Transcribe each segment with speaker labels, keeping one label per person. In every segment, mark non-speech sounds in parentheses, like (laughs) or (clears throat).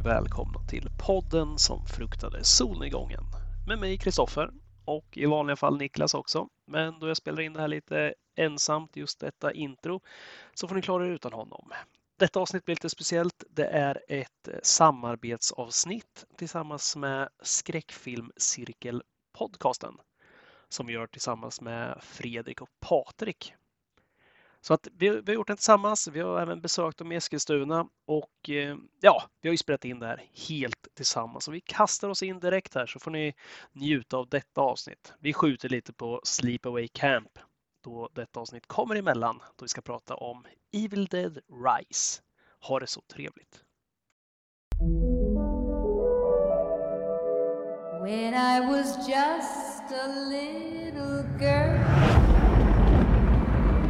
Speaker 1: Och välkomna till podden som fruktade solnedgången. Med mig Kristoffer och i vanliga fall Niklas också. Men då jag spelar in det här lite ensamt, just detta intro, så får ni klara er utan honom. Detta avsnitt blir lite speciellt. Det är ett samarbetsavsnitt tillsammans med Skräckfilmcirkel podcasten som vi gör tillsammans med Fredrik och Patrik. Så att vi, vi har gjort den tillsammans. Vi har även besökt dem i Eskilstuna och eh, ja, vi har ju spelat in det här helt tillsammans. Så vi kastar oss in direkt här så får ni njuta av detta avsnitt. Vi skjuter lite på Sleepaway Camp då detta avsnitt kommer emellan då vi ska prata om Evil Dead Rise. Ha det så trevligt! When I was just a little girl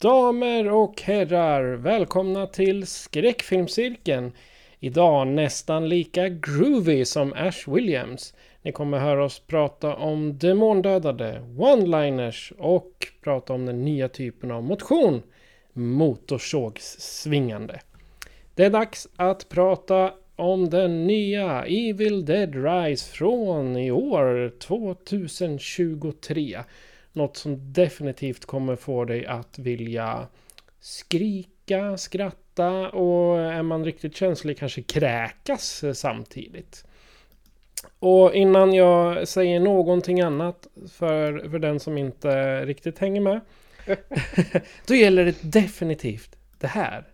Speaker 1: Damer och herrar, välkomna till Skräckfilmscirkeln. Idag nästan lika groovy som Ash Williams. Ni kommer höra oss prata om demondödade, one-liners och prata om den nya typen av motion. Motorsågssvingande. Det är dags att prata om den nya Evil Dead Rise från i år 2023. Något som definitivt kommer få dig att vilja skrika, skratta och är man riktigt känslig kanske kräkas samtidigt. Och innan jag säger någonting annat för, för den som inte riktigt hänger med. (laughs) då gäller det definitivt det här.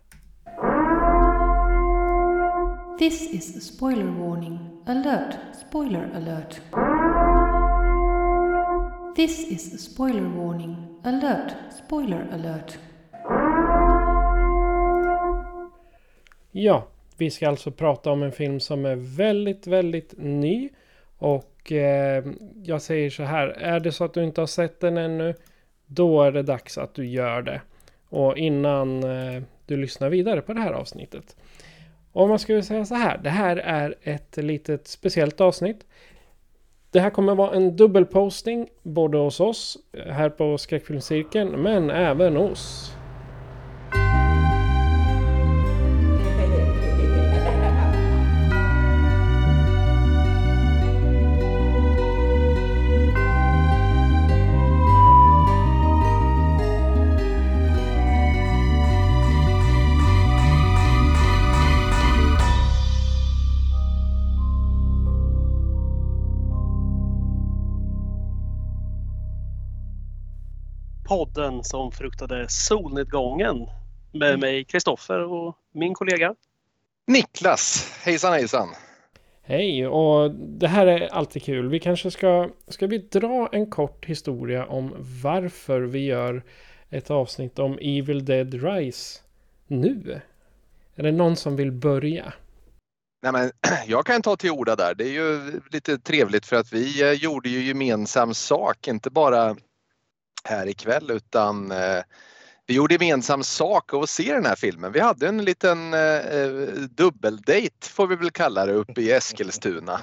Speaker 2: This is a spoiler warning. Alert! Spoiler alert. This is a spoiler warning. Alert! Spoiler alert.
Speaker 1: Ja, vi ska alltså prata om en film som är väldigt, väldigt ny. Och eh, jag säger så här, är det så att du inte har sett den ännu, då är det dags att du gör det. Och innan eh, du lyssnar vidare på det här avsnittet. Om man skulle säga så här, det här är ett litet speciellt avsnitt. Det här kommer vara en dubbelposting både hos oss eh, här på Skräckfilmscirkeln men även hos podden som fruktade solnedgången med mm. mig Kristoffer och min kollega
Speaker 3: Niklas. Hejsan hejsan!
Speaker 1: Hej och det här är alltid kul. Vi kanske ska, ska vi dra en kort historia om varför vi gör ett avsnitt om Evil Dead Rise nu? Är det någon som vill börja?
Speaker 3: Nej, men, (clears throat) jag kan ta till orda där. Det är ju lite trevligt för att vi eh, gjorde ju gemensam sak, inte bara här ikväll utan eh, vi gjorde gemensam sak av att se den här filmen. Vi hade en liten eh, dubbeldejt får vi väl kalla det uppe i Eskilstuna.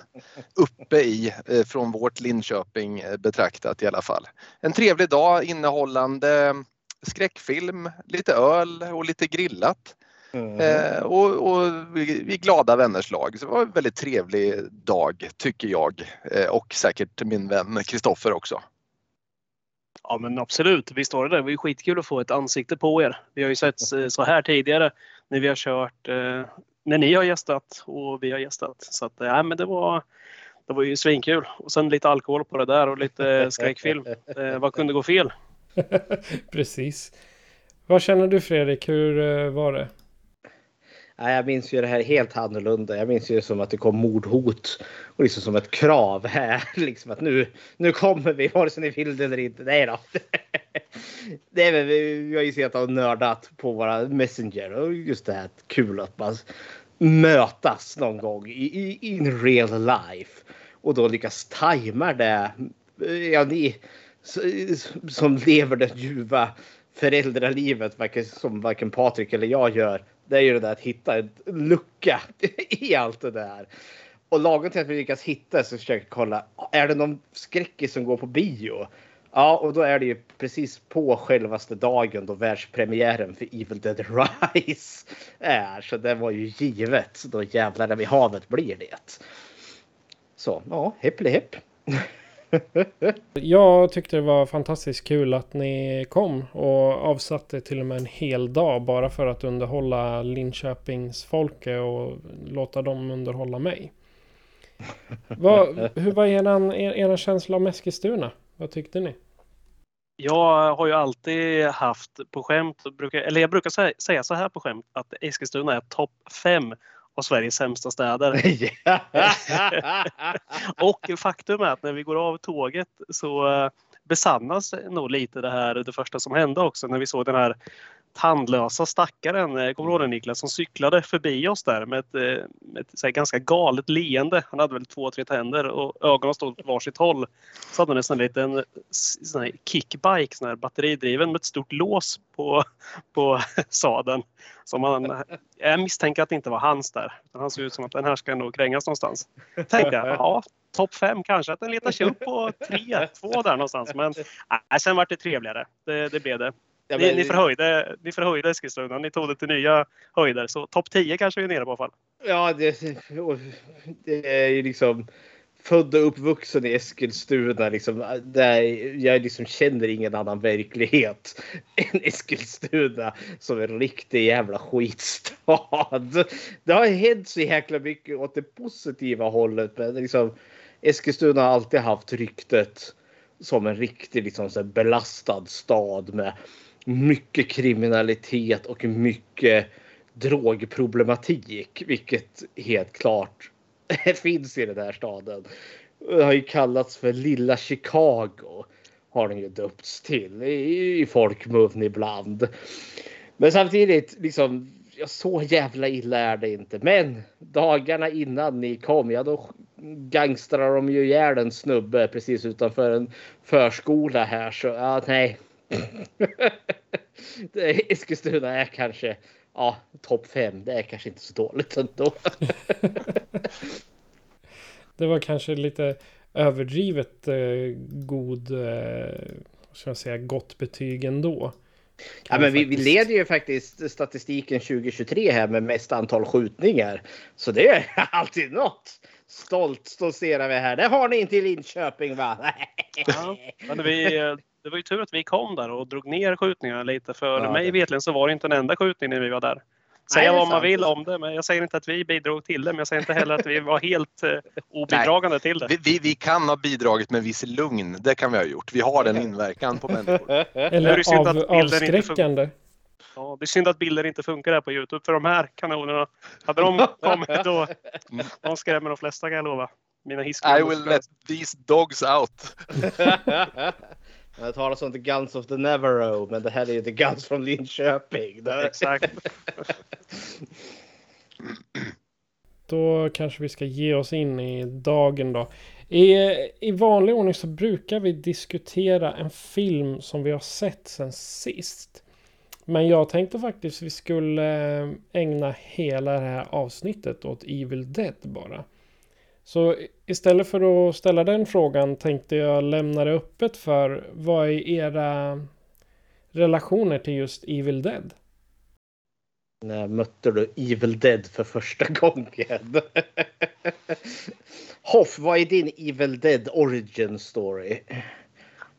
Speaker 3: Uppe i, eh, från vårt Linköping eh, betraktat i alla fall. En trevlig dag innehållande skräckfilm, lite öl och lite grillat. Mm. Eh, och, och vi, vi glada vänners lag. Så det var en väldigt trevlig dag tycker jag eh, och säkert min vän Kristoffer också.
Speaker 1: Ja men absolut, visst var det det. Det var ju skitkul att få ett ansikte på er. Vi har ju sett eh, så här tidigare när vi har kört, eh, när ni har gästat och vi har gästat. Så att, eh, men det var, det var ju svinkul. Och sen lite alkohol på det där och lite skräckfilm. Eh, vad kunde gå fel? (laughs) Precis. Vad känner du Fredrik? Hur eh, var det?
Speaker 4: Jag minns ju det här helt annorlunda. Jag minns ju det som att det kom mordhot och liksom som ett krav här. (laughs) Liksom att nu, nu kommer vi vare sig ni vill det eller inte. Nej då. (laughs) Det är, vi har ju sett och nördat på våra Messenger och just det här kul att man mötas någon gång i, i in real life. och då lyckas tajma det. Ja, ni som lever det ljuva föräldralivet varken, som varken Patrik eller jag gör. Det är ju det där att hitta en lucka (laughs) i allt det där. Och lagom till att vi lyckas hitta så försöker jag kolla. Är det någon skräckis som går på bio? Ja, och då är det ju precis på självaste dagen då världspremiären för Evil Dead Rise (laughs) är. Så det var ju givet. Då jävlar i havet blir det. Så ja, hipp hepp. (laughs) (laughs)
Speaker 1: Jag tyckte det var fantastiskt kul att ni kom och avsatte till och med en hel dag bara för att underhålla Linköpings folket och låta dem underhålla mig. (laughs) Vad, hur var eran, er, eran känsla om Eskilstuna? Vad tyckte ni?
Speaker 5: Jag har ju alltid haft på skämt, eller jag brukar säga så här på skämt, att Eskilstuna är topp fem av Sveriges sämsta städer. (laughs) (laughs) och faktum är att när vi går av tåget så eh, besannas nog lite det här, det första som hände också när vi såg den här tandlösa stackaren, eh, kommer du ihåg det Niklas, som cyklade förbi oss där med ett, med ett så galet leende. Han hade väl två, tre tänder och ögonen stod åt varsitt håll. Så hade han nästan en liten sån här kickbike, sån här batteridriven med ett stort lås på, (laughs) på sadeln. Som han, jag misstänker att det inte var hans där. Han såg ut som att den här ska nog krängas någonstans. Tänkte jag, ja, topp fem kanske. Att den letar sig upp på tre, två där någonstans. Men äh, sen vart det trevligare. Det, det blev det. Ja, men... ni, ni, förhöjde, ni förhöjde Eskilstuna. Ni tog det till nya höjder. Så topp 10 kanske vi är nere på i alla fall.
Speaker 4: Ja, det, det är ju liksom född och uppvuxen i Eskilstuna. Liksom, där jag liksom känner ingen annan verklighet (laughs) än Eskilstuna som en riktig jävla skitstad. (laughs) Det har hänt så jäkla mycket åt det positiva hållet. Men liksom, Eskilstuna har alltid haft ryktet som en riktig liksom, så belastad stad med mycket kriminalitet och mycket drogproblematik, vilket helt klart (laughs) finns i den här staden. Det har ju kallats för lilla Chicago har den ju döpts till i, folkmun ibland. Men samtidigt liksom ja, så jävla illa är det inte. Men dagarna innan ni kom, ja då gangstrar de ju ihjäl en snubbe precis utanför en förskola här så ja, nej. (laughs) Eskilstuna är kanske ja, topp fem. Det är kanske inte så dåligt ändå. (laughs)
Speaker 1: det var kanske lite överdrivet eh, god, eh, ska jag säga, gott betyg ändå.
Speaker 4: Ja, men vi, vi, leder ju faktiskt statistiken 2023 här med mest antal skjutningar. Så det är (laughs) alltid något. Stolt stoltserar vi här. Det har ni inte i Linköping va?
Speaker 5: Ja, men vi, det var ju tur att vi kom där och drog ner skjutningarna lite. För ja, mig vetligen så var det inte en enda skjutning när vi var där. Säga vad man vill om det, men jag säger inte att vi bidrog till det. Men jag säger inte heller att vi var helt eh, (laughs) obidragande till det.
Speaker 3: Vi, vi, vi, kan ha bidragit med viss lugn. Det kan vi ha gjort. Vi har den inverkan på människor. (laughs)
Speaker 1: Eller av, avskräckande.
Speaker 5: Ja, det är synd att bilder inte funkar här på Youtube för de här kanonerna. Hade de (laughs) kommit då. De skrämmer de flesta kan jag lova. Mina
Speaker 3: I will let these dogs out.
Speaker 4: Det talas om The Guns of the Neverrow, men det här är ju The Guns från Linköping.
Speaker 5: Exakt. (laughs)
Speaker 1: då kanske vi ska ge oss in i dagen då. I, I vanlig ordning så brukar vi diskutera en film som vi har sett sen sist. Men jag tänkte faktiskt vi skulle eh, ägna hela det här avsnittet åt Evil Dead bara. Så istället för att ställa den frågan tänkte jag lämna det öppet för vad är era relationer till just Evil Dead?
Speaker 4: När mötte du Evil Dead för första (laughs) gången? Hoff, vad är din Evil Dead origin story?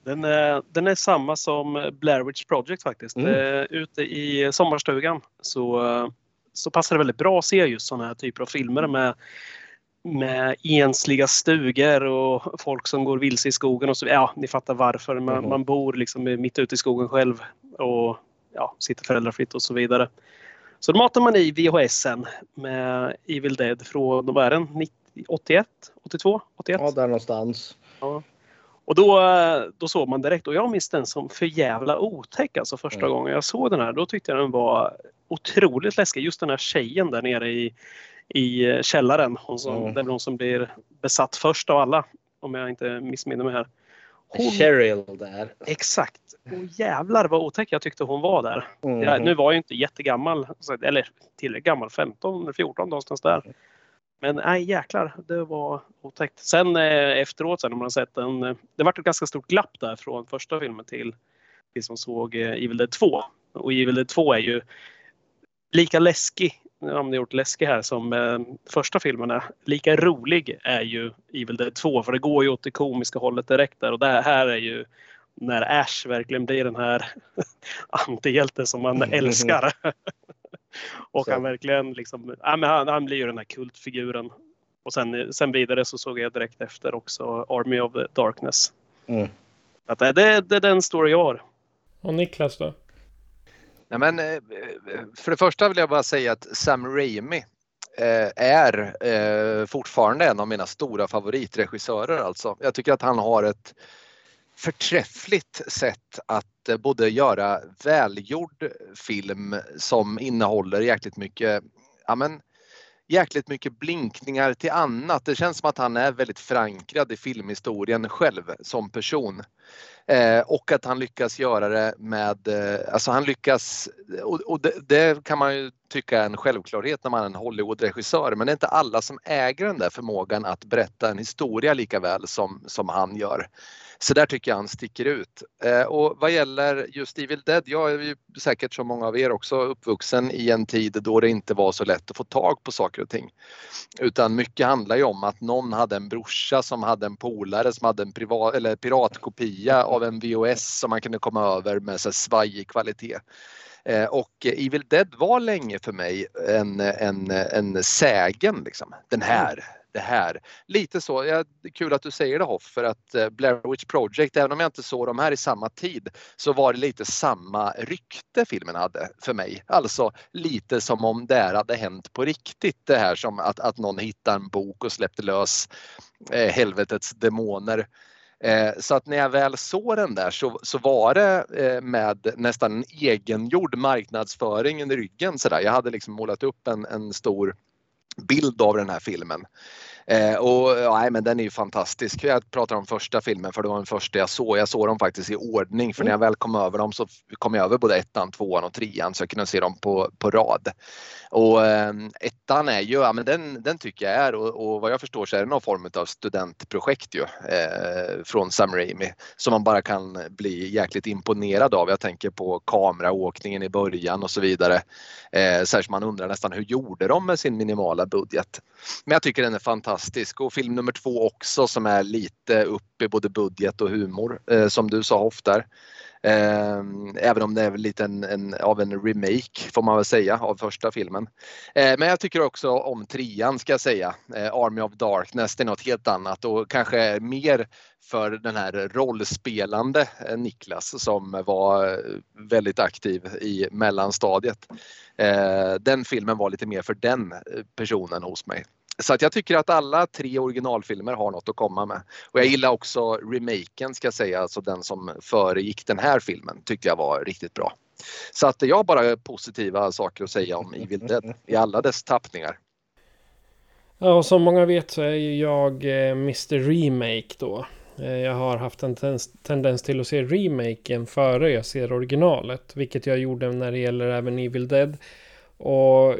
Speaker 5: Den är, den är samma som Blair Witch Project faktiskt. Mm. Uh, ute i sommarstugan så, uh, så passar det väldigt bra att se just sådana här typer av filmer med med ensliga stugor och folk som går vilse i skogen och så Ja, ni fattar varför. Man, mm. man bor liksom mitt ute i skogen själv och ja, sitter föräldrafritt och så vidare. Så då matar man i VHSen med Evil Dead från, vad är den? 90, 81? 82? 81?
Speaker 4: Ja, där någonstans.
Speaker 5: Ja. Och då, då såg man direkt och jag minns den som för jävla otäck alltså första mm. gången jag såg den här. Då tyckte jag den var otroligt läskig. Just den här tjejen där nere i, i eh, källaren. Hon som,
Speaker 4: Mm.
Speaker 5: Det är väl hon som blir besatt först av alla. Om jag inte missminner mig här. Hon,
Speaker 4: Cheryl där.
Speaker 5: exakt. Och jävlar vad otäck jag tyckte hon var där.
Speaker 4: Mm.
Speaker 5: Ja, nu var jag ju inte jättegammal, eller tillräckligt gammal, 15, 14 någonstans där. Men nej jäklar, det var otäckt. Sen eh, efteråt sen när man har sett den, eh, det vart ett ganska stort glapp där från första filmen till vi som såg eh, Evil Dead 2. Och Evil Dead 2 är ju lika läskig, nu har man gjort läskig här, som eh, första filmen är. Lika rolig är ju Evil Dead 2 för det går ju åt det komiska hållet direkt där och det här är ju när Ash verkligen blir den här (laughs) antihjälte som man älskar. (laughs) och
Speaker 4: Så.
Speaker 5: han verkligen liksom, ja, men han, han blir ju den här kultfiguren. Och sen, sen vidare så såg jag direkt efter också Army of Darkness.
Speaker 4: Mm.
Speaker 5: Att det, det, det är den story jag har.
Speaker 1: Och Niklas då?
Speaker 3: Nej, men, eh, för det första vill jag bara säga att Sam Raimi eh, är eh, fortfarande en av mina stora favoritregissörer. Alltså. Jag tycker att han har ett förträffligt sätt att eh, både göra välgjord film som innehåller jäkligt mycket ja, men, jäkligt mycket blinkningar till annat. Det känns som att han är väldigt förankrad i filmhistorien själv som person. Eh, och att han lyckas göra det med, eh, alltså han lyckas, och, och det, det kan man ju tycka är en självklarhet när man är en Hollywood-regissör men det är inte alla som äger den där förmågan att berätta en historia lika väl som, som han gör. Så där tycker jag han sticker ut. Eh, och vad gäller just Evil Dead, jag är ju säkert som många av er också uppvuxen i en tid då det inte var så lätt att få tag på saker och ting. Utan mycket handlar ju om att någon hade en brorsa som hade en polare som hade en privat, eller piratkopia av en VHS som man kunde komma över med så här svajig kvalitet. Eh, Och Evil Dead var länge för mig en, en, en sägen. Liksom. Den här, det här. Lite så, ja, det är kul att du säger det Hoff, för att eh, Blair Witch Project, även om jag inte såg de här i samma tid, så var det lite samma rykte filmen hade för mig. Alltså lite som om det här hade hänt på riktigt. Det här som att, att någon hittar en bok och släppte lös eh, helvetets demoner. Eh, så att när jag väl såg den där så, så var det eh, med nästan en egengjord marknadsföring i ryggen. Så där. Jag hade liksom målat upp en, en stor bild av den här filmen. Eh, och nej, men den är ju fantastisk. Jag pratar om första filmen för det var den första jag såg. Jag såg dem faktiskt i ordning för när jag väl kom över dem så kom jag över både ettan, tvåan och trean så jag kunde se dem på, på rad. Och eh, ettan är ju, ja men den, den tycker jag är och, och vad jag förstår så är det någon form av studentprojekt ju eh, från Sam Raimi som man bara kan bli jäkligt imponerad av. Jag tänker på kameraåkningen i början och så vidare. Eh, särskilt man undrar nästan hur gjorde de med sin minimala budget? Men jag tycker den är fantastisk och film nummer två också som är lite upp i både budget och humor eh, som du sa ofta. Eh, även om det är lite en, en, av en remake får man väl säga av första filmen. Eh, men jag tycker också om trean ska jag säga. Eh, Army of Darkness, det är något helt annat och kanske mer för den här rollspelande eh, Niklas som var eh, väldigt aktiv i mellanstadiet. Eh, den filmen var lite mer för den personen hos mig. Så att jag tycker att alla tre originalfilmer har något att komma med. Och jag gillar också remaken ska jag säga, alltså den som föregick den här filmen tyckte jag var riktigt bra. Så att jag har bara positiva saker att säga om Evil Dead i alla dess tappningar.
Speaker 1: Ja, och som många vet så är ju jag eh, Mr Remake då. Eh, jag har haft en tendens till att se remaken före jag ser originalet. Vilket jag gjorde när det gäller även Evil Dead. Och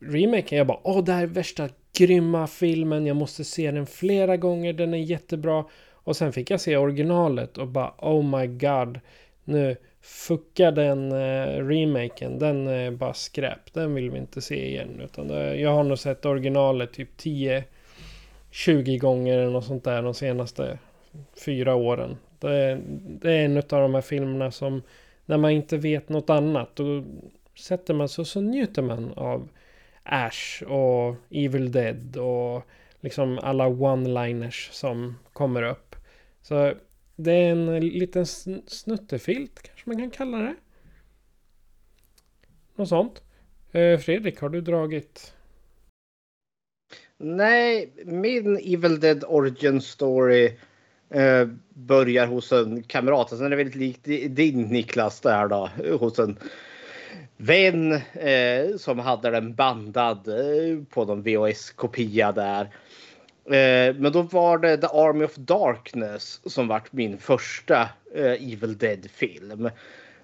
Speaker 1: remaken, jag bara åh det här är värsta grymma filmen. Jag måste se den flera gånger, den är jättebra. Och sen fick jag se originalet och bara oh my god. Nu fuckar den eh, remaken. Den är bara skräp. Den vill vi inte se igen. Utan det, jag har nog sett originalet typ 10 20 gånger eller något sånt där de senaste fyra åren. Det, är- det är en av de här filmerna som när man inte vet något annat då sätter man sig och så njuter man av Ash och Evil Dead och liksom alla one-liners som kommer upp. Så det är en liten snuttefilt kanske man kan kalla det. Något sånt. Eh, Fredrik, har du dragit?
Speaker 4: Nej, min Evil Dead Origin Story eh, börjar hos en kamrat. Sen är det väldigt likt din Niklas där då. Hos en vän eh, som hade den bandad eh, på någon VHS-kopia där. Eh, men då var det The Army of Darkness som vart min första eh, Evil Dead-film.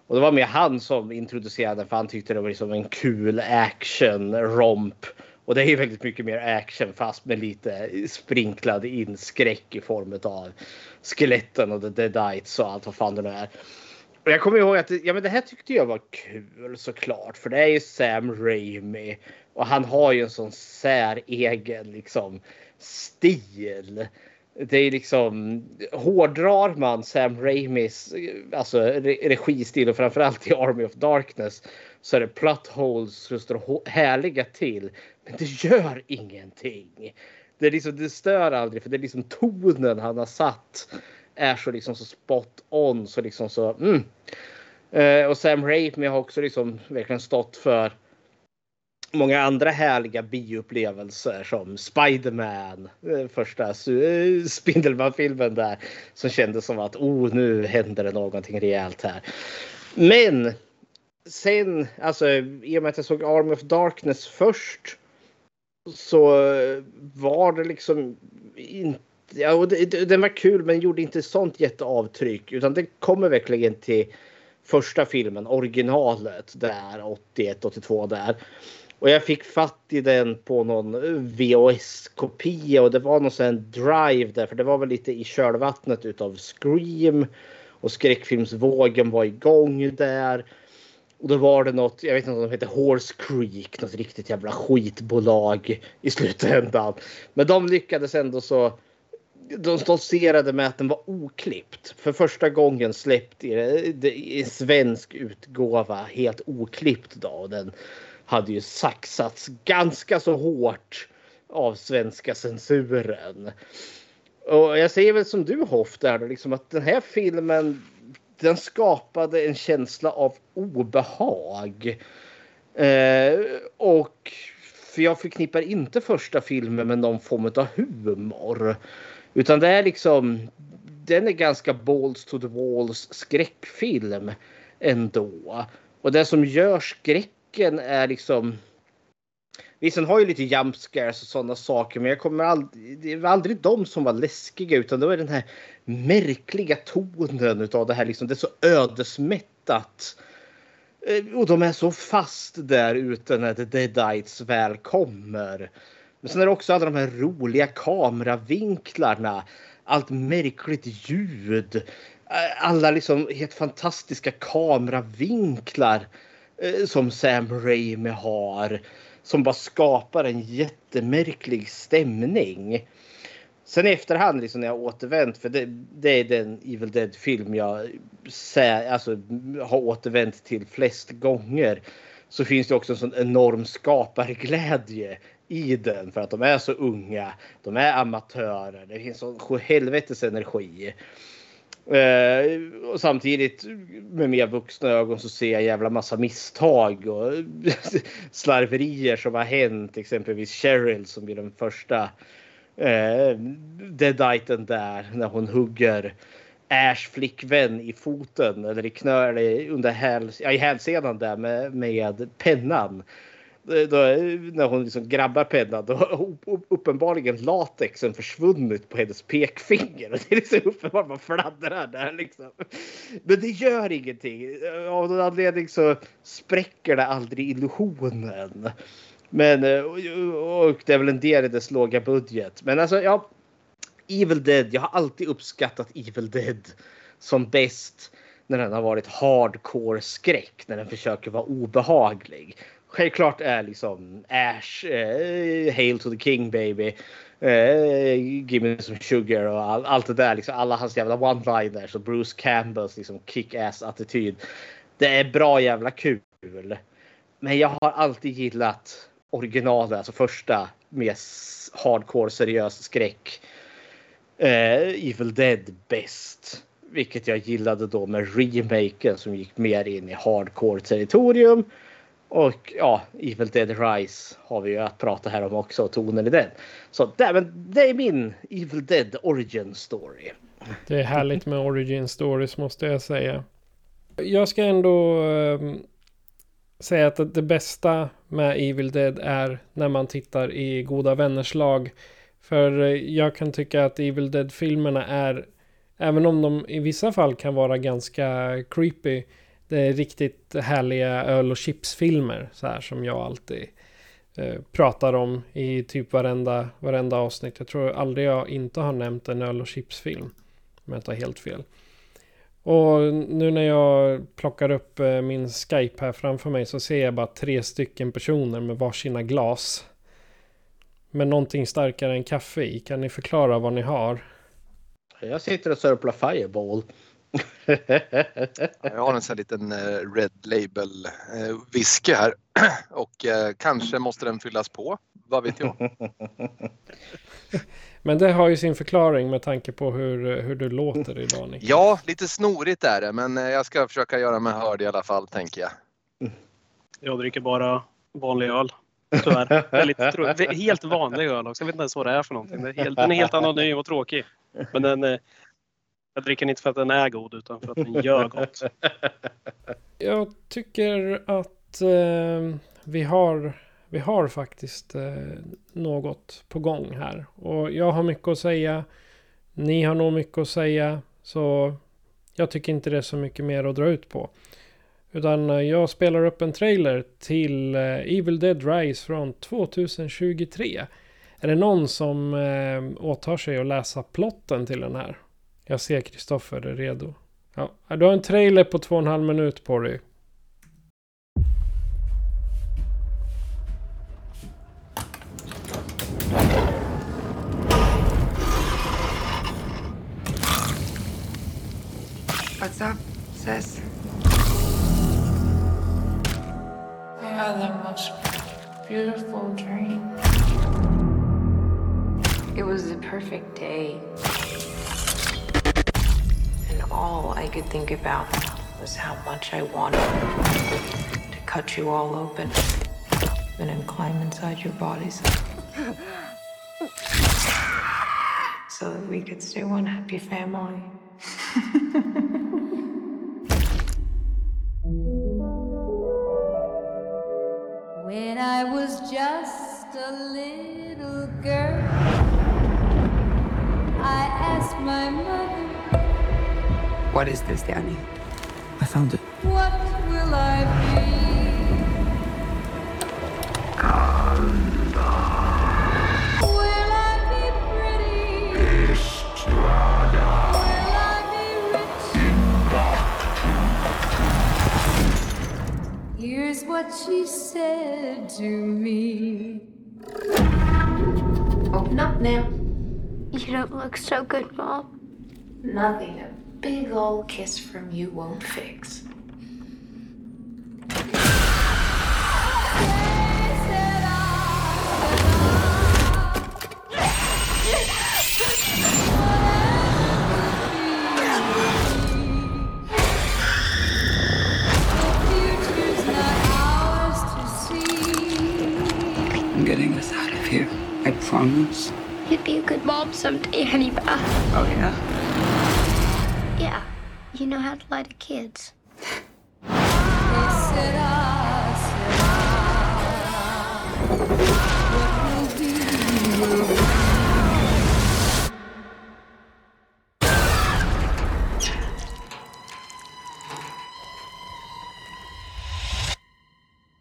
Speaker 4: Och det var med han som introducerade för han tyckte det var liksom en kul action-romp. Och det är ju väldigt mycket mer action fast med lite sprinklad in skräck i form av skeletten och the deadites och allt vad fan det nu är. Och jag kommer ihåg att ja, men det här tyckte jag var kul såklart för det är ju Sam Raimi och han har ju en sån säregen liksom stil. Det är liksom hårdrar man Sam Raimis alltså registil och framförallt i Army of Darkness så är det plot holes som står härliga till. Men det gör ingenting. Det, är liksom, det stör aldrig för det är liksom tonen han har satt är så liksom så spot on så liksom så. Mm. Eh, och Sam Raimi har också liksom verkligen stått för många andra härliga bioupplevelser som Spiderman, eh, första eh, Spindelman-filmen där som kändes som att oh, nu händer det någonting rejält här. Men sen, alltså i och med att jag såg Army of Darkness först så var det liksom inte Ja, och det, den var kul men gjorde inte sånt jätteavtryck utan den kommer verkligen till första filmen, originalet där 81, 82 där. Och jag fick fatt i den på någon VHS-kopia och det var någon sån drive där för det var väl lite i kölvattnet utav Scream och skräckfilmsvågen var igång där. Och då var det något, jag vet inte om de hette Horse Creek, något riktigt jävla skitbolag i slutändan. Men de lyckades ändå så de stoltserade med att den var oklippt. För första gången släppt i, en svensk utgåva helt oklippt. Då. Och den hade ju saxats ganska så hårt av svenska censuren. Och jag säger väl som du Hoff där liksom att den här filmen den skapade en känsla av obehag. Eh, och för jag förknippar inte första filmen med någon form av humor. Utan det är liksom, den är ganska balls to the walls skräckfilm ändå. Och det som gör skräcken är liksom Visst, den har ju lite jump scares och sådana saker, men jag kommer aldrig, det var aldrig de som var läskiga utan det var den här märkliga tonen utav det här liksom. Det är så ödesmättat. Eh, och de är så fast där ute när The Deadites väl kommer. Men sen är det också alla de här roliga kameravinklarna. Allt märkligt ljud. Eh, alla liksom helt fantastiska kameravinklar eh, som Sam Raimi har. Som bara skapar en jättemärklig stämning. Sen i efterhand liksom när jag återvänt, för det, det är den Evil Dead-film jag sä, alltså, har återvänt till flest gånger. Så finns det också en sån enorm skaparglädje i den för att de är så unga. De är amatörer. Det finns sån helvetes energi. Eh, och samtidigt med mer vuxna ögon så ser jag jävla massa misstag och (laughs) slarverier som har hänt. Exempelvis Cheryl som blir den första eh, deaditen där när hon hugger Ash flickvän i foten eller i knö eller under häl, ja, i hälsenan där med, med pennan. Eh, då, när hon liksom grabbar pennan då har uppenbarligen latexen försvunnit på hennes pekfinger. Och det är liksom uppenbart man fladdrar där liksom. Men det gör ingenting. Eh, av någon anledning så spräcker det aldrig illusionen. Men eh, och det är väl en del i dess låga budget. Men alltså ja. Evil Dead. Jag har alltid uppskattat Evil Dead som bäst när den har varit hardcore skräck. När den försöker vara obehaglig självklart är liksom Ash, eh, Hail to the King baby. Eh, Give me some sugar och all, allt det där. Liksom, alla hans jävla one-liners och Bruce Campbells liksom kick-ass attityd. Det är bra jävla kul. Men jag har alltid gillat originalet, alltså första med hardcore seriös skräck. Eh, Evil Dead bäst. Vilket jag gillade då med remaken som gick mer in i hardcore territorium. Och ja, Evil Dead Rise har vi ju att prata här om också och tonen i den. Så det, men det är min Evil Dead Origin Story.
Speaker 1: Det är härligt med Origin Stories måste jag säga. Jag ska ändå... Ehm, säga att det bästa med Evil Dead är när man tittar i goda vänners lag. För eh, jag kan tycka att Evil Dead-filmerna är, även om de i vissa fall kan vara ganska creepy, det är riktigt härliga öl och chipsfilmer så här som jag alltid eh, pratar om i typ varenda, varenda avsnitt. Jag tror aldrig jag inte har nämnt en öl och chipsfilm. Om jag inte har helt fel. Och nu när jag plockar upp eh, min Skype här framför mig så ser jag bara tre stycken personer med varsina glas. Med någonting starkare än kaffe i. Kan ni förklara vad ni har?
Speaker 4: Jag sitter och sörplar Fireball.
Speaker 3: Jag har en sån här liten eh, Red Label eh, whisky här (clears throat) och eh, kanske måste den fyllas på. Vad vet jag? (laughs)
Speaker 1: Men det har ju sin förklaring med tanke på hur, hur du låter idag Nick.
Speaker 3: Ja, lite snorigt är det, men jag ska försöka göra mig hörd i alla fall, tänker jag.
Speaker 5: Jag dricker bara vanlig öl. Tyvärr. Väldigt helt vanlig öl också. Jag vet inte ens vad det är för någonting. Det är helt, den är helt anonym och tråkig. Men den, jag dricker den inte för att den är god utan för att den gör (laughs) gott.
Speaker 1: Jag tycker att eh, vi, har, vi har faktiskt eh, något på gång här. Och jag har mycket att säga. Ni har nog mycket att säga. Så jag tycker inte det är så mycket mer att dra ut på. Utan eh, jag spelar upp en trailer till eh, Evil Dead Rise från 2023. Är det någon som eh, åtar sig att läsa plotten till den här? Jag ser Kristoffer är redo. Ja, du har en trailer på två och en halv minut på dig.
Speaker 6: What's up, sis?
Speaker 7: I had the most beautiful dream.
Speaker 8: It was the perfect day. And all I could think about was how much I wanted to cut you all open and then climb inside your bodies. So that we could stay one happy family.
Speaker 9: When I was just a little girl, I asked my mother,
Speaker 6: What is this, Danny?
Speaker 10: I found it.
Speaker 9: What will I be? Will I be pretty? Will I be rich? Here's what she said to me.
Speaker 8: Open up now.
Speaker 7: You don't look so good, Mom.
Speaker 8: Nothing a big old kiss from you won't fix.
Speaker 9: Future's not ours to see.
Speaker 6: I'm getting us out of here. I promise.
Speaker 7: You'd be a good mom someday, honey uh,
Speaker 6: Oh, yeah?
Speaker 7: Yeah, you know how to lie to kids.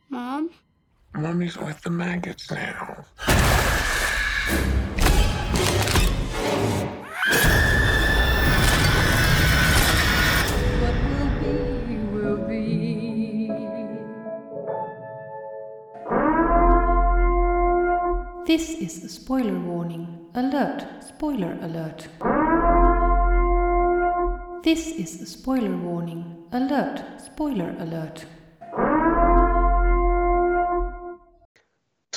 Speaker 7: Mom?
Speaker 10: Mommy's with the maggots now.
Speaker 11: This is a spoiler warning. Alert! Spoiler alert. This is a spoiler warning. Alert! Spoiler alert.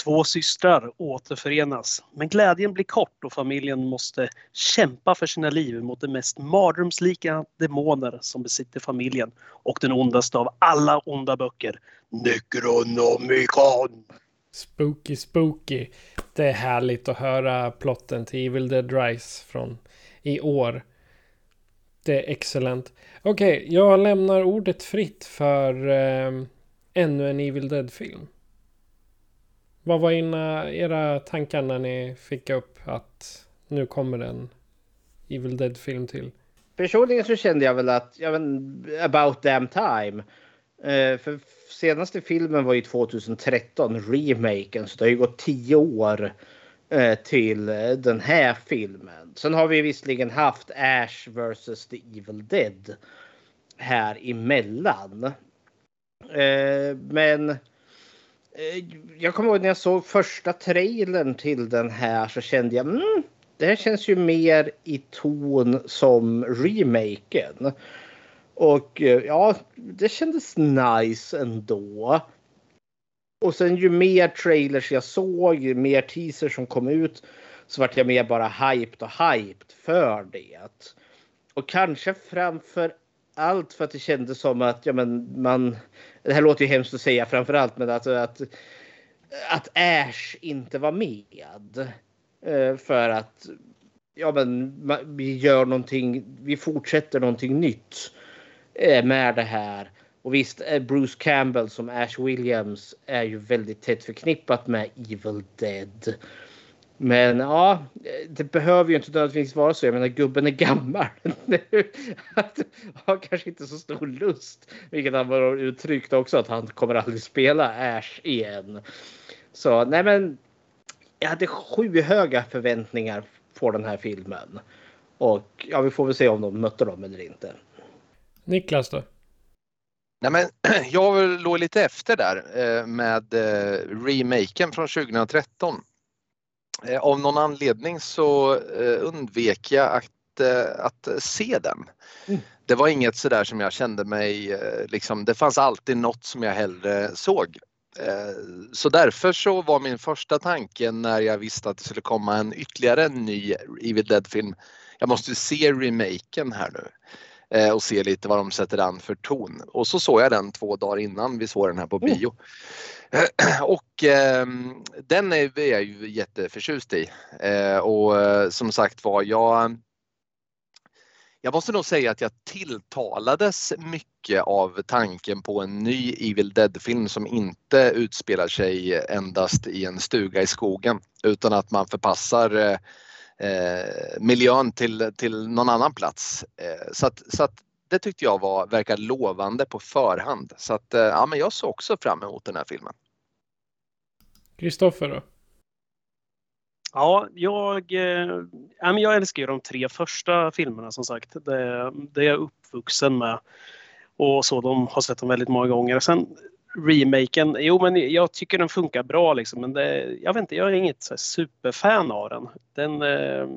Speaker 5: Två systrar återförenas, men glädjen blir kort och familjen måste kämpa för sina liv mot de mest mardrömslika demoner som besitter familjen och den ondaste av alla onda böcker, Necronomicon.
Speaker 1: Spooky spooky. Det är härligt att höra plotten till Evil Dead Rise från i år. Det är excellent. Okej, jag lämnar ordet fritt för eh, ännu en Evil Dead-film. Vad var ina, era tankar när ni fick upp att nu kommer en Evil Dead-film till?
Speaker 4: Personligen så kände jag väl att, ja men, about damn time. Eh, för senaste filmen var ju 2013, remaken, så det har ju gått tio år eh, till eh, den här filmen. Sen har vi visserligen haft Ash vs. The Evil Dead här emellan. Eh, men jag kommer ihåg när jag såg första trailern till den här så kände jag mm, det här känns ju mer i ton som remaken. Och eh, ja, det kändes nice ändå. Och sen ju mer trailers jag såg, ju mer teasers som kom ut så vart jag mer bara hyped och hyped för det. Och kanske framför allt för att det kändes som att ja, men man. Det här låter ju hemskt att säga framför allt, men alltså att att Ash inte var med. Eh, för att ja, men vi gör någonting. Vi fortsätter någonting nytt med det här. Och visst, eh, Bruce Campbell som Ash Williams är ju väldigt tätt förknippat med Evil Dead. Men ja, det behöver ju inte nödvändigtvis vara så. Jag menar gubben är gammal (laughs) nu. har kanske inte så stor lust. Vilket han har uttryckt också att han kommer aldrig spela Ash igen. Så nej men. Jag hade sju höga förväntningar på den här filmen. Och ja, vi får väl se om de mötte dem eller inte.
Speaker 1: Niklas då?
Speaker 3: Nej, men (clears throat) jag låg lite efter där eh, med eh, remaken från 2013. Eh, av någon anledning så undvek jag att, att se den. Mm. Det var inget sådär som jag kände mig, liksom, det fanns alltid något som jag hellre såg. Så därför så var min första tanke när jag visste att det skulle komma en ytterligare en ny Evil Dead-film. Jag måste se remaken här nu och se lite vad de sätter an för ton. Och så såg jag den två dagar innan vi såg den här på mm. bio. Mm. (clears throat) Och eh, den är jag ju jätteförtjust i. Eh, och som sagt var, jag jag måste nog säga att jag tilltalades mycket av tanken på en ny Evil Dead-film som inte utspelar sig endast i en stuga i skogen utan att man förpassar eh, miljön till, till någon annan plats. Eh, så att, så att det tyckte jag var, verkar lovande på förhand. Så att, eh, ja, men jag såg också fram emot den här filmen.
Speaker 1: Kristoffer då?
Speaker 5: Ja, jag, eh, jag älskar ju de tre första filmerna som sagt. Det, det är jag uppvuxen med. Och så, de har sett dem väldigt många gånger. Sen remaken, jo men jag tycker den funkar bra liksom. Men det, jag vet inte, jag är inget så superfan av den. den eh,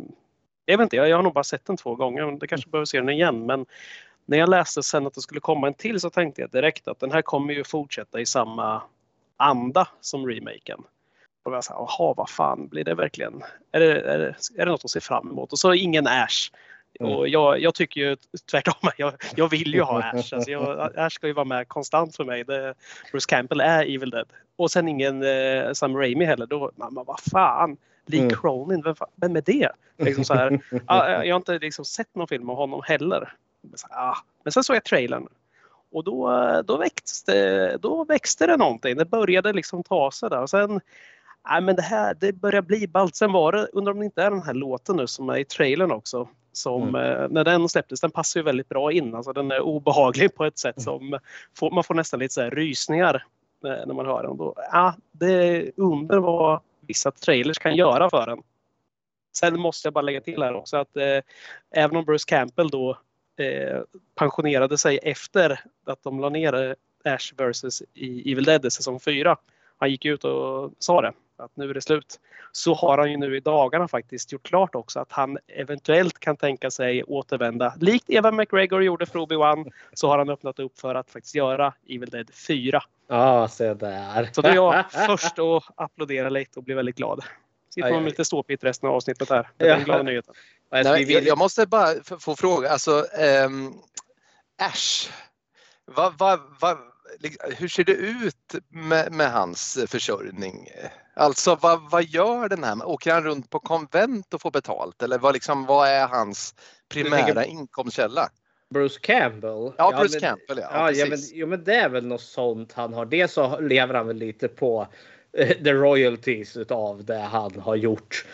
Speaker 5: jag vet inte, jag, jag har nog bara sett den två gånger. Det kanske behöver se den igen. Men när jag läste sen att det skulle komma en till så tänkte jag direkt att den här kommer ju fortsätta i samma anda som remaken. Och jag sa, jaha, vad fan, blir det verkligen, är det, är, det, är det något att se fram emot? Och så ingen Ash. Mm. Och jag, jag, tycker ju tvärtom, (laughs) jag, jag vill ju ha (laughs) Ash. Alltså jag, Ash ska ju vara med konstant för mig. Det, Bruce Campbell är Evil Dead. Och sen ingen eh, Sam Raimi heller. Då, man, vad fan, Lee mm. Cronin, vem, vem är det? Liksom så här, (laughs) jag har inte liksom sett någon film av honom heller. Men sen såg jag trailern. Och då, då, växte, då växte det någonting. Det började liksom ta sig där. Och sen nej men det här det börjar bli ballt. Sen var det, undrar om det inte är den här låten nu som är i trailern också. Som, mm. eh, när den släpptes, den passar ju väldigt bra in. Alltså den är obehaglig på ett sätt mm. som får, man får nästan lite så rysningar eh, när man hör den. Då, ja, det är under vad vissa trailers kan göra för en. Sen måste jag bara lägga till här också att eh, även om Bruce Campbell då eh, pensionerade sig efter att de la ner eh, Ash vs i Evil Dead säsong 4. Han gick ut och sa det att nu är det slut. Så har han ju nu i dagarna faktiskt gjort klart också att han eventuellt kan tänka sig återvända. Likt Eva McGregor gjorde för Obi-Wan så har han öppnat upp för att faktiskt göra Evil Dead 4.
Speaker 4: Ja, se där.
Speaker 5: Så då är jag (laughs) först och applådera lite och blir väldigt glad. Sitter man med lite ståpigt resten av avsnittet här. Det är den glada nyheten.
Speaker 3: Nej, jag måste bara få fråga, alltså um, Ash. Vad, vad, vad, hur ser det ut med, med hans försörjning? Alltså vad, vad gör den här? Åker han runt på konvent och får betalt eller vad, liksom, vad är hans primära inkomstkälla?
Speaker 4: Bruce Campbell.
Speaker 3: Ja, Bruce
Speaker 4: men,
Speaker 3: Campbell ja.
Speaker 4: Ja, ja, men, jo, men det är väl något sånt han har. Dels så lever han väl lite på eh, the royalties av det han har gjort.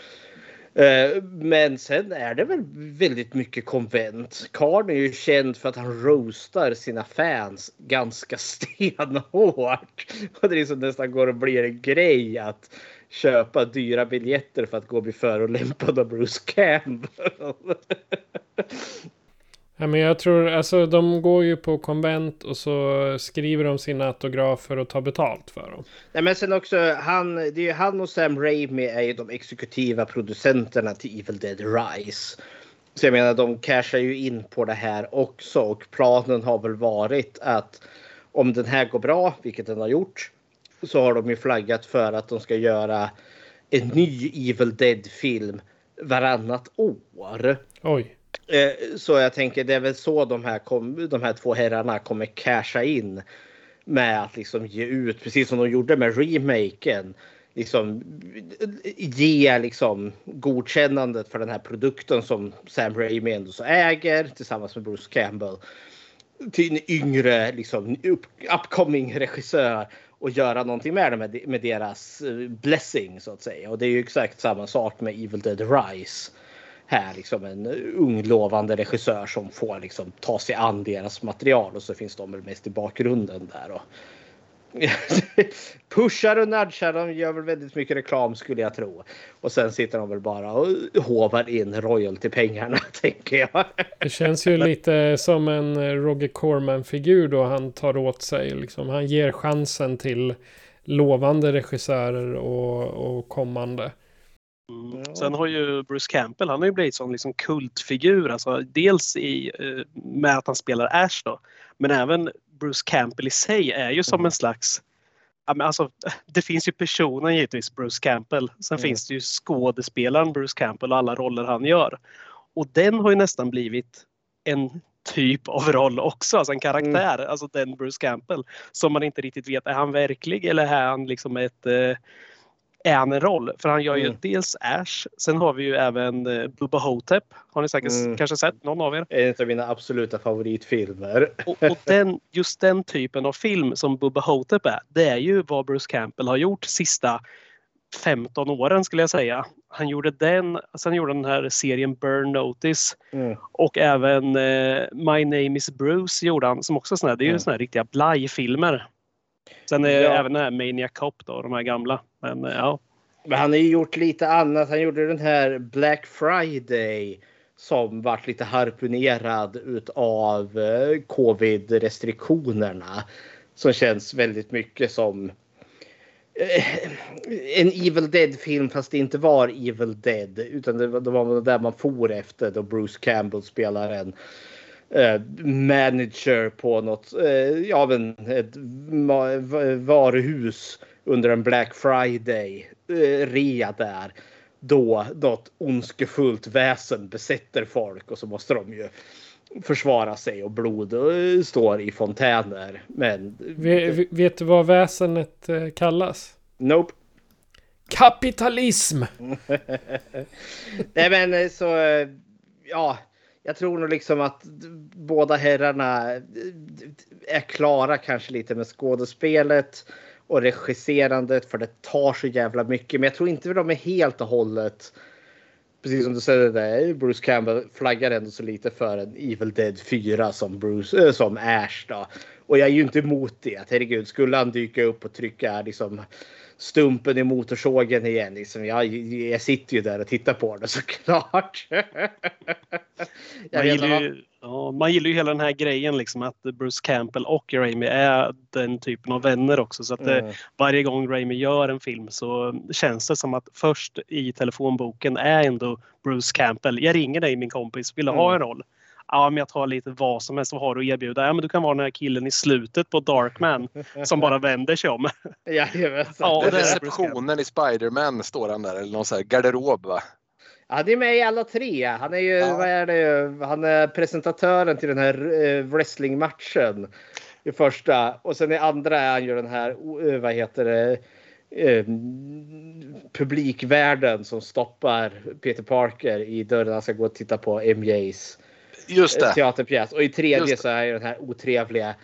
Speaker 4: Eh, men sen är det väl väldigt mycket konvent. Karn är ju känd för att han roastar sina fans ganska (laughs) stenhårt. Och det liksom nästan går och blir en grej att köpa dyra biljetter för att gå och bli förolämpad av Bruce Campbell. (laughs)
Speaker 1: Ja, men jag tror, alltså de går ju på konvent och så skriver de sina autografer och tar betalt för dem.
Speaker 4: Nej, men sen också han, det är ju han och Sam Raimi är ju de exekutiva producenterna till Evil Dead Rise. Så jag menar de cashar ju in på det här också och planen har väl varit att om den här går bra, vilket den har gjort, så har de ju flaggat för att de ska göra en ny Evil Dead-film varannat år.
Speaker 1: Oj.
Speaker 4: Eh, så jag tänker det är väl så de här, kom, de här två herrarna kommer casha in. Med att liksom ge ut, precis som de gjorde med remaken. Liksom ge liksom godkännandet för den här produkten som Sam Raimi ändå så äger tillsammans med Bruce Campbell. Till en yngre liksom up, upcoming regissör och göra någonting med det med, med deras eh, blessing så att säga. Och det är ju exakt samma sak med Evil Dead Rise här liksom en ung lovande regissör som får liksom ta sig an deras material och så finns de väl mest i bakgrunden där. Och (laughs) pushar och nudgar, de gör väl väldigt mycket reklam skulle jag tro. Och sen sitter de väl bara och hovar in royaltypengarna (laughs) tänker jag.
Speaker 1: Det känns ju lite som en Roger Corman-figur då han tar åt sig. Liksom. Han ger chansen till lovande regissörer och, och kommande.
Speaker 5: Mm. Sen har ju Bruce Campbell, han har ju blivit som liksom kultfigur. Alltså dels i, eh, med att han spelar Ash då. Men även Bruce Campbell i sig är ju som en slags alltså, (laughs) det finns ju personen givetvis, Bruce Campbell. Sen
Speaker 4: Mm.
Speaker 5: finns det ju skådespelaren Bruce Campbell och alla roller han gör. Och den har ju nästan blivit en typ av roll också, alltså en karaktär, alltså den Bruce Campbell. Som man inte riktigt vet, är han verklig eller är han liksom ett eh, är han en roll? För han gör ju
Speaker 4: Mm.
Speaker 5: dels Ash, sen har vi ju även eh, Bubba Hotep. Har ni säkert
Speaker 4: Mm.
Speaker 5: kanske sett någon av er?
Speaker 4: En av mina absoluta favoritfilmer.
Speaker 5: Och, och den, just den typen av film som Bubba Hotep är, det är ju vad Bruce Campbell har gjort sista 15 åren skulle jag säga. Han gjorde den, sen gjorde han den här serien Burn Notice
Speaker 4: Mm.
Speaker 5: och även eh, My Name Is Bruce gjorde han som också här, det är ju
Speaker 4: Mm.
Speaker 5: såna här riktiga blajfilmer. Sen är
Speaker 4: Ja.
Speaker 5: även den här Maniac Cop då, de här gamla. Men eh, ja.
Speaker 4: Men han har ju gjort lite annat. Han gjorde den här Black Friday som vart lite harpunerad utav eh, covid-restriktionerna. Som känns väldigt mycket som eh, en Evil Dead-film fast det inte var Evil Dead. Utan det var, det var där man for efter då Bruce Campbell spelar en eh, manager på något, eh, ja men ett varuhus under en Black Friday eh, rea där. Då något ondskefullt väsen besätter folk och så måste de ju försvara sig och blod eh, står i fontäner. Men
Speaker 1: Ve- ve- vet du vad väsenet eh, kallas?
Speaker 4: nope.
Speaker 1: Kapitalism! (laughs)
Speaker 4: Nej men eh, så eh, ja, jag tror nog liksom att båda herrarna eh, är klara kanske lite med skådespelet och regisserandet för det tar så jävla mycket. Men jag tror inte de är helt och hållet. Precis som du säger där, Bruce Campbell flaggar ändå så lite för en Evil Dead 4 som, Bruce, äh, som Ash då. Och jag är ju inte emot det. Herregud, skulle han dyka upp och trycka liksom stumpen i motorsågen igen. Liksom, jag, jag sitter ju där och tittar på det såklart. (laughs) jag
Speaker 5: Man
Speaker 4: vet
Speaker 5: gillar,
Speaker 4: vad-
Speaker 5: ju, ja, man gillar ju hela den här grejen liksom att Bruce Campbell och Raimi är den typen av vänner också. Så att det,
Speaker 4: Mm.
Speaker 5: varje gång Raimi gör en film så känns det som att först i telefonboken är ändå Bruce Campbell. Jag ringer dig min kompis, vill du ha
Speaker 4: Mm.
Speaker 5: en roll? Ja, men jag tar lite vad som helst. Vad har du att erbjuda? Ja, men du kan vara den här killen i slutet på Darkman som bara vänder sig om. (laughs)
Speaker 4: Jajamensan.
Speaker 5: Ja,
Speaker 3: Det är
Speaker 5: det är Bruce
Speaker 3: receptionen i Spiderman står han där, eller någon sån här garderob va?
Speaker 4: Han är med i alla tre. Han är ju,
Speaker 3: Ja.
Speaker 4: vad är det, han är presentatören till den här eh, wrestlingmatchen. I första och sen i andra är han ju den här, eh, vad heter det, eh, publikvärden som stoppar Peter Parker i dörren. Han ska gå och titta på MJs
Speaker 3: Just det.
Speaker 4: teaterpjäs. Och i tredje så är ju den här otrevliga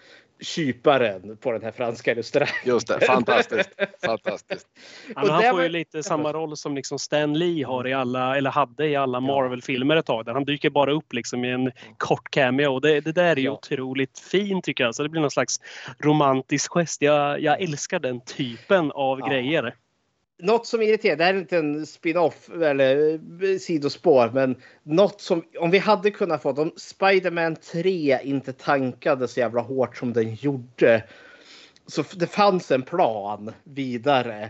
Speaker 4: kyparen på den här franska restaurangen.
Speaker 3: Just det, fantastiskt. (laughs) fantastiskt.
Speaker 5: Ja, han får ju lite samma roll som liksom Stan Lee har i alla, eller hade i alla Marvel-filmer ett tag. Där han dyker bara upp liksom i en kort cameo. Det, det där är ju ja. otroligt fint tycker jag. Så det blir någon slags romantisk gest. Jag, jag älskar den typen av ja. grejer
Speaker 4: något som irriterar, det här är inte en spin-off eller eh, sidospår, men något som om vi hade kunnat få om Spiderman 3 inte tankade så jävla hårt som den gjorde. Så det fanns en plan vidare.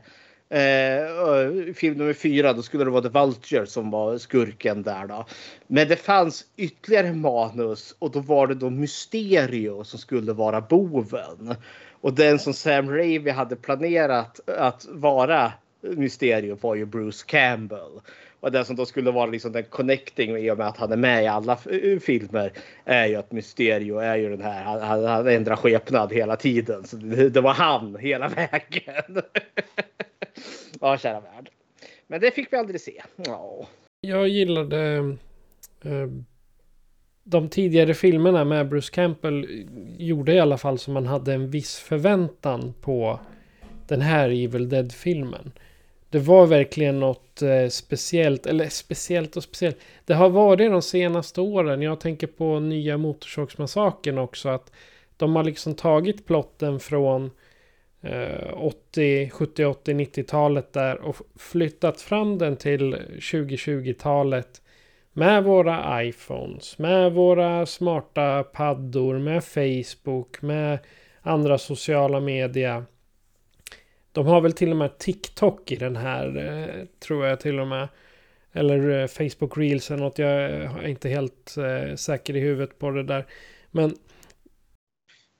Speaker 4: Eh, film nummer fyra, då skulle det vara The Vulture som var skurken där då. Men det fanns ytterligare manus och då var det då Mysterio som skulle vara boven. Och den som Sam Raimi hade planerat att vara Mysterium var ju Bruce Campbell. Och det som då skulle vara liksom den connecting i och med att han är med i alla eh, filmer är ju att Mysterio är ju den här, han, han ändrar skepnad hela tiden. Så det, det var han hela (laughs) vägen. ja, kära värld. Men det fick vi aldrig se. Ja.
Speaker 1: Jag gillade eh, de tidigare filmerna med Bruce Campbell gjorde i alla fall så man hade en viss förväntan på den här Evil Dead-filmen. Det var verkligen något eh, speciellt, eller speciellt och speciellt. Det har varit de senaste åren. Jag tänker på nya Motorsågsmassakern också. Att de har liksom tagit plotten från eh, 80, 70, 80, 90-talet där och flyttat fram den till 2020-talet. Med våra iPhones, med våra smarta paddor, med Facebook, med andra sociala medier. De har väl till och med TikTok i den här, eh, tror jag till och med. Eller eh, Facebook Reels eller något. Jag är inte helt eh, säker i huvudet på det där. Men...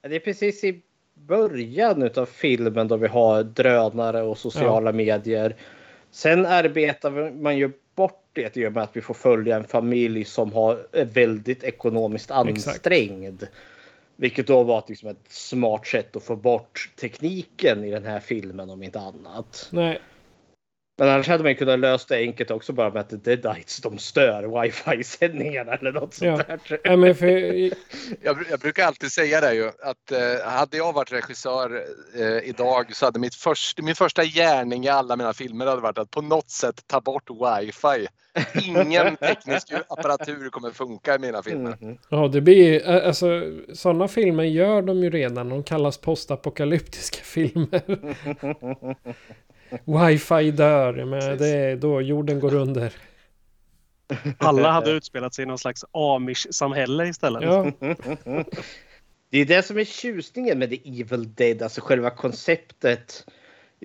Speaker 4: Det är precis i början av filmen då vi har drönare och sociala ja. medier. Sen arbetar man ju bort det i och med att vi får följa en familj som har väldigt ekonomiskt ansträngd. Exakt. Vilket då var liksom ett smart sätt att få bort tekniken i den här filmen om inte annat.
Speaker 1: Nej.
Speaker 4: Men annars hade man kunnat lösa det enkelt också bara med att Deadites de stör wifi-sändningarna eller något sånt ja. där.
Speaker 1: Ja, men för...
Speaker 3: jag, jag, brukar alltid säga det ju att eh, hade jag varit regissör eh, idag så hade mitt först, min första gärning i alla mina filmer hade varit att på något sätt ta bort wifi. Ingen (laughs) teknisk apparatur kommer funka i mina filmer. Mm.
Speaker 1: Ja, det blir alltså sådana filmer gör de ju redan. De kallas postapokalyptiska filmer. (laughs) Wifi dör, men det är då jorden går under.
Speaker 5: Alla hade utspelat sig i någon slags amish-samhälle istället.
Speaker 1: Ja. (laughs)
Speaker 4: Det är det som är tjusningen med The Evil Dead, alltså själva konceptet.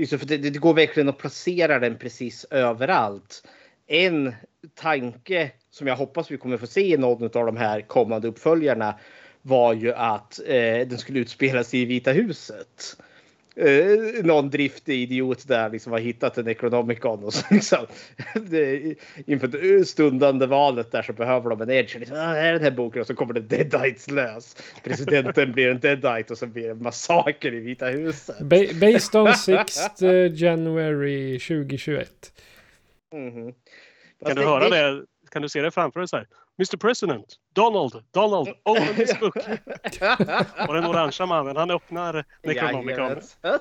Speaker 4: För det, det går verkligen att placera den precis överallt. En tanke som jag hoppas vi kommer få se i någon av de här kommande uppföljarna var ju att eh, den skulle utspela sig i Vita huset eh, någon driftig idiot där liksom har hittat en Necronomicon och så liksom, (laughs) det, inför det stundande valet där så behöver de en edge. Liksom, ah, är den här boken och så kommer det Deadites lös. Presidenten blir en Deadite och så blir det en massaker i Vita huset.
Speaker 1: Ba based on 6 January 2021.
Speaker 5: Mm -hmm. Kan du höra det? Kan du se det framför dig så här? Mr President, Donald, Donald, (laughs) open this book. och den orangea mannen, han öppnar (laughs) Necronomicon. (laughs)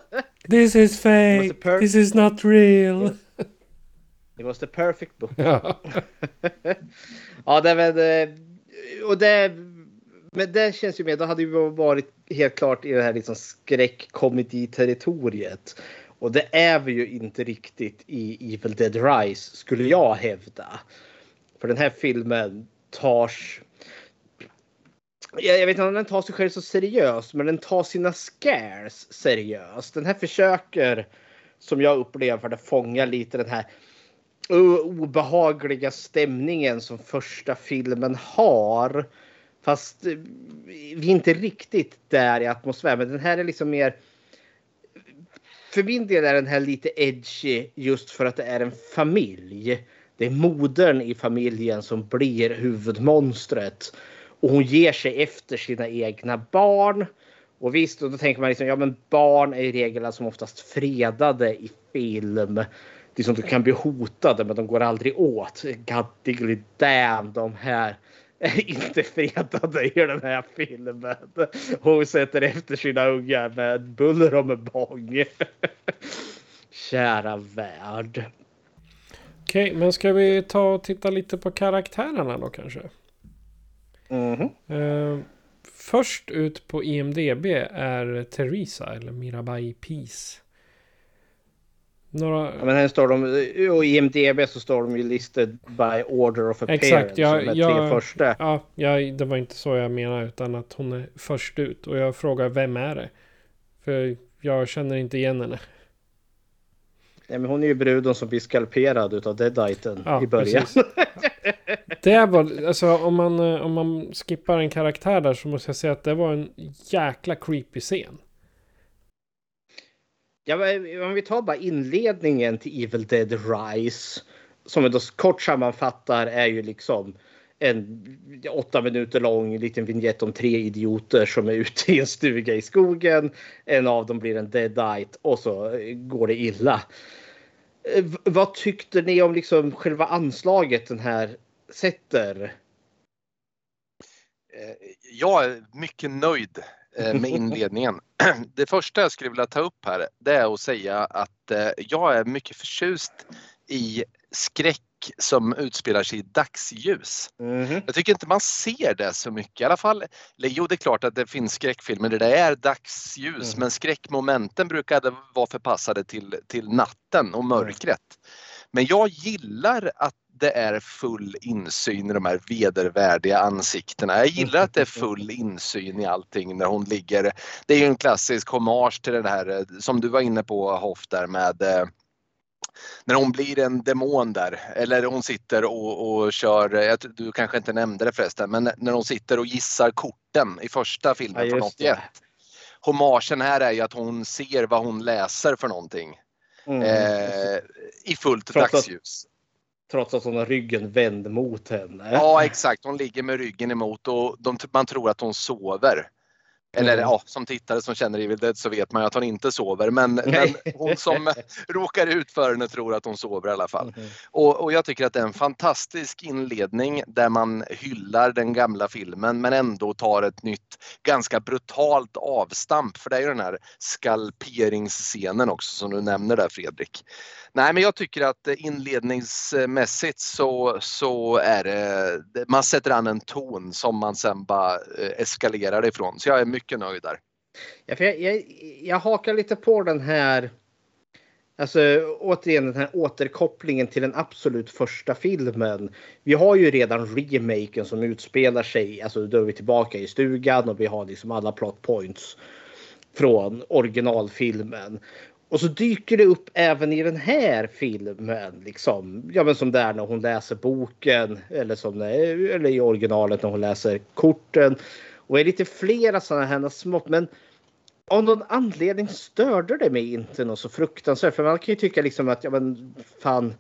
Speaker 1: This is fake, this is not real.
Speaker 4: It was the perfect book. ja, det är väl... Och det... Men det känns ju mer, då hade vi varit helt klart i det här liksom skräckkomedi-territoriet. Och det är vi ju inte riktigt i Evil Dead Rise, skulle jag hävda. För den här filmen tar... Jag vet inte om den tar sig själv så seriöst, men den tar sina scares seriöst. Den här försöker, som jag upplever det, fånga lite den här obehagliga stämningen som första filmen har. Fast eh, vi är inte riktigt där i atmosfären. Men den här är liksom mer... För min del är den här lite edgy just för att det är en familj det är modern i familjen som blir huvudmonstret. Och hon ger sig efter sina egna barn. Och visst, och då tänker man liksom, ja men barn är i regel som oftast fredade i film. Liksom, de kan bli hotade men de går aldrig åt. God diggly damn, de här är inte fredade i den här filmen. Hon sätter efter sina ungar med buller och med bång. (laughs) Kära värld.
Speaker 1: Okej, men ska vi ta och titta lite på karaktärerna då kanske?
Speaker 4: Mhm.
Speaker 1: Eh, först ut på IMDB är Teresa eller Mirabai Peace. Några...
Speaker 4: Ja, men här står de, och i IMDB så står de ju listed by order of appearance.
Speaker 1: Exakt, jag,
Speaker 4: som är
Speaker 1: jag,
Speaker 4: tre första.
Speaker 1: Ja, jag, det var inte så jag menade utan att hon är först ut. Och jag frågar vem är det? För jag känner inte igen henne.
Speaker 4: Nej, men hon är ju bruden som blir skalperad utav Deaditen
Speaker 1: Ja,
Speaker 4: i början. (laughs)
Speaker 1: Det var, alltså om man, eh, om man skippar en karaktär där så måste jag säga att det var en jäkla creepy scen.
Speaker 4: Ja, men om vi tar bara inledningen till Evil Dead Rise. Som vi då kort sammanfattar är ju liksom en åtta minuter lång liten vignett om tre idioter som är ute i en stuga i skogen. En av dem blir en deadite och så går det illa. Eh, v- Vad tyckte ni om liksom själva anslaget den här sätter?
Speaker 3: Eh, jag är mycket nöjd eh, med inledningen. (clears throat) Det första jag skulle vilja ta upp här det är att säga att jag är mycket förtjust i skräck som utspelar sig i dagsljus.
Speaker 4: Mhm.
Speaker 3: Jag tycker inte man ser det så mycket. I alla fall, eller jo det är klart att det finns skräckfilmer där det är dagsljus
Speaker 4: Mm.
Speaker 3: men skräckmomenten brukade vara förpassade till, till natten och mörkret. Men jag gillar att det är full insyn i de här vedervärdiga ansiktena. Jag gillar att det är full (laughs) insyn i allting när hon ligger. Det är ju en klassisk hommage till det här eh, som du var inne på Hoff där med eh, när hon blir en demon där eller hon sitter och, och kör, du kanske inte nämnde det förresten, men när hon sitter och gissar korten i första
Speaker 4: Ja,
Speaker 3: filmen från
Speaker 4: just det.
Speaker 3: 81. Hommagen här är ju att hon ser vad hon läser för någonting
Speaker 4: Mm.
Speaker 3: eh, i fullt
Speaker 4: Trots att-
Speaker 3: dagsljus.
Speaker 4: Trots att hon har ryggen vänd mot henne.
Speaker 3: Ja exakt, hon ligger med ryggen emot och de, man tror att hon sover. Eller
Speaker 4: Mm.
Speaker 3: ja, som tittare som känner Evil Dead så vet man ju att hon inte sover. Men, men hon som (laughs) råkar ut för henne tror att hon sover i alla fall.
Speaker 4: Mhm.
Speaker 3: Och, och jag tycker att det är en fantastisk inledning där man hyllar den gamla filmen men ändå tar ett nytt ganska brutalt avstamp. För det är ju den här skalperingsscenen också som du nämner där Fredrik. Nej men jag tycker att eh, inledningsmässigt så, så är det, man sätter an en ton som man sen bara eh, eskalerar ifrån. Så jag är mycket nöjd där.
Speaker 4: Ja, för jag, jag, jag hakar lite på den här. Alltså återigen den här återkopplingen till den absolut första filmen. Vi har ju redan remaken som utspelar sig, alltså då är vi tillbaka i stugan och vi har liksom alla plot points från originalfilmen. Och så dyker det upp även i den här filmen, liksom. Ja, men som där när hon läser boken eller som eller i originalet när hon läser korten. Och det är lite flera sådana här smått, men av någon anledning störde det mig inte något så fruktansvärt. För man kan ju tycka liksom att ja, men fan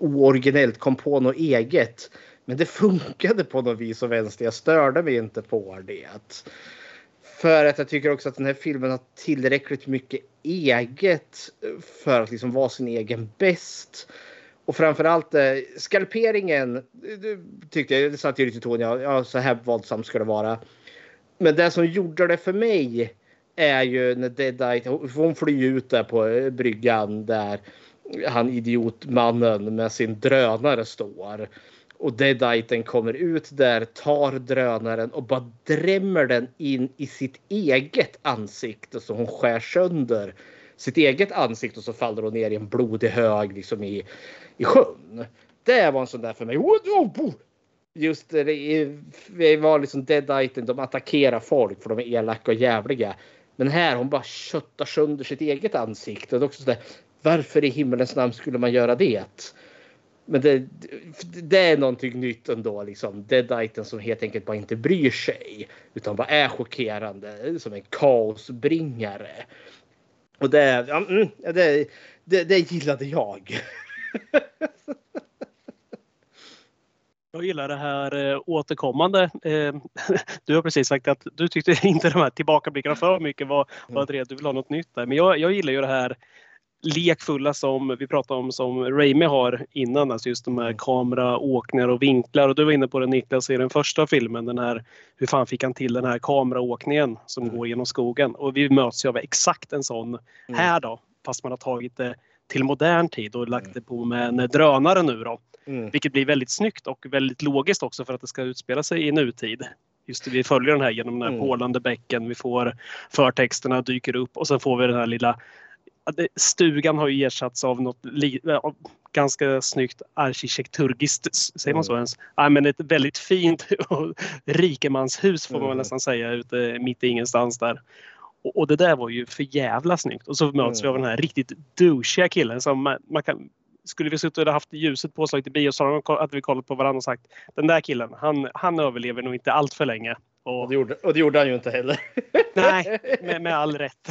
Speaker 4: ooriginellt kom på något eget. Men det (laughs) funkade på något vis och vänster. Jag störde mig inte på det. För att jag tycker också att den här filmen har tillräckligt mycket eget för att liksom vara sin egen bäst. Och framförallt eh, skalperingen det tyckte jag, det satt ju lite i tonen, ja, ja så här våldsamt ska det vara. Men det som gjorde det för mig är ju när Deadite, hon flyr ut där på eh, bryggan där han idiotmannen med sin drönare står. Och Deaditen kommer ut där, tar drönaren och bara drämmer den in i sitt eget ansikte så hon skär sönder sitt eget ansikte och så faller hon ner i en blodig hög liksom i, i sjön. Det var en sån där för mig. Oh, Just det, det var liksom Deaditen, de attackerar folk för de är elaka och jävliga. Men här hon bara köttar sönder sitt eget ansikte. Det är också så där, varför i himmelens namn skulle man göra det? Men det, det är någonting nytt ändå. Liksom. Deaditen som helt enkelt bara inte bryr sig. Utan bara är chockerande. Som en kaosbringare. Och det, ja, mm, det, det, det gillade jag. (laughs)
Speaker 5: Jag gillar det här eh, återkommande. Eh, (laughs) du har precis sagt att du tyckte inte de här tillbakablickarna för mycket var, var att du vill ha något nytt där. Men jag, jag gillar ju det här lekfulla som vi pratade om som Raimi har innan. Alltså just de här
Speaker 4: Mm.
Speaker 5: kameraåkningar och vinklar. Och du var inne på det Niklas i den första filmen. Den här, hur fan fick han till den här kameraåkningen som
Speaker 4: Mm.
Speaker 5: går genom skogen? Och vi möts ju av exakt en sån
Speaker 4: Mm.
Speaker 5: här då. Fast man har tagit det till modern tid och lagt
Speaker 4: Mm.
Speaker 5: det på med en drönare nu då.
Speaker 4: Mm.
Speaker 5: Vilket blir väldigt snyggt och väldigt logiskt också för att det ska utspela sig i nutid. Just det, vi följer den här genom den här
Speaker 4: Mm.
Speaker 5: bäcken. Vi får förtexterna dyker upp och sen får vi den här lilla Stugan har ju ersatts av något ja, ganska snyggt arkitekturgiskt, säger man så
Speaker 4: Mm.
Speaker 5: ens? Ja, men ett väldigt fint rikemanshus får man
Speaker 4: Mm.
Speaker 5: nästan säga ute mitt i ingenstans där. Och, och det där var ju för jävla snyggt. Och så möts vi av
Speaker 4: Mm.
Speaker 5: den här riktigt douchiga killen som man, man kan skulle vi suttit och haft ljuset påslaget i biosalen och hade vi kollat på varandra och sagt den där killen, han, han överlever nog inte allt för länge.
Speaker 4: Och det, gjorde, och det gjorde han ju inte heller. (laughs)
Speaker 5: nej, med, med all rätt.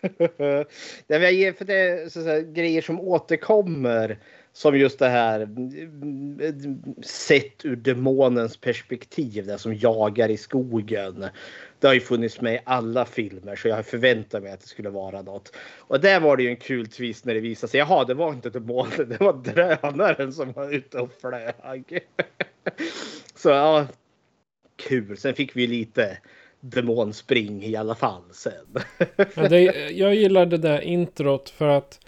Speaker 5: (laughs)
Speaker 4: Nej, jag ger för det så säga, grejer som återkommer. Som just det här sett ur demonens perspektiv. Det som jagar i skogen. Det har ju funnits med i alla filmer så jag förväntar mig att det skulle vara något. Och där var det ju en kul twist när det visade sig. Jaha, det var inte demonen. (laughs) Det var drönaren som var ute och flög. Så ja, kul. Sen fick vi lite demonspring i alla fall sen. (laughs)
Speaker 1: Ja, det, jag gillar det där introt för att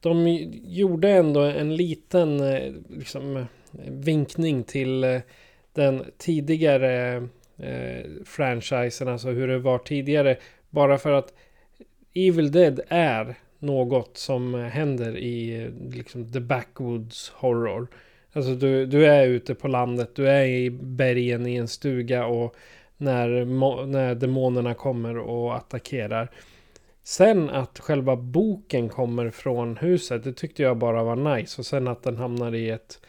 Speaker 1: de gjorde ändå en liten eh, liksom, eh, vinkning till eh, den tidigare eh, franchisen, alltså hur det var tidigare. Bara för att Evil Dead är något som händer i liksom, the backwoods horror. Alltså du, du är ute på landet, du är i bergen i en stuga och när, när demonerna kommer och attackerar. Sen att själva boken kommer från huset, det tyckte jag bara var nice. Och sen att den hamnar i ett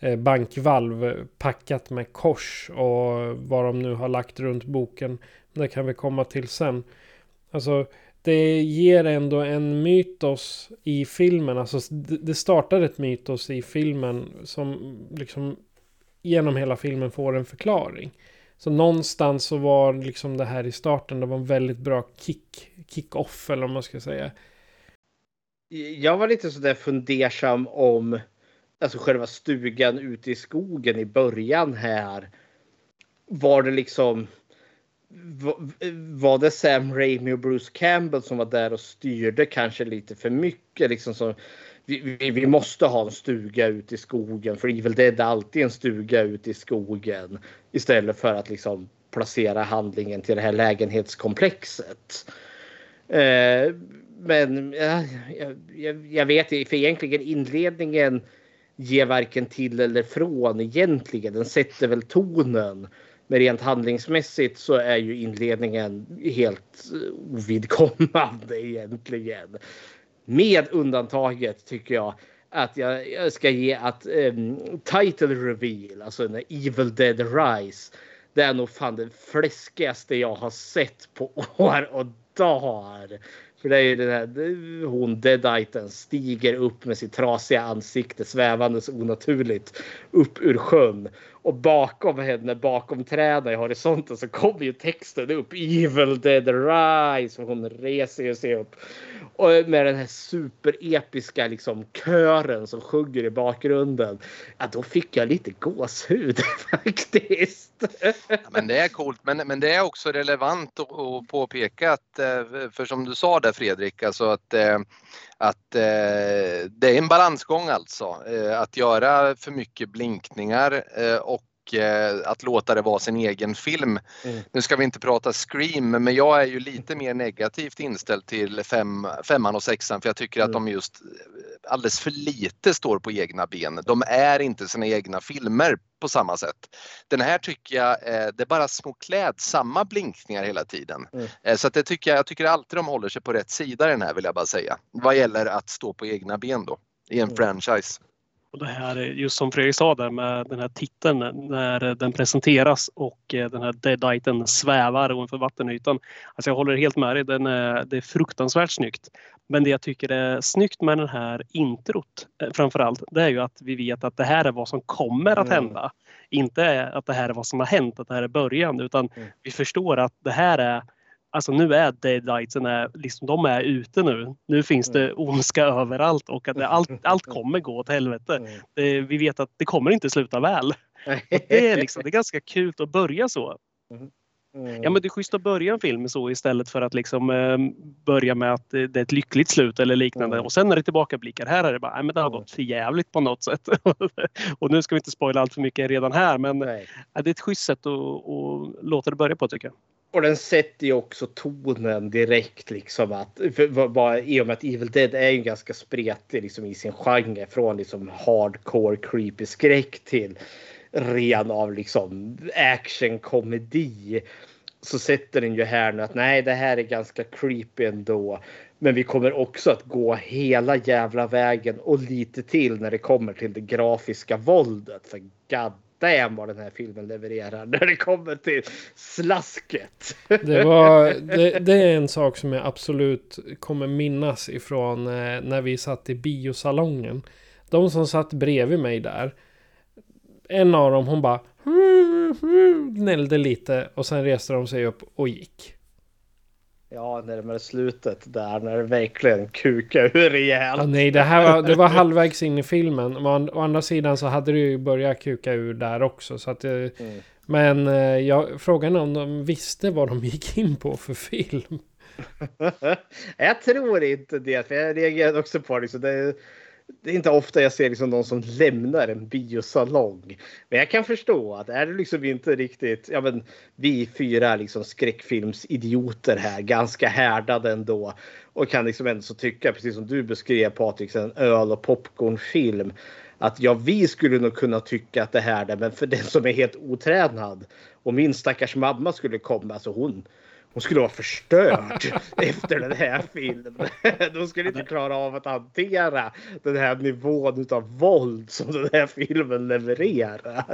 Speaker 1: eh, bankvalv packat med kors och vad de nu har lagt runt boken. Det kan vi komma till sen. Alltså, det ger ändå en mytos i filmen. Alltså, det startar ett mytos i filmen som liksom genom hela filmen får en förklaring. Så någonstans så var liksom det här i starten, det var en väldigt bra kick, kick-off eller vad man ska säga.
Speaker 4: Jag var lite sådär fundersam om alltså själva stugan ute i skogen i början här. Var det liksom var det Sam Raimi och Bruce Campbell som var där och styrde kanske lite för mycket? Liksom så, vi, vi, vi måste ha en stuga ute i skogen för Evil Dead är alltid en stuga ute i skogen. Istället för att liksom placera handlingen till det här lägenhetskomplexet. Eh, men eh, jag, jag, vet för egentligen inledningen ger varken till eller från egentligen. Den sätter väl tonen. Men rent handlingsmässigt så är ju inledningen helt ovidkommande egentligen. Med undantaget tycker jag att jag, jag ska ge att um, title reveal, alltså när Evil Dead Rise. Det är nog fan det fläskigaste jag har sett på (laughs) år och dagar. För det är ju den här, hon Deaditen stiger upp med sitt trasiga ansikte svävandes onaturligt upp ur sjön. Och bakom henne, bakom träden i horisonten så kommer ju texten upp. Evil Dead Rise. Och hon reser ju sig upp. Och med den här superepiska liksom kören som sjunger i bakgrunden. Ja, då fick jag lite gåshud (laughs) faktiskt.
Speaker 3: Ja, men det är coolt, men, men det är också relevant att, påpeka att, eh, för som du sa där Fredrik, alltså att, eh, att eh, det är en balansgång alltså. Eh, Att göra för mycket blinkningar eh, och att låta det vara sin egen film.
Speaker 4: Mm.
Speaker 3: Nu ska vi inte prata Scream, men jag är ju lite mer negativt inställd till fem, femman och sexan för jag tycker att
Speaker 4: Mm.
Speaker 3: de just alldeles för lite står på egna ben. De är inte sina egna filmer på samma sätt. Den här tycker jag, eh, det är bara små klädsamma blinkningar hela tiden.
Speaker 4: Mm.
Speaker 3: Eh, Så att det tycker jag, jag tycker alltid de håller sig på rätt sida den här vill jag bara säga. Vad gäller att stå på egna ben då i en
Speaker 4: Mm.
Speaker 3: franchise.
Speaker 5: Och det här, är just som Fredrik sa där med den här titeln när den presenteras och eh, den här Deaditen svävar ovanför vattenytan. Alltså jag håller helt med dig, den är, det är fruktansvärt snyggt. Men det jag tycker är snyggt med den här introt eh, framförallt, det är ju att vi vet att det här är vad som kommer att
Speaker 4: Mm.
Speaker 5: hända. Inte att det här är vad som har hänt, att det här är början, utan
Speaker 4: Mm.
Speaker 5: vi förstår att det här är alltså nu är deadlightsen är, liksom, de är ute nu. Nu finns det
Speaker 4: Mm.
Speaker 5: ondska överallt och att allt, allt kommer gå åt helvete.
Speaker 4: Mm.
Speaker 5: Det, vi vet att det kommer inte sluta väl. Det, är liksom, det är ganska kul att börja så.
Speaker 4: Mm.
Speaker 5: Ja men det är schysst att börja en film så istället för att liksom eh, börja med att det det är ett lyckligt slut eller liknande.
Speaker 4: Mm.
Speaker 5: Och sen när det tillbakablickar här är det bara, nej men det har
Speaker 4: Mm.
Speaker 5: gått för jävligt på något sätt. (laughs) och nu ska vi inte spoila allt för mycket redan här men ja, det är ett schysst sätt att, att låta det börja på tycker jag.
Speaker 4: Och den sätter ju också tonen direkt liksom att för, för, bara, i och med att Evil Dead är ju ganska spretig liksom i sin genre från liksom hardcore creepy skräck till ren av liksom actionkomedi. Så sätter den ju här nu att nej, det här är ganska creepy ändå. Men vi kommer också att gå hela jävla vägen och lite till när det kommer till det grafiska våldet. För god damn vad den här filmen levererar när det kommer till slasket.
Speaker 1: Det, var, det, det är en sak som jag absolut kommer minnas ifrån eh, när vi satt i biosalongen. De som satt bredvid mig där. En av dem hon bara gnällde lite och sen reste de sig upp och gick.
Speaker 4: Ja, närmare slutet där när det verkligen kukar ur rejält.
Speaker 1: Ah, nej, det här var, det var halvvägs in i filmen. An- å andra sidan så hade det ju börjat kuka ur där också. Så att, eh,
Speaker 4: Mm.
Speaker 1: Men eh, jag, frågan är om de visste vad de gick in på för film. (laughs)
Speaker 4: jag tror inte det, för jag reagerade också på det. Liksom, det, det är inte ofta jag ser liksom någon som lämnar en biosalong. Men jag kan förstå att är det liksom inte riktigt, ja men vi fyra liksom skräckfilmsidioter här, ganska härdade ändå. Och kan liksom ändå så tycka, precis som du beskrev Patrik, en öl och popcornfilm. Att ja, vi skulle nog kunna tycka att det här är, men för den som är helt otränad och min stackars mamma skulle komma, alltså hon, hon skulle vara förstörd (laughs) efter den här filmen. De skulle inte klara av att hantera den här nivån av våld som den här filmen levererar.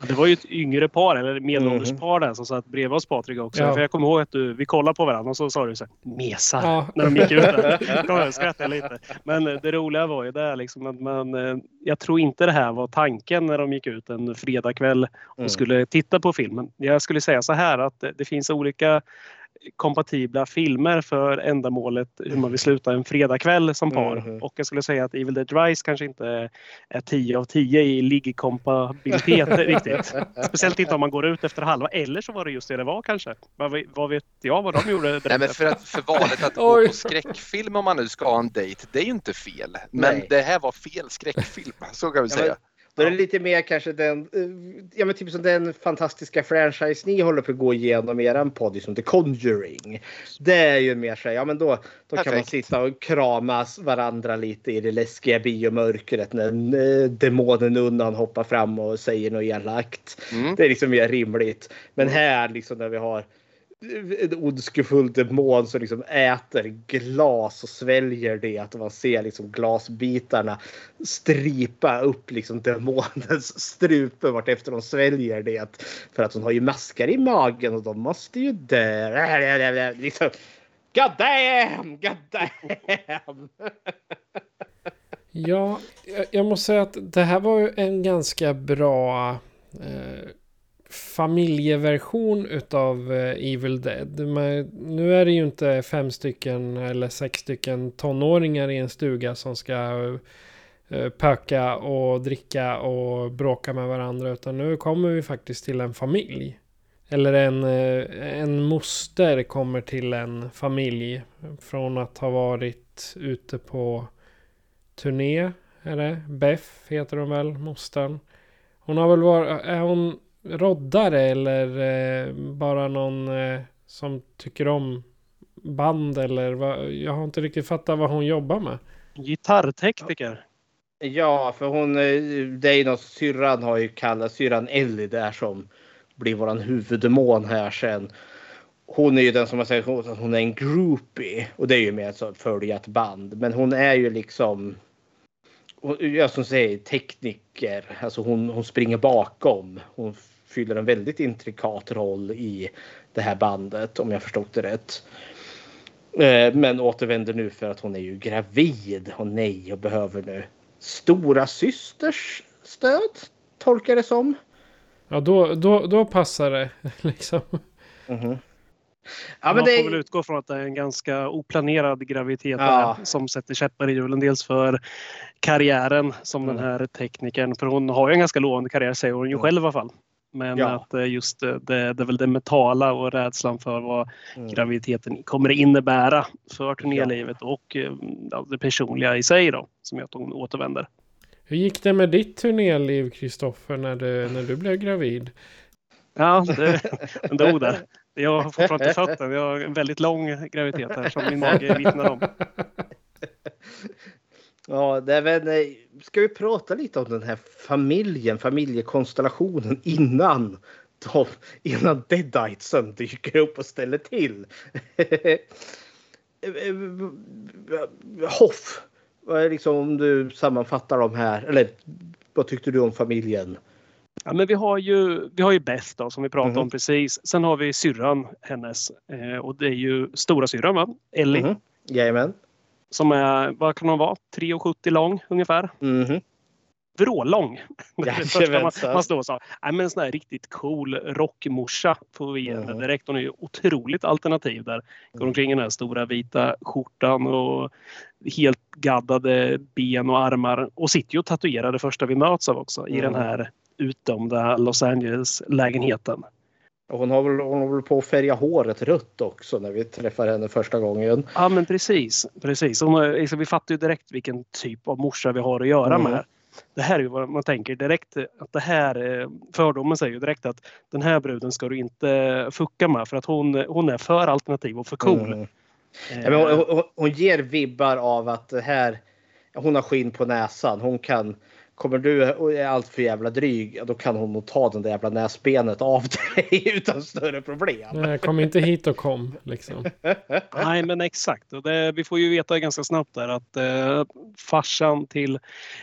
Speaker 5: Det var ju ett yngre par, eller medelålders par där som satt bredvid oss Patrik också.
Speaker 1: Ja.
Speaker 5: För jag kommer ihåg att du, vi kollade på varandra och så sa du så här, mesar.
Speaker 1: Ja.
Speaker 5: När de gick ut där. (laughs) Jag skrattade lite. Men det roliga var ju där liksom att man, eh, jag tror inte det här var tanken när de gick ut en fredagkväll och
Speaker 4: Mm.
Speaker 5: skulle titta på filmen. Jag skulle säga så här att det, det finns olika kompatibla filmer för ändamålet hur man vill sluta en fredagkväll som par.
Speaker 4: Mhm.
Speaker 5: Och jag skulle säga att Evil Dead Rise kanske inte är 10 av 10 i liggkompabilitet (laughs) riktigt. Speciellt inte om man går ut efter halva. Eller så var det just det det var kanske. Vad, vad vet jag vad de gjorde
Speaker 3: Nej, men för, att, för valet att (laughs) gå på skräckfilm om man nu ska ha en dejt, det är ju inte fel. Men
Speaker 4: Nej.
Speaker 3: det här var fel skräckfilm, så kan vi
Speaker 4: Ja,
Speaker 3: säga.
Speaker 4: Då är det lite mer kanske den, eh, ja men typ som den fantastiska franchise ni håller på att gå igenom i eran podd, som The Conjuring. Det är ju mer så här, ja men då, då kan man sitta och kramas varandra lite i det läskiga biomörkret när eh, demonen undan hoppar fram och säger något elakt.
Speaker 3: Mm.
Speaker 4: Det är liksom mer rimligt. Men här liksom när vi har en ondskefull demon som liksom äter glas och sväljer det. Att man ser liksom glasbitarna stripa upp liksom demonens (laughs) strupe vart efter de sväljer det. För att hon har ju maskar i magen och de måste ju dö. (laughs) Liksom, God damn! God damn!
Speaker 1: Ja, jag- jag måste säga att det här var ju en ganska bra eh, familjeversion utav eh, Evil Dead. Men nu är det ju inte fem stycken eller sex stycken tonåringar i en stuga som ska eh, pöka och dricka och bråka med varandra. Utan nu kommer vi faktiskt till en familj. Eller en, eh, en moster kommer till en familj från att ha varit ute på turné. Är det? Beff heter hon väl, mostern. Hon har väl varit, är hon roddare eller eh, bara någon eh, som tycker om band eller vad? Jag har inte riktigt fattat vad hon jobbar med.
Speaker 5: Gitarrtekniker.
Speaker 4: Ja, för hon, eh, det är ju något syrran har ju kallat syrran Ellie där som blir våran huvuddemon här sen. Hon är ju den som har sagt att hon är en groupie och det är ju mer att följa ett band. Men hon är ju liksom, jag som säger tekniker, alltså hon, hon springer bakom. Hon fyller en väldigt intrikat roll i det här bandet om jag förstått det rätt. Eh, Men återvänder nu för att hon är ju gravid och nej och behöver nu stora systers stöd tolkar det som.
Speaker 1: Ja, då, då, då passar det (laughs) liksom.
Speaker 4: Mhm.
Speaker 5: Ja, Man det... får väl utgå från att det är en ganska oplanerad graviditet ja. som sätter käppar i hjulen. Dels för karriären som mm. den här teknikern, för hon har ju en ganska lovande karriär säger hon ju mm. själv i alla fall. Men ja. att eh, just det, det, det är väl det mentala och rädslan för vad mm. graviditeten kommer innebära för turnélivet ja. och eh, ja, det personliga i sig då som gör att hon återvänder.
Speaker 1: Hur gick det med ditt turnéliv Kristoffer när du, när du blev gravid?
Speaker 5: Ja, det, den dog där. Jag har fortfarande inte fött den. Jag har en väldigt lång graviditet här som min mage vittnar om. (laughs)
Speaker 4: Ja, det är väl, ska vi prata lite om den här familjen, familjekonstellationen innan de, innan Deaditesen dyker upp och ställer till. (laughs) Eh, eh, Hoff, vad är liksom om du sammanfattar de här, eller vad tyckte du om familjen?
Speaker 5: Ja, men vi har ju, vi har ju Beth då, som vi pratade mm. om precis. Sen har vi syrran hennes eh, och det är ju stora syrran va? Ellie. Mm.
Speaker 4: Jajamän.
Speaker 5: Som är, vad kan hon vara, 3,70 lång ungefär.
Speaker 4: Mm.
Speaker 5: Vrålång. (laughs) det första man, man står och sa. Nej, men en sån här riktigt cool rockmorsa får vi ge mm. direkt. Hon är ju otroligt alternativ där. Går mm. omkring i den här stora vita skjortan och helt gaddade ben och armar. Och sitter ju och tatuerar det första vi möts av också i den mm. här utdömda Los Angeles-lägenheten.
Speaker 4: Hon har, väl, hon har väl på att färga håret rött också när vi träffar henne första gången.
Speaker 5: Ja men precis. precis. Hon, liksom, vi fattar ju direkt vilken typ av morsa vi har att göra mm. med. Det här är ju vad man tänker direkt att det här fördomen säger ju direkt att den här bruden ska du inte fucka med för att hon, hon är för alternativ och för cool. Mm.
Speaker 4: Men hon, hon, hon, ger vibbar av att det här, hon har skinn på näsan. Hon kan Kommer du och är allt för jävla dryg, då kan hon nog ta den där jävla näsbenet av dig (laughs) utan större problem.
Speaker 1: Nej, kom inte hit och kom liksom. (laughs)
Speaker 5: Nej, men exakt. Och det, vi får ju veta ganska snabbt där att eh, farsan till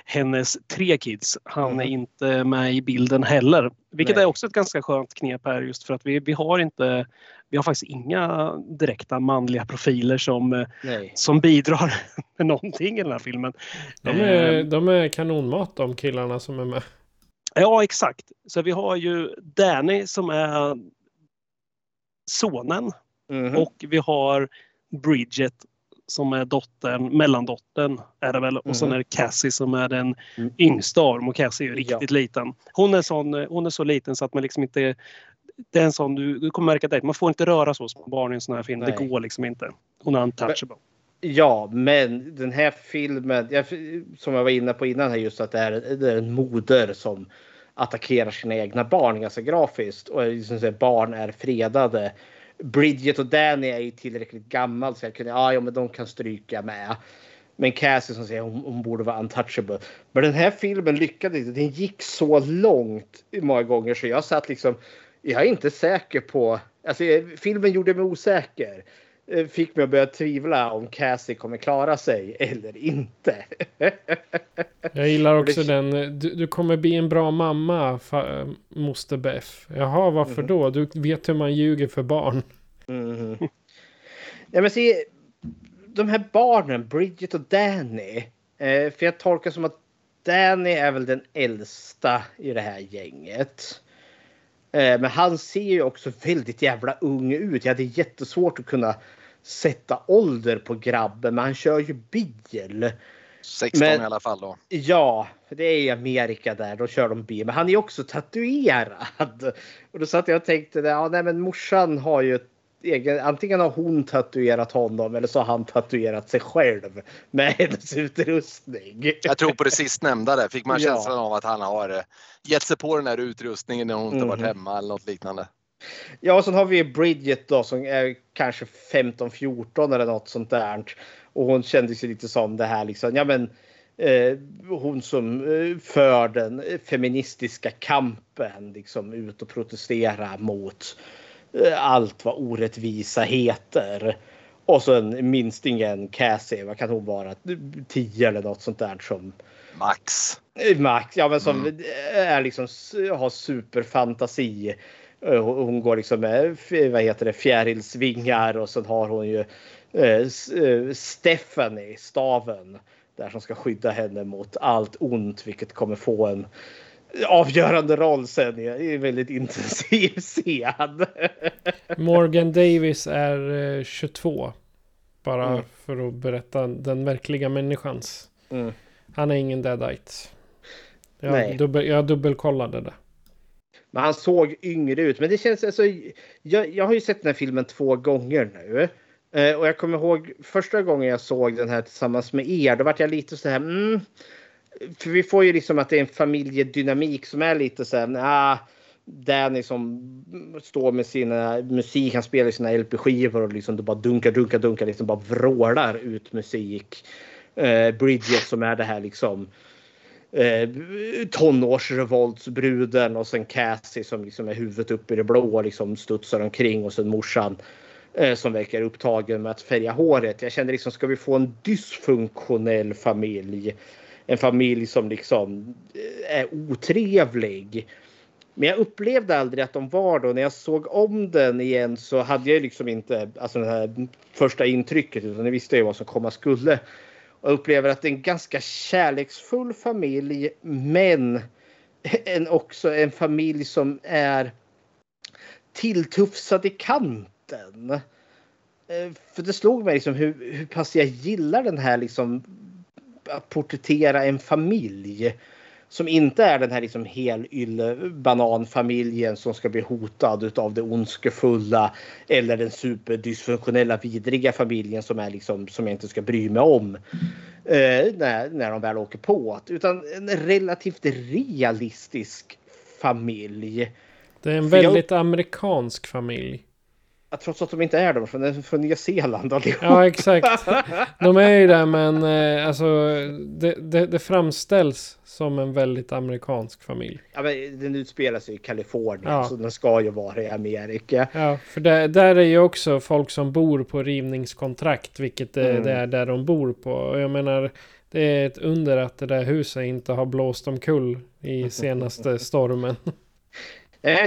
Speaker 5: hennes tre kids, han mm. är inte med i bilden heller. Vilket Nej. är också ett ganska skönt knep här just för att vi, vi har inte vi har faktiskt inga direkta manliga profiler som, eh, som bidrar (laughs) med någonting i den här filmen.
Speaker 1: De är, ehm. de är kanonmat de killarna som är med.
Speaker 5: Ja exakt. Så vi har ju Danny som är sonen mm. och vi har Bridget som är dottern, mellandottern är det väl. Och sen mm. är det Cassie som är den mm. yngsta av dem och Cassie är ju riktigt ja. liten. Hon är, sån, hon är så liten så att man liksom inte det är en sån, du, du kommer märka det, man får inte röra så små barn i en sån här film. Nej. Det går liksom inte. Hon är untouchable.
Speaker 4: Ja, men den här filmen, jag, som jag var inne på innan, här just att det är, det är en moder som attackerar sina egna barn ganska grafiskt och liksom barn är fredade. Bridget och Danny är ju tillräckligt gammal så jag kunde, ja, ja men de kan stryka med. Men Cassie som säger hon, hon borde vara untouchable. Men den här filmen lyckades inte. Den gick så långt många gånger så jag satt liksom jag är inte säker på... Alltså, filmen gjorde mig osäker. Eh, fick mig att börja tvivla om Cassie kommer klara sig eller inte. (laughs)
Speaker 1: Jag gillar också den. Du, du, kommer bli en bra mamma, fa, moster Beth. Jaha, varför mm. då? Du vet hur man ljuger för barn.
Speaker 4: Mm. Ja, men se, de här barnen, Bridget och Danny. Eh, för jag tolkar som att Danny är väl den äldsta i det här gänget. Eh, men han ser ju också väldigt jävla ung ut. Jag hade jättesvårt att kunna sätta ålder på grabben, men han kör ju bil.
Speaker 3: 16 men, i alla fall då.
Speaker 4: Ja, det är i Amerika där. Då kör de bil. Men han är också tatuerad. Och då satt jag och tänkte, ja, nej, men morsan har ju ett egen, antingen har hon tatuerat honom eller så har han tatuerat sig själv med hennes utrustning.
Speaker 3: Jag tror på det sistnämnda där. Fick man ja. känslan av att han har eh, gett sig på den här utrustningen när hon inte mm. varit hemma eller något liknande.
Speaker 4: Ja, och sen har vi Bridget då som är kanske 15-14 eller något sånt där. Och hon kändes ju lite som det här liksom, ja men eh, hon som eh, för den feministiska kampen liksom ut och protestera mot Eh, allt vad orättvisa heter. Och sen minstingen Cassie, vad kan hon vara? 10 eller något sånt där som
Speaker 3: Max.
Speaker 4: Eh, Max, ja men som mm. är liksom har superfantasi. Eh, hon går liksom med vad heter det, fjärilsvingar och sen har hon ju eh, Stephanie, staven, där som ska skydda henne mot allt ont, vilket kommer få en avgörande roll sen i en väldigt (laughs) intensiv scen.
Speaker 1: Morgan Davis är 22. Bara mm. för att berätta den verkliga människans. Mm. Han är ingen deadite. Jag, dubbel, jag dubbelkollade det.
Speaker 4: Men han såg yngre ut. Men det känns alltså. Jag, jag har ju sett den här filmen två gånger nu. Eh, och jag kommer ihåg första gången jag såg den här tillsammans med er. Då vart jag lite så här. Mm, för vi får ju liksom att det är en familjedynamik som är lite så här. Nah, Danny som står med sina musik, han spelar sina LP-skivor och liksom bara dunkar, dunkar, dunkar, liksom bara vrålar ut musik. Eh, Bridget som är det här liksom eh, tonårsrevoltsbruden och sen Cassie som liksom är huvudet upp i det blå liksom studsar omkring och sen morsan eh, som verkar upptagen med att färga håret. Jag känner liksom, ska vi få en dysfunktionell familj? En familj som liksom eh, är otrevlig. Men jag upplevde aldrig att de var då. När jag såg om den igen så hade jag liksom inte alltså det här första intrycket utan jag visste ju vad som komma skulle. Och upplever att det är en ganska kärleksfull familj men (laughs) en, också en familj som är tilltufsad i kanten. Eh, för det slog mig liksom hur, hur pass jag gillar den här liksom att porträttera en familj som inte är den här liksom helylle bananfamiljen som ska bli hotad av det ondskefulla eller den superdysfunktionella vidriga familjen som är liksom som jag inte ska bry mig om eh, när, när de väl åker på utan en relativt realistisk familj.
Speaker 1: Det är en väldigt jag... amerikansk familj
Speaker 4: trots att de inte är de, från, från Nya Zeeland allihop.
Speaker 1: Ja, exakt. De är ju det, men eh, alltså det, det, det, framställs som en väldigt amerikansk familj.
Speaker 4: Ja, men den utspelar sig i Kalifornien, ja. så den ska ju vara i Amerika.
Speaker 1: Ja, för det, där är ju också folk som bor på rivningskontrakt, vilket mm. det är där de bor på. Och jag menar, det är ett under att det där huset inte har blåst omkull i (laughs) senaste stormen.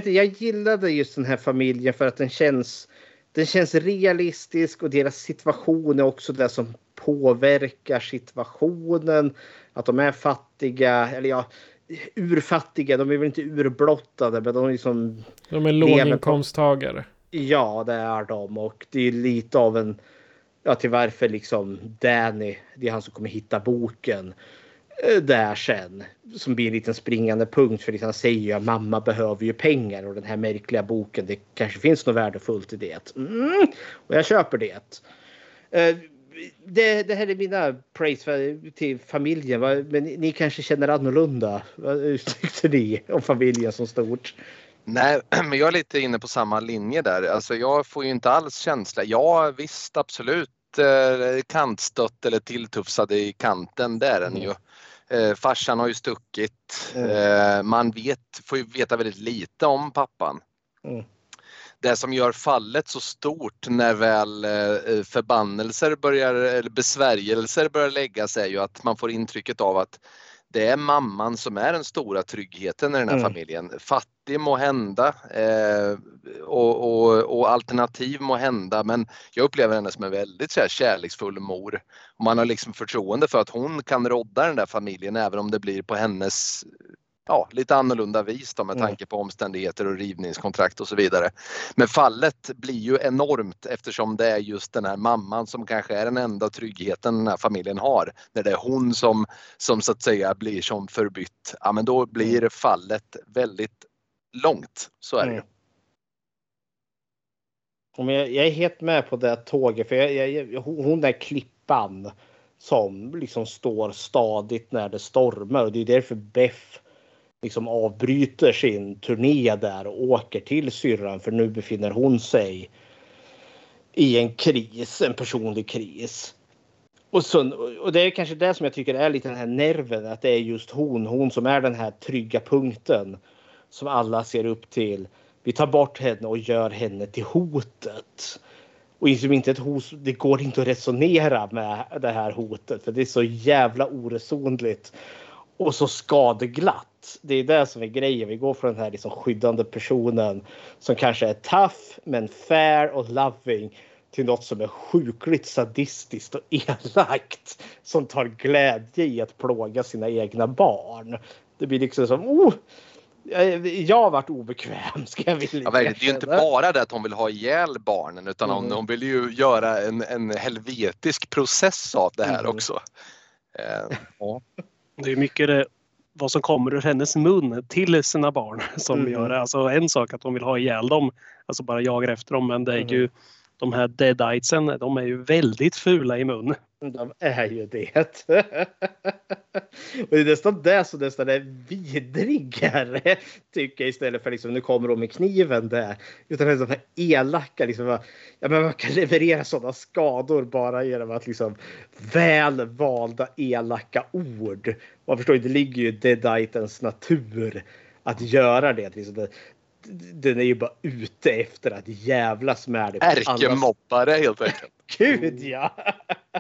Speaker 4: Jag gillade just den här familjen för att den känns den känns realistisk och deras situation är också det som påverkar situationen. Att de är fattiga, eller ja, urfattiga. De är väl inte urblottade, men de är liksom...
Speaker 1: De är låginkomsttagare.
Speaker 4: Ja, det är de och det är lite av en... Ja, till varför liksom Danny, det är han som kommer hitta boken. Eh, där sen. Som blir en liten springande punkt för han säger ju att mamma behöver ju pengar och den här märkliga boken. Det kanske finns något värdefullt i det. Mm, och jag köper det. Eh, det, det, här är mina praise till familjen. Men ni kanske känner annorlunda. Vad tyckte ni om familjen som stort?
Speaker 3: Nej, (clears throat) men jag är lite inne på samma linje där. Alltså jag får ju inte alls känsla. Ja visst absolut eh, kantstött eller tilltufsad i kanten, det är den ju. Eh, farsan har ju stuckit. Mm. Eh, man vet, får ju veta väldigt lite om pappan. Mm. Det som gör fallet så stort när väl eh, förbannelser börjar, eller besvärjelser börjar läggas är ju att man får intrycket av att det är mamman som är den stora tryggheten i den här mm. familjen. Fattig må hända eh, och, och, och, alternativ må hända men jag upplever henne som en väldigt så här, kärleksfull mor. Man har liksom förtroende för att hon kan rodda den där familjen även om det blir på hennes ja, lite annorlunda vis då med mm. tanke på omständigheter och rivningskontrakt och så vidare. Men fallet blir ju enormt eftersom det är just den här mamman som kanske är den enda tryggheten den här familjen har. När det är hon som, som så att säga blir som förbytt, ja men då blir mm. fallet väldigt långt. Så är det ju.
Speaker 4: Mm. Jag är helt med på det tåget för jag, jag, hon är klippan som liksom står stadigt när det stormar och det är därför Beff liksom avbryter sin turné där och åker till syrran för nu befinner hon sig i en kris, en personlig kris. Och, så, och det är kanske det som jag tycker är lite den här nerven, att det är just hon, hon som är den här trygga punkten som alla ser upp till. Vi tar bort henne och gör henne till hotet. Och liksom inte ett hot, det går inte att resonera med det här hotet för det är så jävla oresonligt och så skadeglatt. Det är det som är grejen. Vi går från den här liksom skyddande personen som kanske är tough men fair och loving till något som är sjukligt sadistiskt och (laughs) elakt som tar glädje i att plåga sina egna barn. Det blir liksom som oh, jag har varit obekväm ska jag vilja
Speaker 3: ja, Det är ju inte bara det att hon vill ha ihjäl barnen utan mm. hon, vill ju göra en, en helvetisk process av det här mm. också. (laughs)
Speaker 5: Eh, ja. Det är mycket det, vad som kommer ur hennes mun till sina barn (laughs) som mm. gör det. Alltså en sak att hon vill ha ihjäl dem, alltså bara jagar efter dem, men det är ju de här deaditesen, de är ju väldigt fula i mun.
Speaker 4: De är ju det. (laughs) och det är nästan det som nästan är vidrigare tycker jag istället för liksom nu kommer de med kniven där. Utan det är de här elaka liksom. Ja, men man kan leverera sådana skador bara genom att liksom väl valda elaka ord. Man förstår ju, det ligger ju i deaditens natur att göra det. Liksom den är ju bara ute efter att jävlas med det.
Speaker 3: Ärkemobbare helt enkelt. (laughs)
Speaker 4: Gud ja!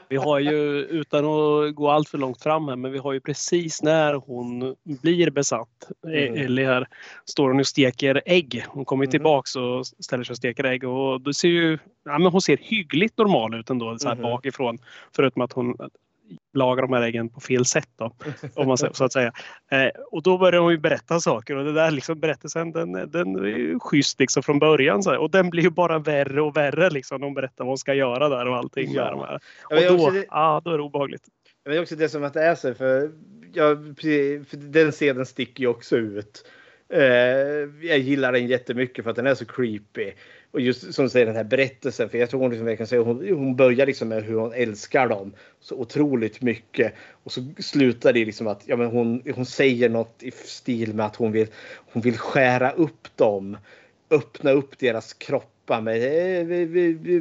Speaker 5: Vi har ju, utan att gå allt för långt fram här, men vi har ju precis när hon blir besatt, mm. Ellie här, står hon och steker ägg. Hon kommer mm. tillbaks och ställer sig och steker ägg och då ser ju, ja men hon ser hyggligt normal ut ändå så här mm. bakifrån. Förutom att hon laga de här äggen på fel sätt då, om man så att säga. Eh, och då börjar hon ju berätta saker och det där liksom berättelsen den, den är schysst liksom från början så här. och den blir ju bara värre och värre liksom. De berättar vad hon ska göra där och allting. Ja. De här. Och då, det, ah, då är det obehagligt.
Speaker 4: Men det är också det som att det är så för, ja, för den scenen sticker ju också ut. Eh, jag gillar den jättemycket för att den är så creepy. Och just som du säger den här berättelsen, för jag tror hon liksom verkligen säger, hon, hon börjar liksom med hur hon älskar dem så otroligt mycket. Och så slutar det liksom att ja, men hon, hon säger något i stil med att hon vill, hon vill skära upp dem. Öppna upp deras kroppar med,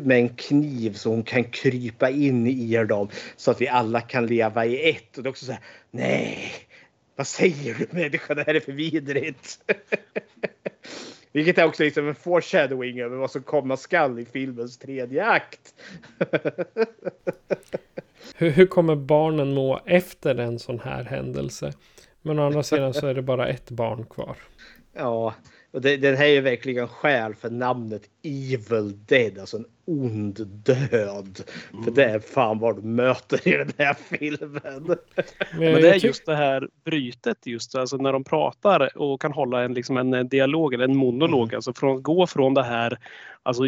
Speaker 4: med en kniv så hon kan krypa in i dem så att vi alla kan leva i ett. Och det är också så här, nej, vad säger du människa, det här är för vidrigt. (laughs) Vilket är också liksom en foreshadowing över vad som komma skall i filmens tredje akt. (laughs)
Speaker 1: hur, hur kommer barnen må efter en sån här händelse? Men å andra sidan så är det bara ett barn kvar.
Speaker 4: Ja, och det, den här är ju verkligen skäl för namnet Evil Dead, alltså en ond död. Mm. För det är fan vad du möter i den här filmen.
Speaker 5: Men det är just det här brytet just alltså när de pratar och kan hålla en, liksom en dialog eller en monolog. Mm. Alltså från, gå från det här alltså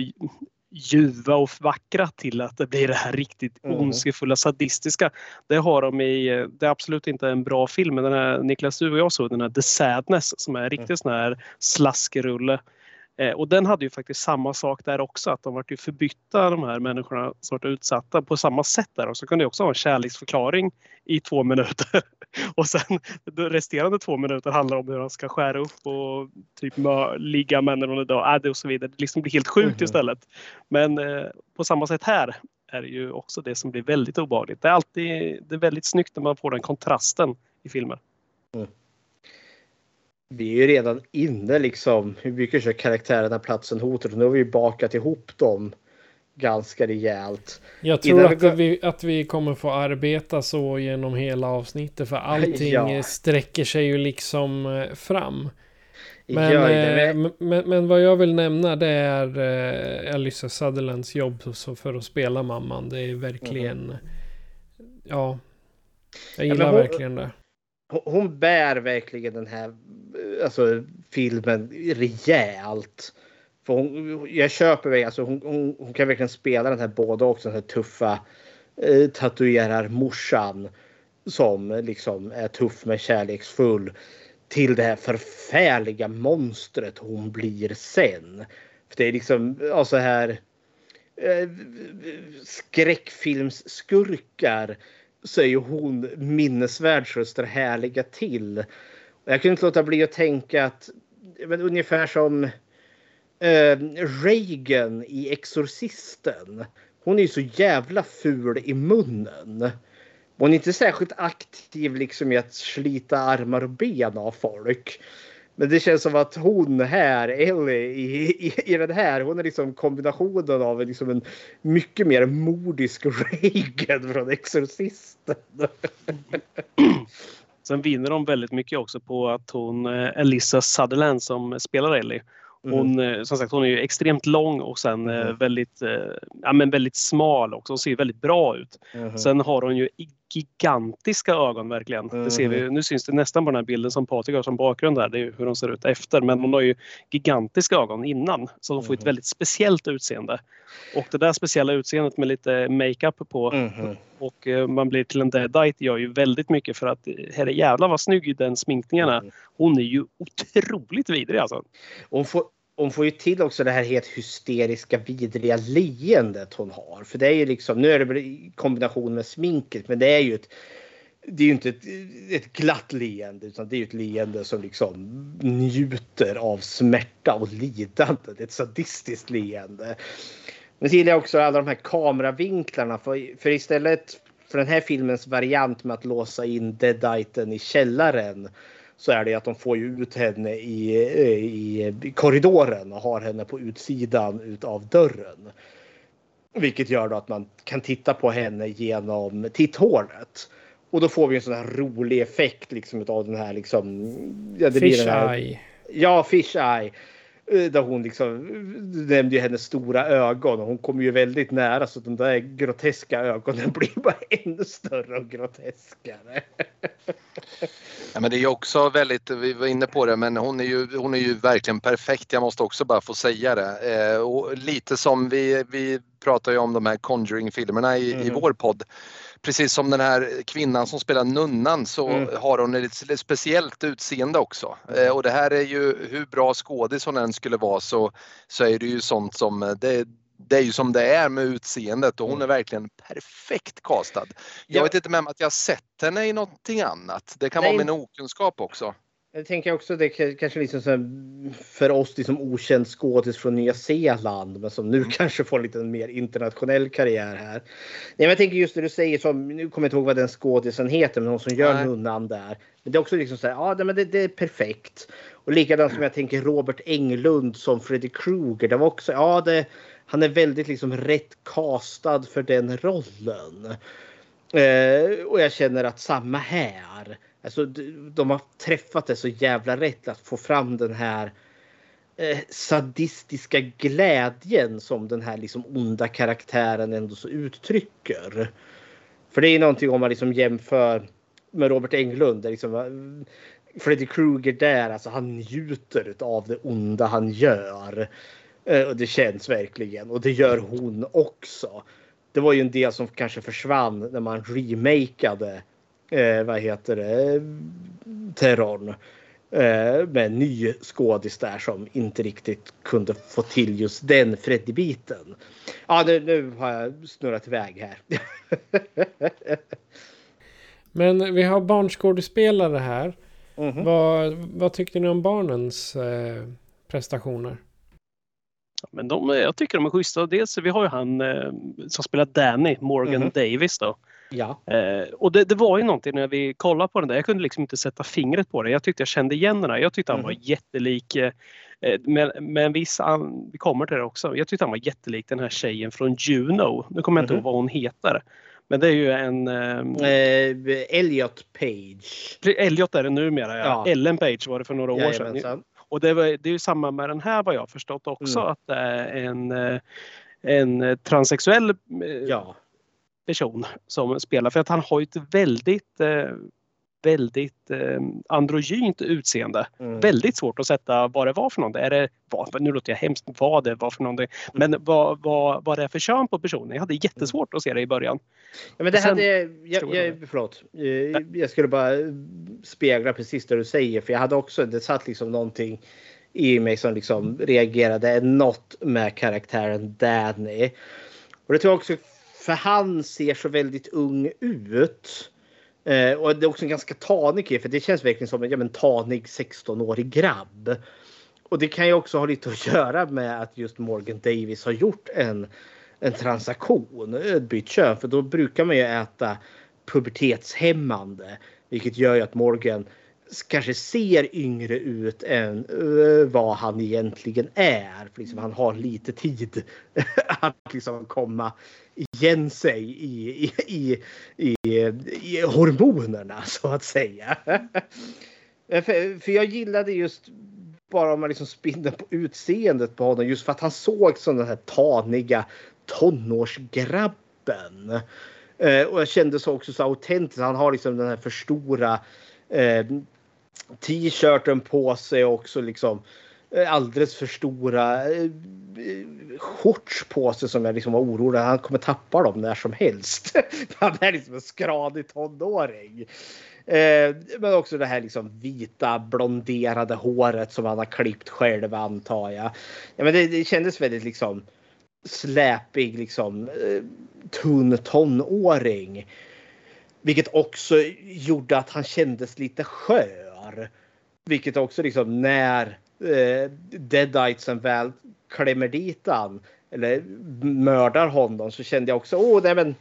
Speaker 5: ljuva och vackra till att det blir det här riktigt mm. ondskefulla sadistiska. Det har de i, det är absolut inte en bra film, men den här Niklas du och jag såg den här The Sadness som är en riktigt mm. sån här slaskrulle. Eh, och den hade ju faktiskt samma sak där också, att de vart ju förbytta de här människorna som varit utsatta på samma sätt där. Och så kunde det också ha en kärleksförklaring i två (laughs) minuter. Och sen de resterande två minuter handlar om hur han ska skära upp och typ ligga med hon är död och så vidare. Det liksom blir helt sjukt mm. istället. Men eh, på samma sätt här är det ju också det som blir väldigt obehagligt. Det är alltid det är väldigt snyggt när man får den kontrasten i filmer. Mm
Speaker 4: vi är ju redan inne liksom. Hur mycket kör karaktärerna platsen hotet? Nu har vi bakat ihop dem ganska rejält.
Speaker 1: Jag tror att, vi... vi, att vi kommer få arbeta så genom hela avsnittet för allting ja. sträcker sig ju liksom eh, fram. Men, ja, eh, men, men, vad jag vill nämna det är eh, Alyssa Sutherlands jobb för att spela mamman. Det är verkligen... Mm. Ja. Jag gillar ja, hon, verkligen det.
Speaker 4: Hon bär verkligen den här alltså, filmen rejält. För hon, jag köper mig, alltså hon, hon, hon, kan verkligen spela den här båda också, den här tuffa eh, tatuerarmorsan som liksom är tuff men kärleksfull till det här förfärliga monstret hon blir sen. För det är liksom ja, så här eh, skräckfilmsskurkar så är ju hon minnesvärd så det härliga till. Jag kunde inte låta bli att tänka att men ungefär som eh, Reagan i Exorcisten. Hon är ju så jävla ful i munnen. Hon är inte särskilt aktiv liksom i att slita armar och ben av folk. Men det känns som att hon här, Ellie, i, i, i den här, hon är liksom kombinationen av liksom en mycket mer modisk Reagan från Exorcisten. (clears throat)
Speaker 5: Sen vinner de väldigt mycket också på att hon, eh, Elissa Sutherland som spelar Ellie, hon, mm. som sagt, hon är ju extremt lång och sen mm. väldigt, ja, men väldigt smal också. Hon ser väldigt bra ut. Mm. Sen har hon ju gigantiska ögon verkligen. Mm. Det ser vi, nu syns det nästan på den här bilden som Patrik har som bakgrund där. Det är hur de ser ut efter. Men hon har ju gigantiska ögon innan. Så de får ett mm. väldigt speciellt utseende. Och det där speciella utseendet med lite makeup på mm. och eh, man blir till en deadite gör ju väldigt mycket för att herre jävlar vad snygg den sminkningen är. Hon är ju otroligt vidrig alltså.
Speaker 4: Hon får hon får ju till också det här helt hysteriska vidriga leendet hon har. För det är ju liksom, nu är det i kombination med sminket, men det är ju ett det är ju inte ett, ett glatt leende utan det är ju ett leende som liksom njuter av smärta och lidande. Det är ett sadistiskt leende. Men så gillar jag också alla de här kameravinklarna för, för istället för den här filmens variant med att låsa in Deaditen i källaren så är det att de får ju ut henne i, i, i korridoren och har henne på utsidan utav dörren. Vilket gör då att man kan titta på henne genom titthålet. Och då får vi en sån här rolig effekt liksom utav den här liksom.
Speaker 1: Ja, det blir den här.
Speaker 4: Ja, fish eye. Eh, där hon liksom nämnde ju hennes stora ögon och hon kommer ju väldigt nära så de där groteska ögonen (laughs) blir bara ännu större och groteskare.
Speaker 3: Ja, men det är ju också väldigt, vi var inne på det, men hon är ju, hon är ju verkligen perfekt. Jag måste också bara få säga det. Eh, och lite som vi, vi pratar ju om de här Conjuring-filmerna i, mm. i vår podd precis som den här kvinnan som spelar nunnan så mm. har hon ett speciellt utseende också. Eh, och det här är ju hur bra skådis hon än skulle vara så, så är det ju sånt som eh, det, det är ju som det är med utseendet och hon mm. är verkligen perfekt castad. Jag ja. vet inte med att jag sett henne i någonting annat. Det kan Nej. vara min okunskap också.
Speaker 4: Jag tänker också det kanske liksom så för oss liksom okänd skådis från Nya Zeeland men som nu mm. kanske får lite mer internationell karriär här. Nej, men jag tänker just det du säger som nu kommer jag inte ihåg vad den skådisen heter men hon som gör nunnan där. Men det är också liksom så här, ja men det, det, är perfekt. Och likadant som jag tänker Robert Englund som Freddy Krueger. Det var också, ja det, han är väldigt liksom rätt castad för den rollen. Eh, och jag känner att samma här. Alltså, de har träffat det så jävla rätt att få fram den här eh, sadistiska glädjen som den här liksom onda karaktären ändå så uttrycker. För det är någonting om man liksom jämför med Robert Englund. Där liksom, eh, Freddy Krueger där, alltså han njuter av det onda han gör. Eh, och det känns verkligen och det gör hon också. Det var ju en del som kanske försvann när man remakade eh, vad heter det, terrorn. Eh, med en ny skådis där som inte riktigt kunde få till just den Freddy-biten. Ja, nu, nu har jag snurrat iväg här. (laughs)
Speaker 1: Men vi har barnskådespelare här. Mm -hmm. vad, vad tyckte ni om barnens eh, prestationer?
Speaker 5: Men de, jag tycker de är schyssta. Dels vi har ju han eh, som spelar Danny, Morgan mm -hmm. Davis då.
Speaker 4: Ja.
Speaker 5: Eh, och det, det, var ju någonting när vi kollade på den där. Jag kunde liksom inte sätta fingret på det. Jag tyckte jag kände igen den här. Jag tyckte han var mm. jättelik. Eh, med, med en viss, vi kommer till det också. Jag tyckte han var jättelik den här tjejen från Juno. Nu kommer jag inte mm. ihåg vad hon heter. Men det är ju en...
Speaker 4: Ehm, eh, Elliot Page.
Speaker 5: Elliot är det numera ja. ja. Ellen Page var det för några år sedan. Och det, var, det är ju samma med den här vad jag förstått också. Mm. Att det är en, eh, en transsexuell eh, ja person som spelar för att han har ett väldigt eh, väldigt eh, androgynt utseende. Mm. Väldigt svårt att sätta vad det var för någonting. Är det, vad, nu låter jag hemskt vad det var för någonting. Mm. Men vad, vad, vad det är för kön på personen. Jag hade jättesvårt att se det i början.
Speaker 4: Ja, men det Sen, hade, jag, jag, förlåt. Eh, jag skulle bara spegla precis det du säger. För jag hade också, det satt liksom någonting i mig som liksom reagerade något med karaktären Danny. Och det tror jag också för han ser så väldigt ung ut. Eh, och det är också en ganska tanig för det känns verkligen som en ja, men, tanig 16-årig grabb. Och det kan ju också ha lite att göra med att just Morgan Davis har gjort en, en transaktion, bytt kön. För då brukar man ju äta pubertetshämmande. Vilket gör ju att Morgan kanske ser yngre ut än uh, vad han egentligen är. För liksom, han har lite tid (laughs) att liksom komma igen sig i, i, i, i, i hormonerna så att säga. (laughs) Eh, för, för jag gillade just bara om man liksom spinner på utseendet på honom just för att han såg som den här taniga tonårsgrabben. Eh, och jag kände så också så autentiskt. Han har liksom den här för stora eh, t-shirten på sig också liksom eh, alldeles för stora eh, shorts på sig som jag liksom var orolig han kommer tappa dem när som helst. (laughs) han är liksom en skradig tonåring. Eh, men också det här liksom vita blonderade håret som han har klippt själv antar jag. Ja, men det, det kändes väldigt liksom släpig liksom tunn tonåring. Vilket också gjorde att han kändes lite skör. Vilket också liksom när eh, Deaditesen väl klämmer dit han eller mördar honom så kände jag också åh nej men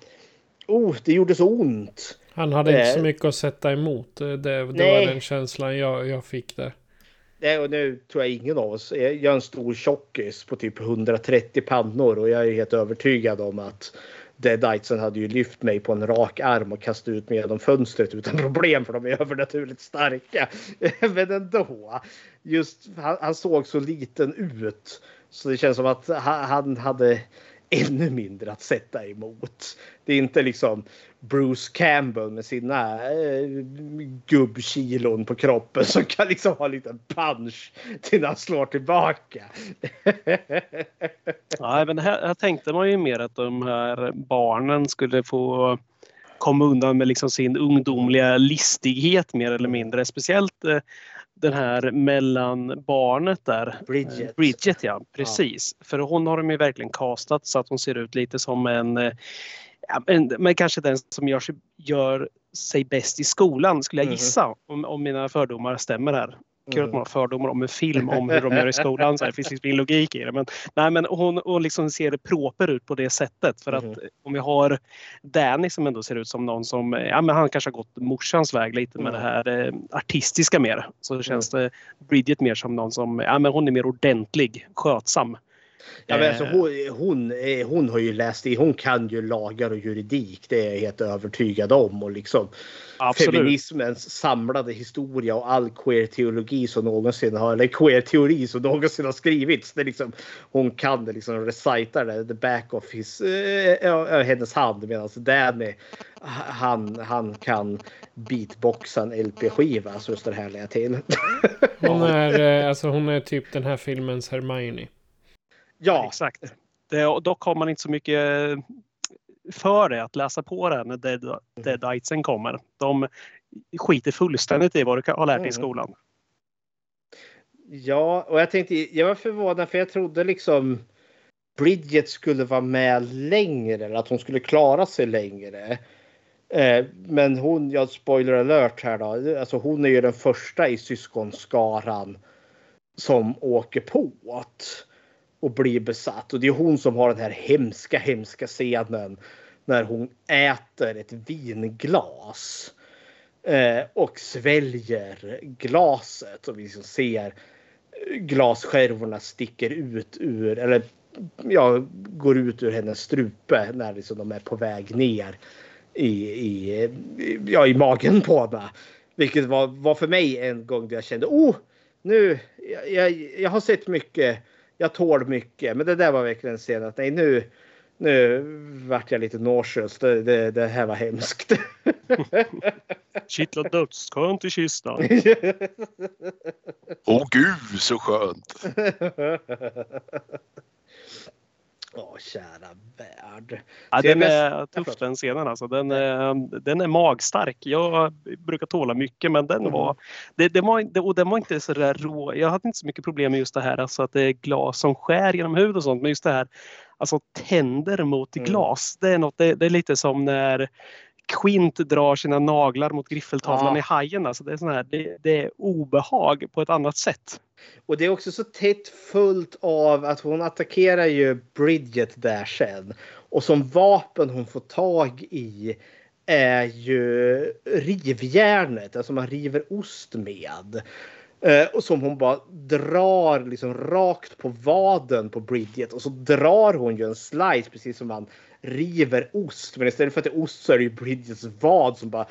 Speaker 4: oh, det gjorde så ont.
Speaker 1: Han hade inte så mycket att sätta emot. Det, det var den känslan jag, jag fick där.
Speaker 4: Nej, och nu tror jag ingen av oss. Jag är en stor tjockis på typ 130 pannor och jag är helt övertygad om att Deaditesen hade ju lyft mig på en rak arm och kastat ut mig genom fönstret utan (laughs) problem för de är övernaturligt starka. (laughs) Men ändå. Just han, han såg så liten ut så det känns som att han hade ännu mindre att sätta emot. Det är inte liksom Bruce Campbell med sina eh, gubbkilon på kroppen som kan liksom ha en liten punch till när han slår tillbaka. (laughs)
Speaker 5: ja, men här, här tänkte man ju mer att de här barnen skulle få komma undan med liksom sin ungdomliga listighet mer eller mindre. Speciellt eh, den här mellan barnet där.
Speaker 4: Bridget.
Speaker 5: Bridget ja, precis. Ja. För hon har de ju verkligen castat så att hon ser ut lite som en eh, ja, men, kanske den som gör sig, gör sig bäst i skolan skulle jag mm. gissa om, om mina fördomar stämmer här. Kul att man har fördomar om en film om hur de gör i skolan. Så här, det finns liksom ingen logik i det. Men, nej, men hon, hon liksom ser proper ut på det sättet. För att mm. om vi har Danny som ändå ser ut som någon som, ja men han kanske har gått morsans väg lite med mm. det här eh, artistiska mer. Så känns det Bridget mer som någon som, ja men hon är mer ordentlig, skötsam.
Speaker 4: Ja, men alltså, eh. hon, hon, hon har ju läst i, hon kan ju lagar och juridik. Det är jag helt övertygad om. Och liksom Absolut. feminismens samlade historia och all queer-teologi som någonsin har, eller queer-teori som någonsin har skrivits. Det liksom, hon kan det liksom recita det, the back of his, äh, hennes hand. Medan Danny, han, han kan beatboxa en LP-skiva. Så står det här till.
Speaker 1: hon, (laughs) är, alltså, hon är typ den här filmens Hermione.
Speaker 5: Ja, exakt. Det, dock har man inte så mycket för det att läsa på det när Dead, mm. Deaditesen kommer. De skiter fullständigt i vad du har lärt dig i mm. skolan.
Speaker 4: Ja, och jag tänkte, jag var förvånad för jag trodde liksom Bridget skulle vara med längre, eller att hon skulle klara sig längre. Eh, men hon, ja spoiler alert här då, alltså hon är ju den första i syskonskaran som åker på att och blir besatt. Och det är hon som har den här hemska, hemska scenen när hon äter ett vinglas eh, och sväljer glaset och vi liksom ser glasskärvorna sticker ut ur eller ja, går ut ur hennes strupe när liksom de är på väg ner i, i, ja, i magen på henne. Vilket var, var för mig en gång där jag kände oh, nu, jag, jag, jag har sett mycket jag tål mycket. Men det där var verkligen en scen att nej nu, nu vart jag lite nauseous. Det, det, det här var hemskt. (laughs)
Speaker 5: Kittlar dödsskönt i kistan.
Speaker 3: Åh oh, gud så skönt. (laughs)
Speaker 4: Kära värld.
Speaker 5: Ja, den är tuff den scenen alltså. Den, är, den är magstark. Jag brukar tåla mycket men den mm. var, det, det var, och den var inte så där rå. Jag hade inte så mycket problem med just det här alltså att det är glas som skär genom hud och sånt. Men just det här alltså tänder mot mm. glas. Det är, något, det, det är lite som när Quint drar sina naglar mot griffeltavlan ja. i Hajen. Alltså det, är sån här, det, det, är obehag på ett annat sätt.
Speaker 4: Och det är också så tätt fullt av att hon attackerar ju Bridget där sen. Och som vapen hon får tag i är ju rivjärnet, alltså man river ost med. Eh, och som hon bara drar liksom rakt på vaden på Bridget och så drar hon ju en slice precis som man river ost. Men istället för att det är ost så är det ju Bridgets vad som bara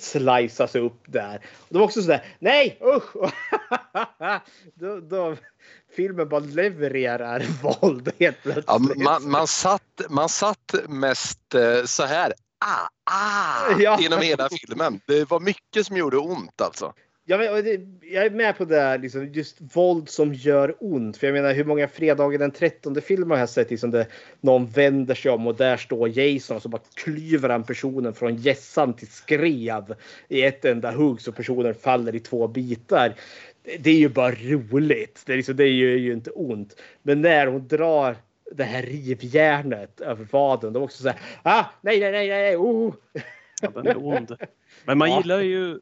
Speaker 4: sliceas upp där. Och det var också sådär, nej usch! (laughs) då, då, filmen bara levererar (laughs) våld helt plötsligt.
Speaker 3: Ja, man, man, satt, man satt mest eh, så här. ah, ah
Speaker 4: Ja.
Speaker 3: genom hela filmen. Det var mycket som gjorde ont alltså.
Speaker 4: Jag, jag är med på det här, liksom, just våld som gör ont. För jag menar hur många fredagar den 13 filmer har jag sett liksom, där någon vänder sig om och där står Jason och så bara klyver han personen från gässan till skrev i ett enda hugg så personen faller i två bitar. Det, är ju bara roligt. Det, är liksom, det gör ju inte ont. Men när hon drar det här rivjärnet över vaden, då också så här, ah, nej, nej, nej, nej, oh.
Speaker 5: Ja, den är ond. Men man
Speaker 4: Ja.
Speaker 5: gillar ju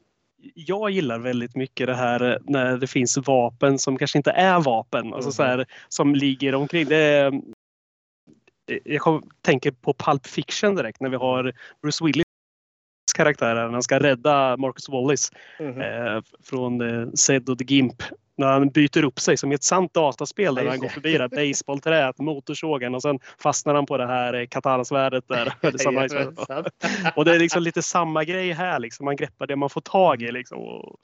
Speaker 5: jag gillar väldigt mycket det här eh, när det finns vapen som kanske inte är vapen. Alltså så här, som ligger omkring. Det eh, jag kom, tänker på Pulp Fiction direkt när vi har Bruce Willis karaktär här. när Han ska rädda Marcus Wallace
Speaker 4: Mhm.
Speaker 5: eh, från eh, Zed och The Gimp. När han byter upp sig som i ett sant dataspel där
Speaker 4: Ja,
Speaker 5: han går förbi det här baseballträet, motorsågen och sen fastnar han på det här eh, där. (laughs) Det och det är liksom lite samma grej här. Liksom. Man greppar det man får tag i. Liksom. Och,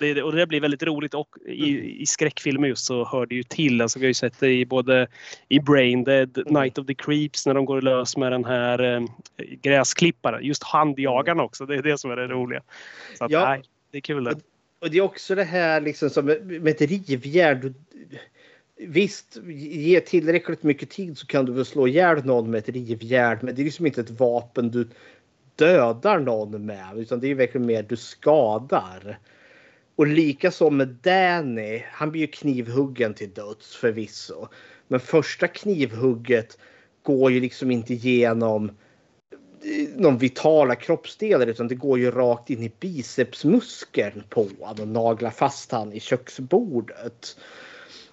Speaker 5: det, och det blir väldigt roligt. Och i, i skräckfilmer just så hör det ju till. Alltså, vi har ju sett det i både i Brain Dead, Night of the Creeps när de går lös med den här eh, gräsklipparen. Just handjagarna också. Det är det som är det roliga. Så att,
Speaker 4: Ja.
Speaker 5: nej, det är kul det.
Speaker 4: Och det är också det här liksom som med ett rivjärn. Visst, ge tillräckligt mycket tid så kan du väl slå ihjäl någon med ett rivjärn. Men det är liksom inte ett vapen du dödar någon med. Utan det är verkligen mer du skadar. Och likaså med Danny. Han blir ju knivhuggen till döds förvisso. Men första knivhugget går ju liksom inte genom eh, någon vitala kroppsdelar utan det går ju rakt in i bicepsmuskeln på honom och naglar fast han i köksbordet.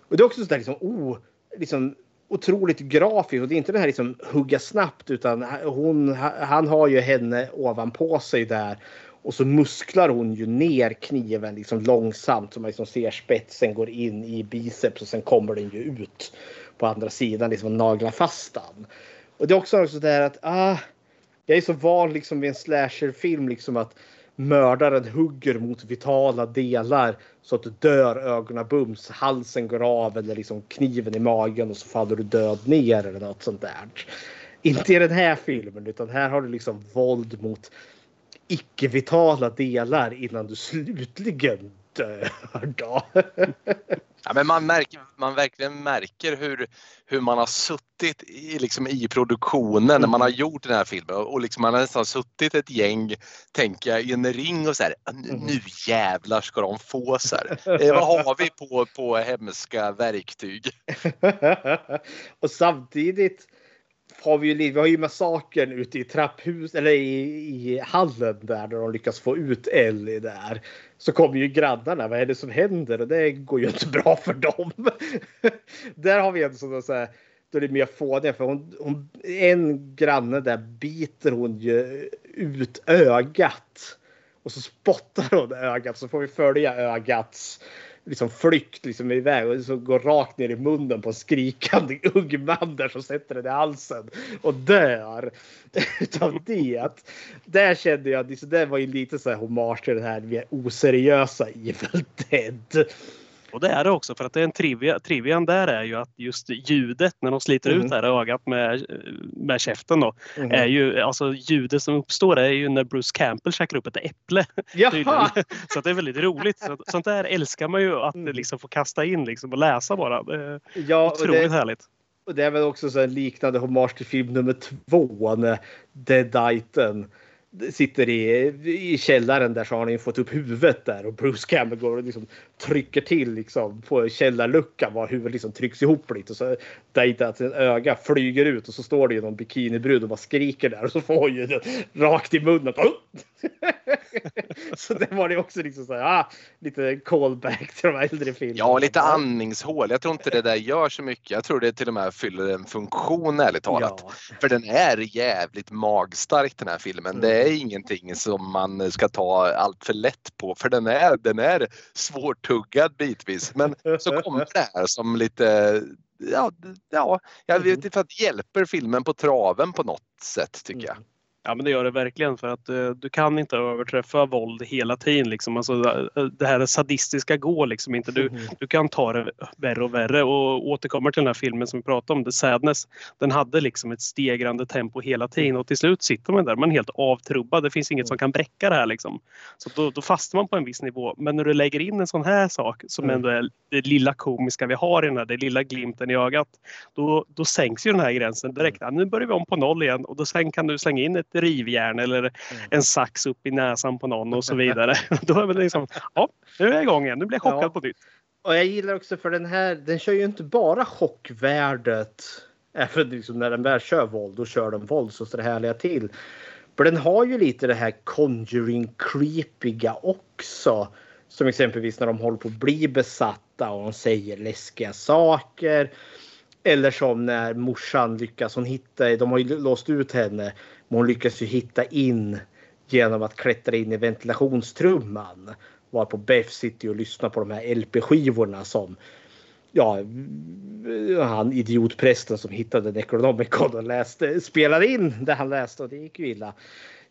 Speaker 4: Och det är också sådär liksom, oh, liksom otroligt grafiskt och det är inte det här liksom hugga snabbt utan eh, hon, han har ju henne ovanpå sig där och så musklar hon ju ner kniven liksom långsamt så man liksom ser spetsen går in i biceps och sen kommer den ju ut på andra sidan liksom och naglar fast den. Och det är också så där att ah, jag är så van liksom vid en slasherfilm liksom att mördaren hugger mot vitala delar så att du dör ögonen bums, halsen går av eller liksom kniven i magen och så faller du död ner eller något sånt där. Inte i den här filmen utan här har du liksom våld mot icke-vitala delar innan du slutligen dör. Då.
Speaker 3: Ja, men man, märker, man verkligen märker hur, hur man har suttit i, liksom, i produktionen när man har gjort den här filmen och liksom man har nästan suttit ett gäng, tänker jag, i en ring och så här, nu, nu jävlar ska de få så här. Eh, vad har vi på, på hemska verktyg? (laughs)
Speaker 4: och samtidigt har vi ju, vi har ju massakern ute i trapphus eller i, i hallen där, där de lyckas få ut Ellie där. Så kommer ju grannarna. Vad är det som händer? Och det går ju inte bra för dem. (laughs) där har vi en sån så här, då är det mer fåniga för hon, hon, en granne där biter hon ju ut ögat. Och så spottar hon ögat så får vi följa ögats liksom flykt liksom iväg och så går rakt ner i munnen på en skrikande (laughs) ung man där som sätter den i halsen och dör (laughs) utav det. Där kände jag att det var ju lite så här hommage till den här mer oseriösa Evil Dead.
Speaker 5: Och det är det också för att det är en trivia. Trivian där är ju att just ljudet när de sliter
Speaker 4: Mhm.
Speaker 5: ut det här ögat med, med käften då.
Speaker 4: Mhm.
Speaker 5: Är ju, alltså ljudet som uppstår är ju när Bruce Campbell käkar upp ett äpple. (laughs) Så att det är väldigt roligt. Så, sånt där älskar man ju att
Speaker 4: Mm.
Speaker 5: liksom få kasta in liksom och läsa bara. Det är
Speaker 4: Ja,
Speaker 5: otroligt
Speaker 4: det,
Speaker 5: härligt.
Speaker 4: och det är väl också så här liknande hommage till film nummer två när Deaditen sitter i, i källaren där så har han ju fått upp huvudet där och Bruce Campbell går och liksom trycker till liksom på källarluckan var huvudet liksom trycks ihop lite och så Deitins öga flyger ut och så står det ju någon bikinibrud och bara skriker där och så får hon ju det rakt i munnen. (laughs) så det var det också liksom så här, ah, lite callback till de äldre filmerna.
Speaker 3: Ja, lite andningshål. Jag tror inte det där gör så mycket. Jag tror det till och med fyller en funktion ärligt talat.
Speaker 4: Ja.
Speaker 3: För den är jävligt magstark den här filmen. Det är ingenting som man ska ta allt för lätt på för den är, den är svårtuggad bitvis. Men så kommer det här som lite Ja, ja, jag vet inte för att det hjälper filmen på traven på något sätt tycker jag.
Speaker 5: Ja men det gör det verkligen för att uh, du kan inte överträffa våld hela tiden. Liksom. Alltså, uh, det här sadistiska går liksom inte. Du, mm. du kan ta det värre och värre och återkommer till den här filmen som vi pratade om, The Sadness. Den hade liksom ett stegrande tempo hela tiden och till slut sitter man där, man är helt avtrubbad. Det finns inget som kan bräcka det här liksom. Så då, då fastnar man på en viss nivå. Men när du lägger in en sån här sak som mm. ändå är det lilla komiska vi har i den här, det lilla glimten i ögat. Då, då sänks ju den här gränsen direkt. Ja, nu börjar vi om på noll igen och då sen kan du slänga in ett rivjärn eller mm. en sax upp i näsan på någon och så (laughs) vidare. (laughs) då är det liksom, ja, nu är jag igång igen. Nu blir jag chockad ja. på nytt.
Speaker 4: Och jag gillar också för den här, den kör ju inte bara chockvärdet. Även liksom när den väl kör våld, då kör den våld så står det härliga till. För den har ju lite det här conjuring creepiga också. Som exempelvis när de håller på att bli besatta och de säger läskiga saker. Eller som när morsan lyckas, hon hittar, de har ju låst ut henne, men hon lyckas ju hitta in genom att klättra in i ventilationstrumman. Varpå Beth sitter och lyssnar på de här LP-skivorna som ja, han idiotprästen som hittade Necronomicon och läste, spelade in det han läste och det gick ju illa.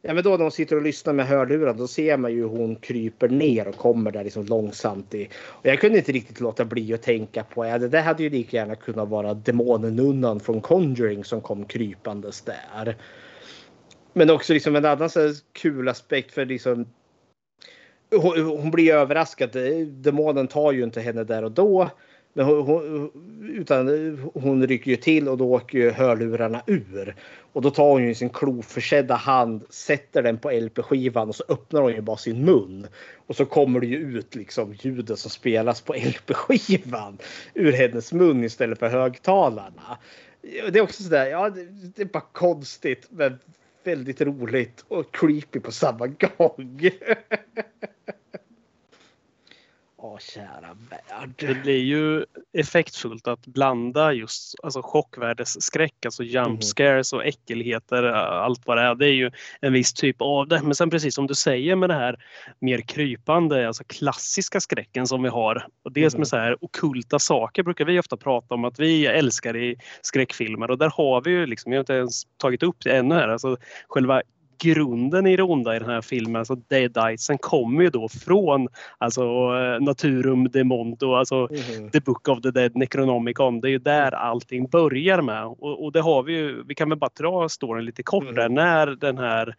Speaker 4: Ja, men då när hon sitter och lyssnar med hörlurar då ser man ju hur hon kryper ner och kommer där liksom långsamt. I. Och jag kunde inte riktigt låta bli att tänka på ja, det där hade ju lika gärna kunnat vara demonen från Conjuring som kom krypandes där. Men också liksom en annan så kul aspekt för liksom hon, hon blir överraskad. Demonen tar ju inte henne där och då. Men hon, hon, utan hon rycker ju till och då åker ju hörlurarna ur. Och då tar hon ju sin kloförsedda hand, sätter den på LP-skivan och så öppnar hon ju bara sin mun. Och så kommer det ju ut liksom ljudet som spelas på LP-skivan ur hennes mun istället för högtalarna. Det är också sådär, ja det, det är bara konstigt men väldigt roligt och creepy på samma gång. (laughs) Åh, kära värld.
Speaker 5: Det blir ju effektfullt att blanda just alltså chockvärdesskräck, alltså jump mhm. scares och äckelheter, allt vad det är. Det är ju en viss typ av det. Men sen precis som du säger med det här mer krypande, alltså klassiska skräcken som vi har. Och dels med mhm. så här okulta saker brukar vi ofta prata om att vi älskar i skräckfilmer och där har vi ju liksom, vi har inte ens tagit upp det ännu här, alltså själva grunden i det onda i den här filmen, alltså Deaditesen, kommer ju då från alltså eh, Naturum de Mondo, alltså mm. The Book of the Dead Necronomicon. Det är ju där allting börjar med och, och det har vi ju. Vi kan väl bara dra storyn lite kort mm. där när den här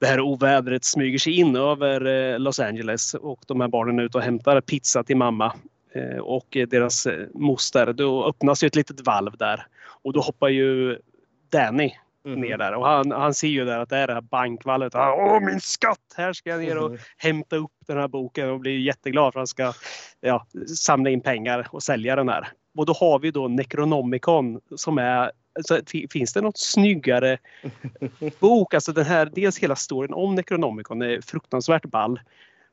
Speaker 5: det här ovädret smyger sig in över eh, Los Angeles och de här barnen är ute och hämtar pizza till mamma eh, och deras moster. Då öppnas ju ett litet valv där och då hoppar ju Danny mm. ner där. Och han, han ser ju där att det är det här bankvalvet. Åh min skatt! Här ska jag ner och mm. hämta upp den här boken och blir jätteglad för att han ska ja, samla in pengar och sälja den här. Och då har vi då Necronomicon som är så finns det något snyggare (laughs) bok? Alltså den här, dels hela storyn om Necronomicon är fruktansvärt ball.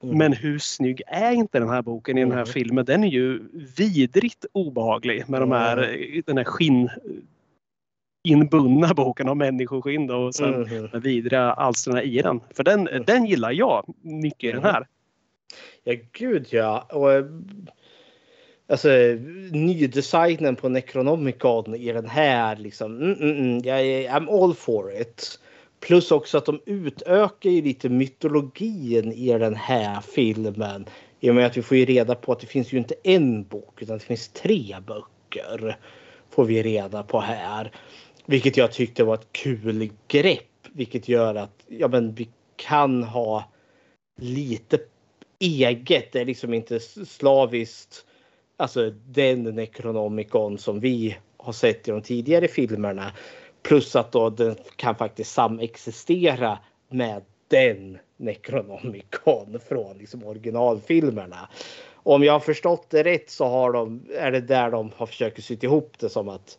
Speaker 5: Mm. Men hur snygg är inte den här boken i den här mm. filmen? Den är ju vidrigt obehaglig med de här, mm. den här skinn inbundna boken av människoskinn och sen mm. med vidriga alstren i den. För den, mm. den gillar jag mycket i den här.
Speaker 4: Ja, gud ja. Och, alltså nydesignen på Necronomicon i den här liksom. Mm, mm, mm, jag är, I'm all for it. Plus också att de utökar ju lite mytologin i den här filmen. I och med att vi får ju reda på att det finns ju inte en bok utan det finns tre böcker. Får vi reda på här. Vilket jag tyckte var ett kul grepp. Vilket gör att ja, men vi kan ha lite eget. Det är liksom inte slaviskt. Alltså den Necronomicon som vi har sett i de tidigare filmerna. Plus att då den kan faktiskt samexistera med den Necronomicon från liksom originalfilmerna. Om jag har förstått det rätt så har de, är det där de har försökt sy ihop det som att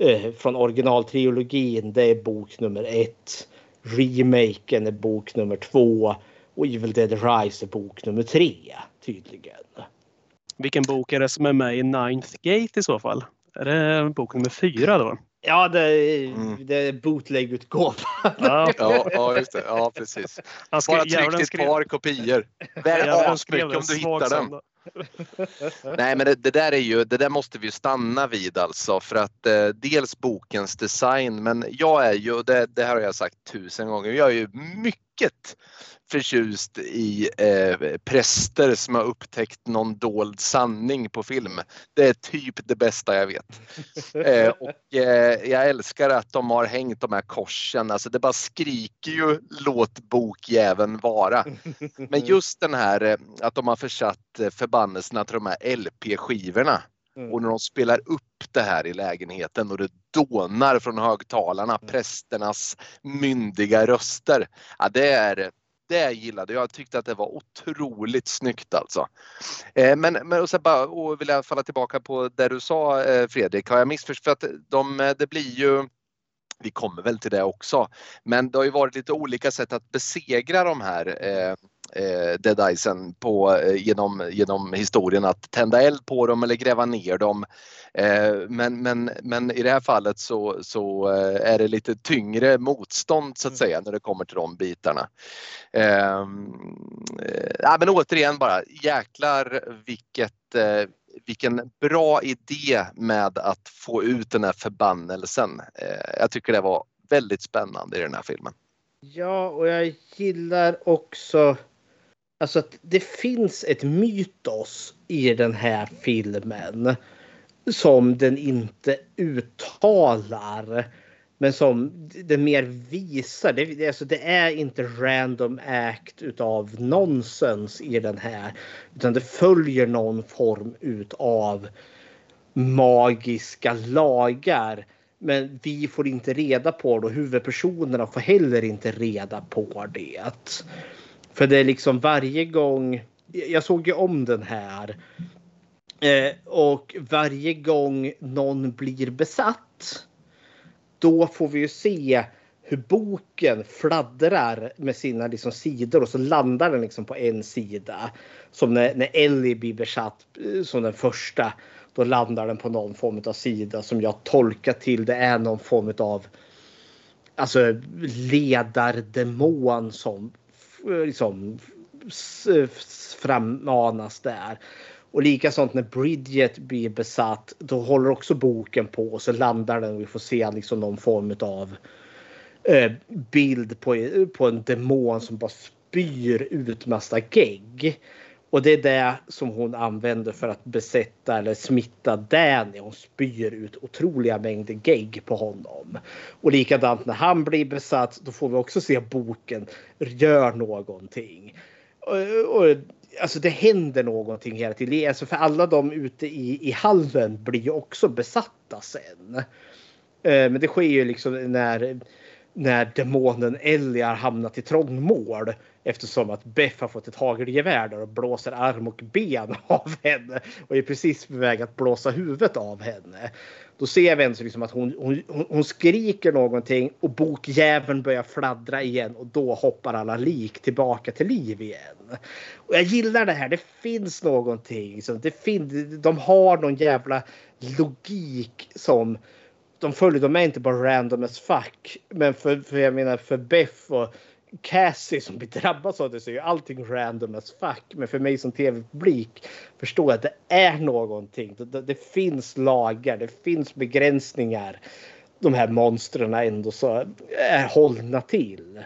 Speaker 4: eh, från originaltrilogin. Det är bok nummer ett. Remaken är bok nummer två och Evil Dead Rise är bok nummer tre tydligen.
Speaker 5: Vilken bok är det som är med i Ninth Gate i så fall? Är det bok nummer fyra då?
Speaker 4: Ja, det är, mm. det är bootleg-utgåvan. (laughs)
Speaker 3: Ja. ja, just det. Ja, precis. Han skrev, Bara tryckt ett par kopior. Värd asmycket om du hittar den. (laughs) Nej, men det, det, där är ju, det där måste vi stanna vid alltså för att eh, dels bokens design, men jag är ju, det, det här har jag sagt tusen gånger, jag är ju mycket förtjust i eh, präster som har upptäckt någon dold sanning på film. Det är typ det bästa jag vet. (laughs) Eh, och eh, jag älskar att de har hängt de här korsen. Alltså det bara skriker ju låt bokjäveln vara. Men (laughs) just den här eh, att de har försatt eh, förbannelserna till de här LP-skivorna. Mm. Och när de spelar upp det här i lägenheten och det dånar från högtalarna, mm. prästernas myndiga röster. Ja, det är det gillade jag. tyckte att det var otroligt snyggt alltså. Eh, men, men och sen bara och vill jag falla tillbaka på det du sa eh, Fredrik, har jag missförstått? För att de, det blir ju vi kommer väl till det också. Men det har ju varit lite olika sätt att besegra de här eh, eh, Dead Icen på, eh, genom, genom historien att tända eld på dem eller gräva ner dem. Eh, men, men, men i det här fallet så, så eh, är det lite tyngre motstånd så att säga när det kommer till de bitarna. Ehm, eh, men återigen bara jäklar vilket eh, vilken bra idé med att få ut den här förbannelsen. Eh, jag tycker det var väldigt spännande i den här filmen.
Speaker 4: Ja, och jag gillar också Alltså att det finns ett mytos i den här filmen som den inte uttalar. Men som det mer visar. Det, alltså det är inte random act utav nonsens i den här. Utan det följer någon form utav magiska lagar. Men vi får inte reda på det och huvudpersonerna får heller inte reda på det. För det är liksom varje gång. Jag såg ju om den här. Eh, och varje gång någon blir besatt. Då får vi ju se hur boken fladdrar med sina liksom sidor och så landar den liksom på en sida. Som när, när Ellie blir besatt eh, som den första. Då landar den på någon form av sida som jag tolkar till det är någon form av alltså ledardemon som eh, liksom frammanas där. Och likasånt när Bridget blir besatt, då håller också boken på och så landar den och vi får se liksom någon form av eh, bild på, på en demon som bara spyr ut massa gegg. Och det är det som hon använder för att besätta eller smitta Danny. Hon spyr ut otroliga mängder gegg på honom. Och likadant när han blir besatt, då får vi också se boken gör någonting. Och, och, alltså det händer någonting hela tiden. Alltså för alla de ute i, i hallen blir ju också besatta sen. Eh, men det sker ju liksom när när demonen Ellie har hamnat i trångmål eftersom att Beff har fått ett hagelgevär där och blåser arm och ben (laughs) av henne och är precis på väg att blåsa huvudet av henne. Då ser vi ändå liksom att hon, hon, hon skriker någonting och bokjäveln börjar fladdra igen och då hoppar alla lik tillbaka till liv igen. Och jag gillar det här. Det finns någonting. Som det fin de har någon jävla logik som de följer, de är inte bara random as fuck. Men för, för jag menar för Beff och Cassie som blir drabbad av det så är ju allting random as fuck. Men för mig som tv-publik förstår jag att det är någonting. Det, det, det, finns lagar, det finns begränsningar. De här monstren ändå så är hållna till.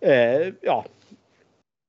Speaker 4: Eh, ja,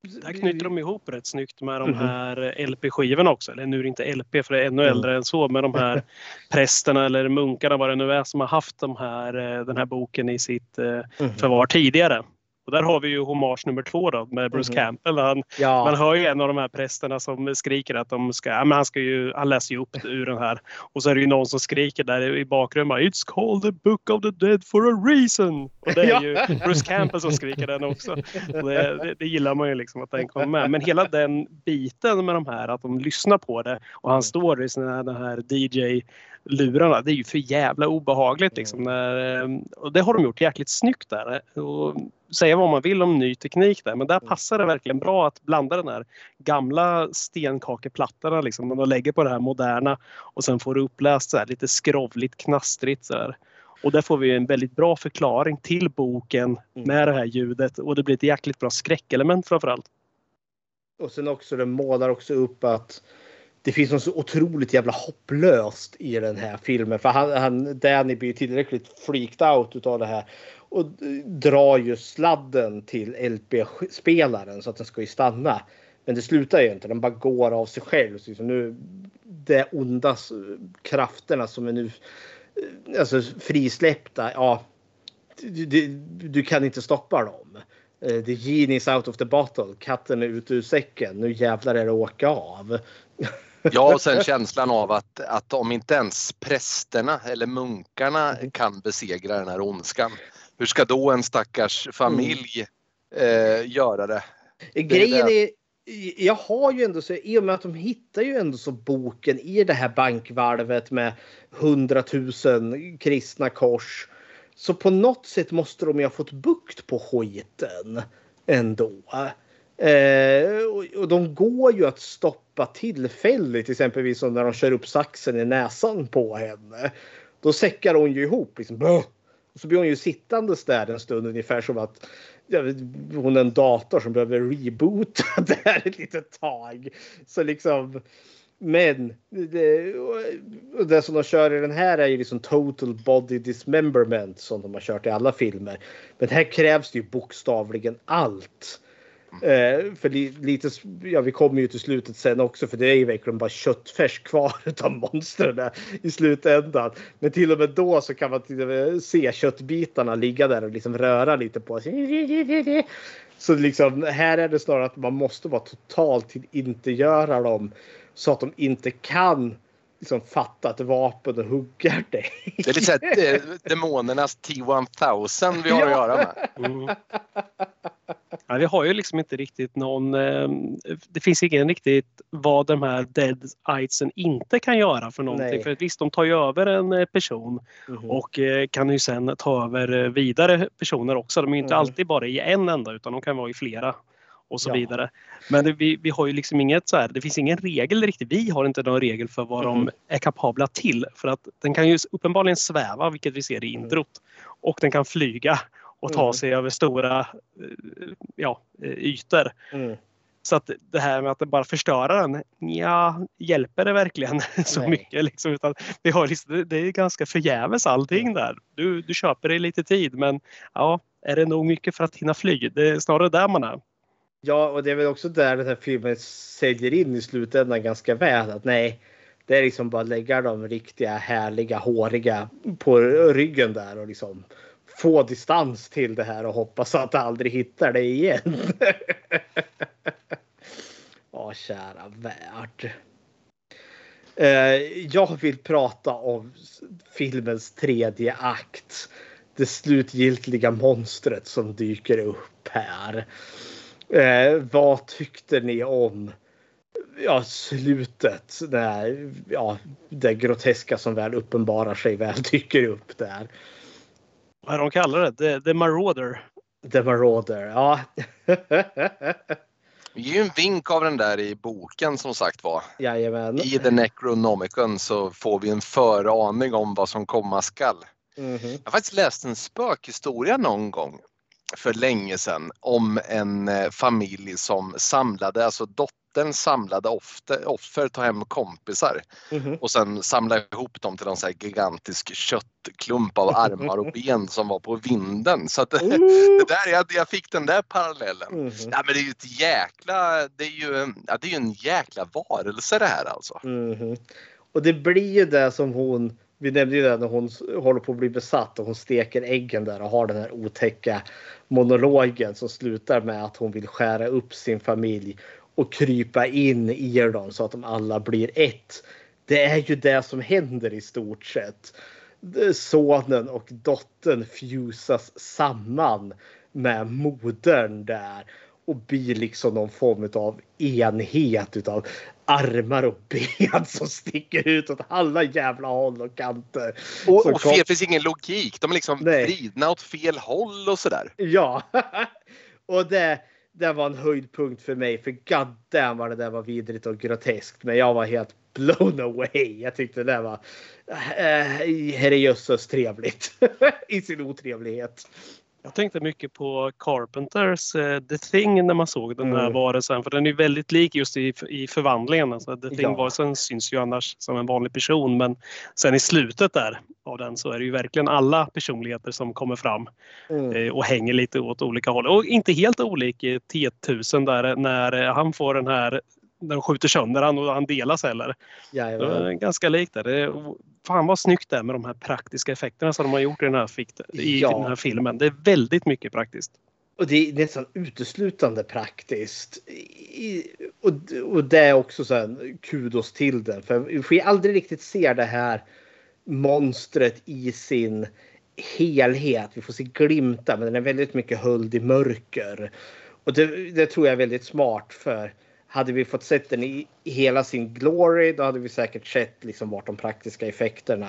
Speaker 5: där knyter de ihop rätt snyggt med de mhm. här LP-skivorna också. Eller nu är det inte LP för det är ännu mm. äldre än så. Men de här (laughs) prästerna eller munkarna vad det nu är som har haft de här, eh, den här boken i sitt eh, mhm. förvar tidigare. Och där har vi ju hommage nummer två då med Bruce mm. Campbell. Han, ja. Man hör ju en av de här prästerna som skriker att de ska, ja, men han, ska ju, han läser ju upp ur den här. Och så är det ju någon som skriker där i bakgrunden. It's called the book of the dead for a reason. Och det är ju Bruce Campbell som skriker den också. Det, det, det, gillar man ju liksom att den kommer med. Men hela den biten med de här att de lyssnar på det och han står i sina den här DJ lurarna. Det är ju för jävla obehagligt liksom. När, eh, och det har de gjort jäkligt snyggt där. Och säga vad man vill om ny teknik där men där passar det verkligen bra att blanda den här gamla stenkakeplattorna liksom och lägger på det här moderna och sen får du uppläst så här, lite skrovligt, knastrigt så här. Och där får vi en väldigt bra förklaring till boken mm. med det här ljudet och det blir ett jäkligt bra skräckelement framförallt.
Speaker 4: Och sen också, den målar också upp att det finns något så otroligt jävla hopplöst i den här filmen. För han, han, Danny blir tillräckligt freaked out utav det här. Och drar ju sladden till LP-spelaren så att den ska ju stanna. Men det slutar ju inte. Den bara går av sig själv. Så liksom nu, det onda krafterna som är nu eh, alltså, frisläppta. Ja, du, du kan inte stoppa dem. Eh, the genie is out of the bottle. Katten är ute ur säcken. Nu jävlar är det åka av. (laughs)
Speaker 3: Ja, och sen känslan av att, att om inte ens prästerna eller munkarna mm. kan besegra den här ondskan, hur ska då en stackars familj eh, göra det?
Speaker 4: Grejen är, jag har ju ändå så i och med att de hittar ju ändå så boken i det här bankvalvet med hundratusen kristna kors. Så på något sätt måste de ju ha fått bukt på skiten ändå. Eh, och, de går ju att stoppa tillfälligt, exempelvis som när de kör upp saxen i näsan på henne. Då säckar hon ju ihop. Liksom, och så blir hon ju sittandes där en stund ungefär som att hon är en dator som behöver reboota (laughs) där ett litet tag. Så liksom, men det, det som de kör i den här är ju liksom total body dismemberment som de har kört i alla filmer. Men här krävs det ju bokstavligen allt. Eh, för li, lite, ja vi kommer ju till slutet sen också för det är ju verkligen bara köttfärs kvar (laughs) av monstren i slutändan. Men till och med då så kan man se köttbitarna ligga där och liksom röra lite på sig. Så liksom här är det snarare att man måste vara totalt till inte göra dem så att de inte kan liksom fatta ett vapen och huggar dig.
Speaker 3: Det är lite såhär demonernas T-1000 vi har att göra med. Mm.
Speaker 5: Ja, vi har ju liksom inte riktigt någon... Eh, det finns ingen riktigt vad de här dead eitsen inte kan göra för någonting. Nej. För visst, de tar ju över en eh, person mm. och eh, kan ju sen ta över vidare personer också. De är inte mm. alltid bara i en enda utan de kan vara i flera och så ja. vidare. Men det, vi, vi har ju liksom inget så här, det finns ingen regel riktigt. Vi har inte någon regel för vad mm. de är kapabla till. För att den kan ju uppenbarligen sväva, vilket vi ser i mm. introt. Och den kan flyga och ta mm. sig över stora eh, ja, eh, ytor. Mm. Så att det här med att bara förstöra den, ja, hjälper det verkligen (laughs) så Nej. mycket? Liksom, utan vi har liksom, det är ganska förgäves allting där. Du, du köper dig lite tid men ja, är det nog mycket för att hinna fly? Det är snarare där man är.
Speaker 4: Ja, och det är väl också där den här filmen säljer in i slutändan ganska väl. Att nej, det är liksom bara att lägga de riktiga härliga håriga på ryggen där och liksom få distans till det här och hoppas att aldrig hittar det igen. (laughs) Ja, kära värld. Eh, jag vill prata om filmens tredje akt. Det slutgiltiga monstret som dyker upp här. Eh, vad tyckte ni om ja, slutet? När ja, det groteska som väl uppenbarar sig väl (laughs) dyker upp där.
Speaker 5: Vad de kallar det? The, the Marauder.
Speaker 4: The Marauder, ja. (laughs)
Speaker 3: Vi ger ju en vink av den där i boken som sagt var.
Speaker 4: Jajamän.
Speaker 3: I The Necronomicon så får vi en föraning om vad som komma skall. Mm -hmm. Jag har faktiskt läst en spökhistoria någon gång för länge sedan om en eh, familj som samlade, alltså dottern samlade offer, offer ta hem kompisar mm -hmm. och sen samlade ihop dem till en så gigantisk köttklump av armar och (laughs) ben som var på vinden. Så att, (laughs) mm. det där, jag, jag fick den där parallellen. Mm -hmm. ja, men det är ju ett jäkla, det är ju, ja, det är ju en jäkla varelse det här alltså.
Speaker 4: -hmm. Och det blir ju det som hon vi nämnde ju det när hon håller på att bli besatt och hon steker äggen där och har den här otäcka monologen som slutar med att hon vill skära upp sin familj och krypa in i dem så att de alla blir ett. Det är ju det som händer i stort sett. Sonen och dottern fusas samman med modern där och blir liksom någon form av enhet utav armar och ben som sticker ut åt alla jävla håll och kanter.
Speaker 3: Och, och fel, finns ingen logik. De är liksom Nej. vridna åt fel håll och sådär.
Speaker 4: Ja, (laughs) och det, det var en höjdpunkt för mig. För god damn vad det där var vidrigt och groteskt. Men jag var helt blown away. Jag tyckte det var äh, herrejösses trevligt (laughs) i sin otrevlighet.
Speaker 5: Jag tänkte mycket på Carpenters uh, The Thing när man såg den här
Speaker 4: Mm.
Speaker 5: varelsen. För den är väldigt lik just i, i förvandlingen. Alltså, The
Speaker 4: Ja.
Speaker 5: Thing-varelsen syns ju annars som en vanlig person. Men sen i slutet där av den så är det ju verkligen alla personligheter som kommer fram
Speaker 4: Mm.
Speaker 5: eh, och hänger lite åt olika håll. Och inte helt olik i T1000 där när han får den här när de skjuter sönder han och han delas heller. Det är ganska likt där. Det är, fan vad snyggt det är med de här praktiska effekterna som de har gjort i den här, i
Speaker 4: Ja.
Speaker 5: den här filmen. Det är väldigt mycket praktiskt.
Speaker 4: Och det är nästan uteslutande praktiskt. I, och, och det är också så här, kudos till den. För vi får aldrig riktigt se det här monstret i sin helhet. Vi får se glimtar men den är väldigt mycket höljd i mörker. Och det, det tror jag är väldigt smart för hade vi fått sett den i, hela sin glory då hade vi säkert sett liksom vart de praktiska effekterna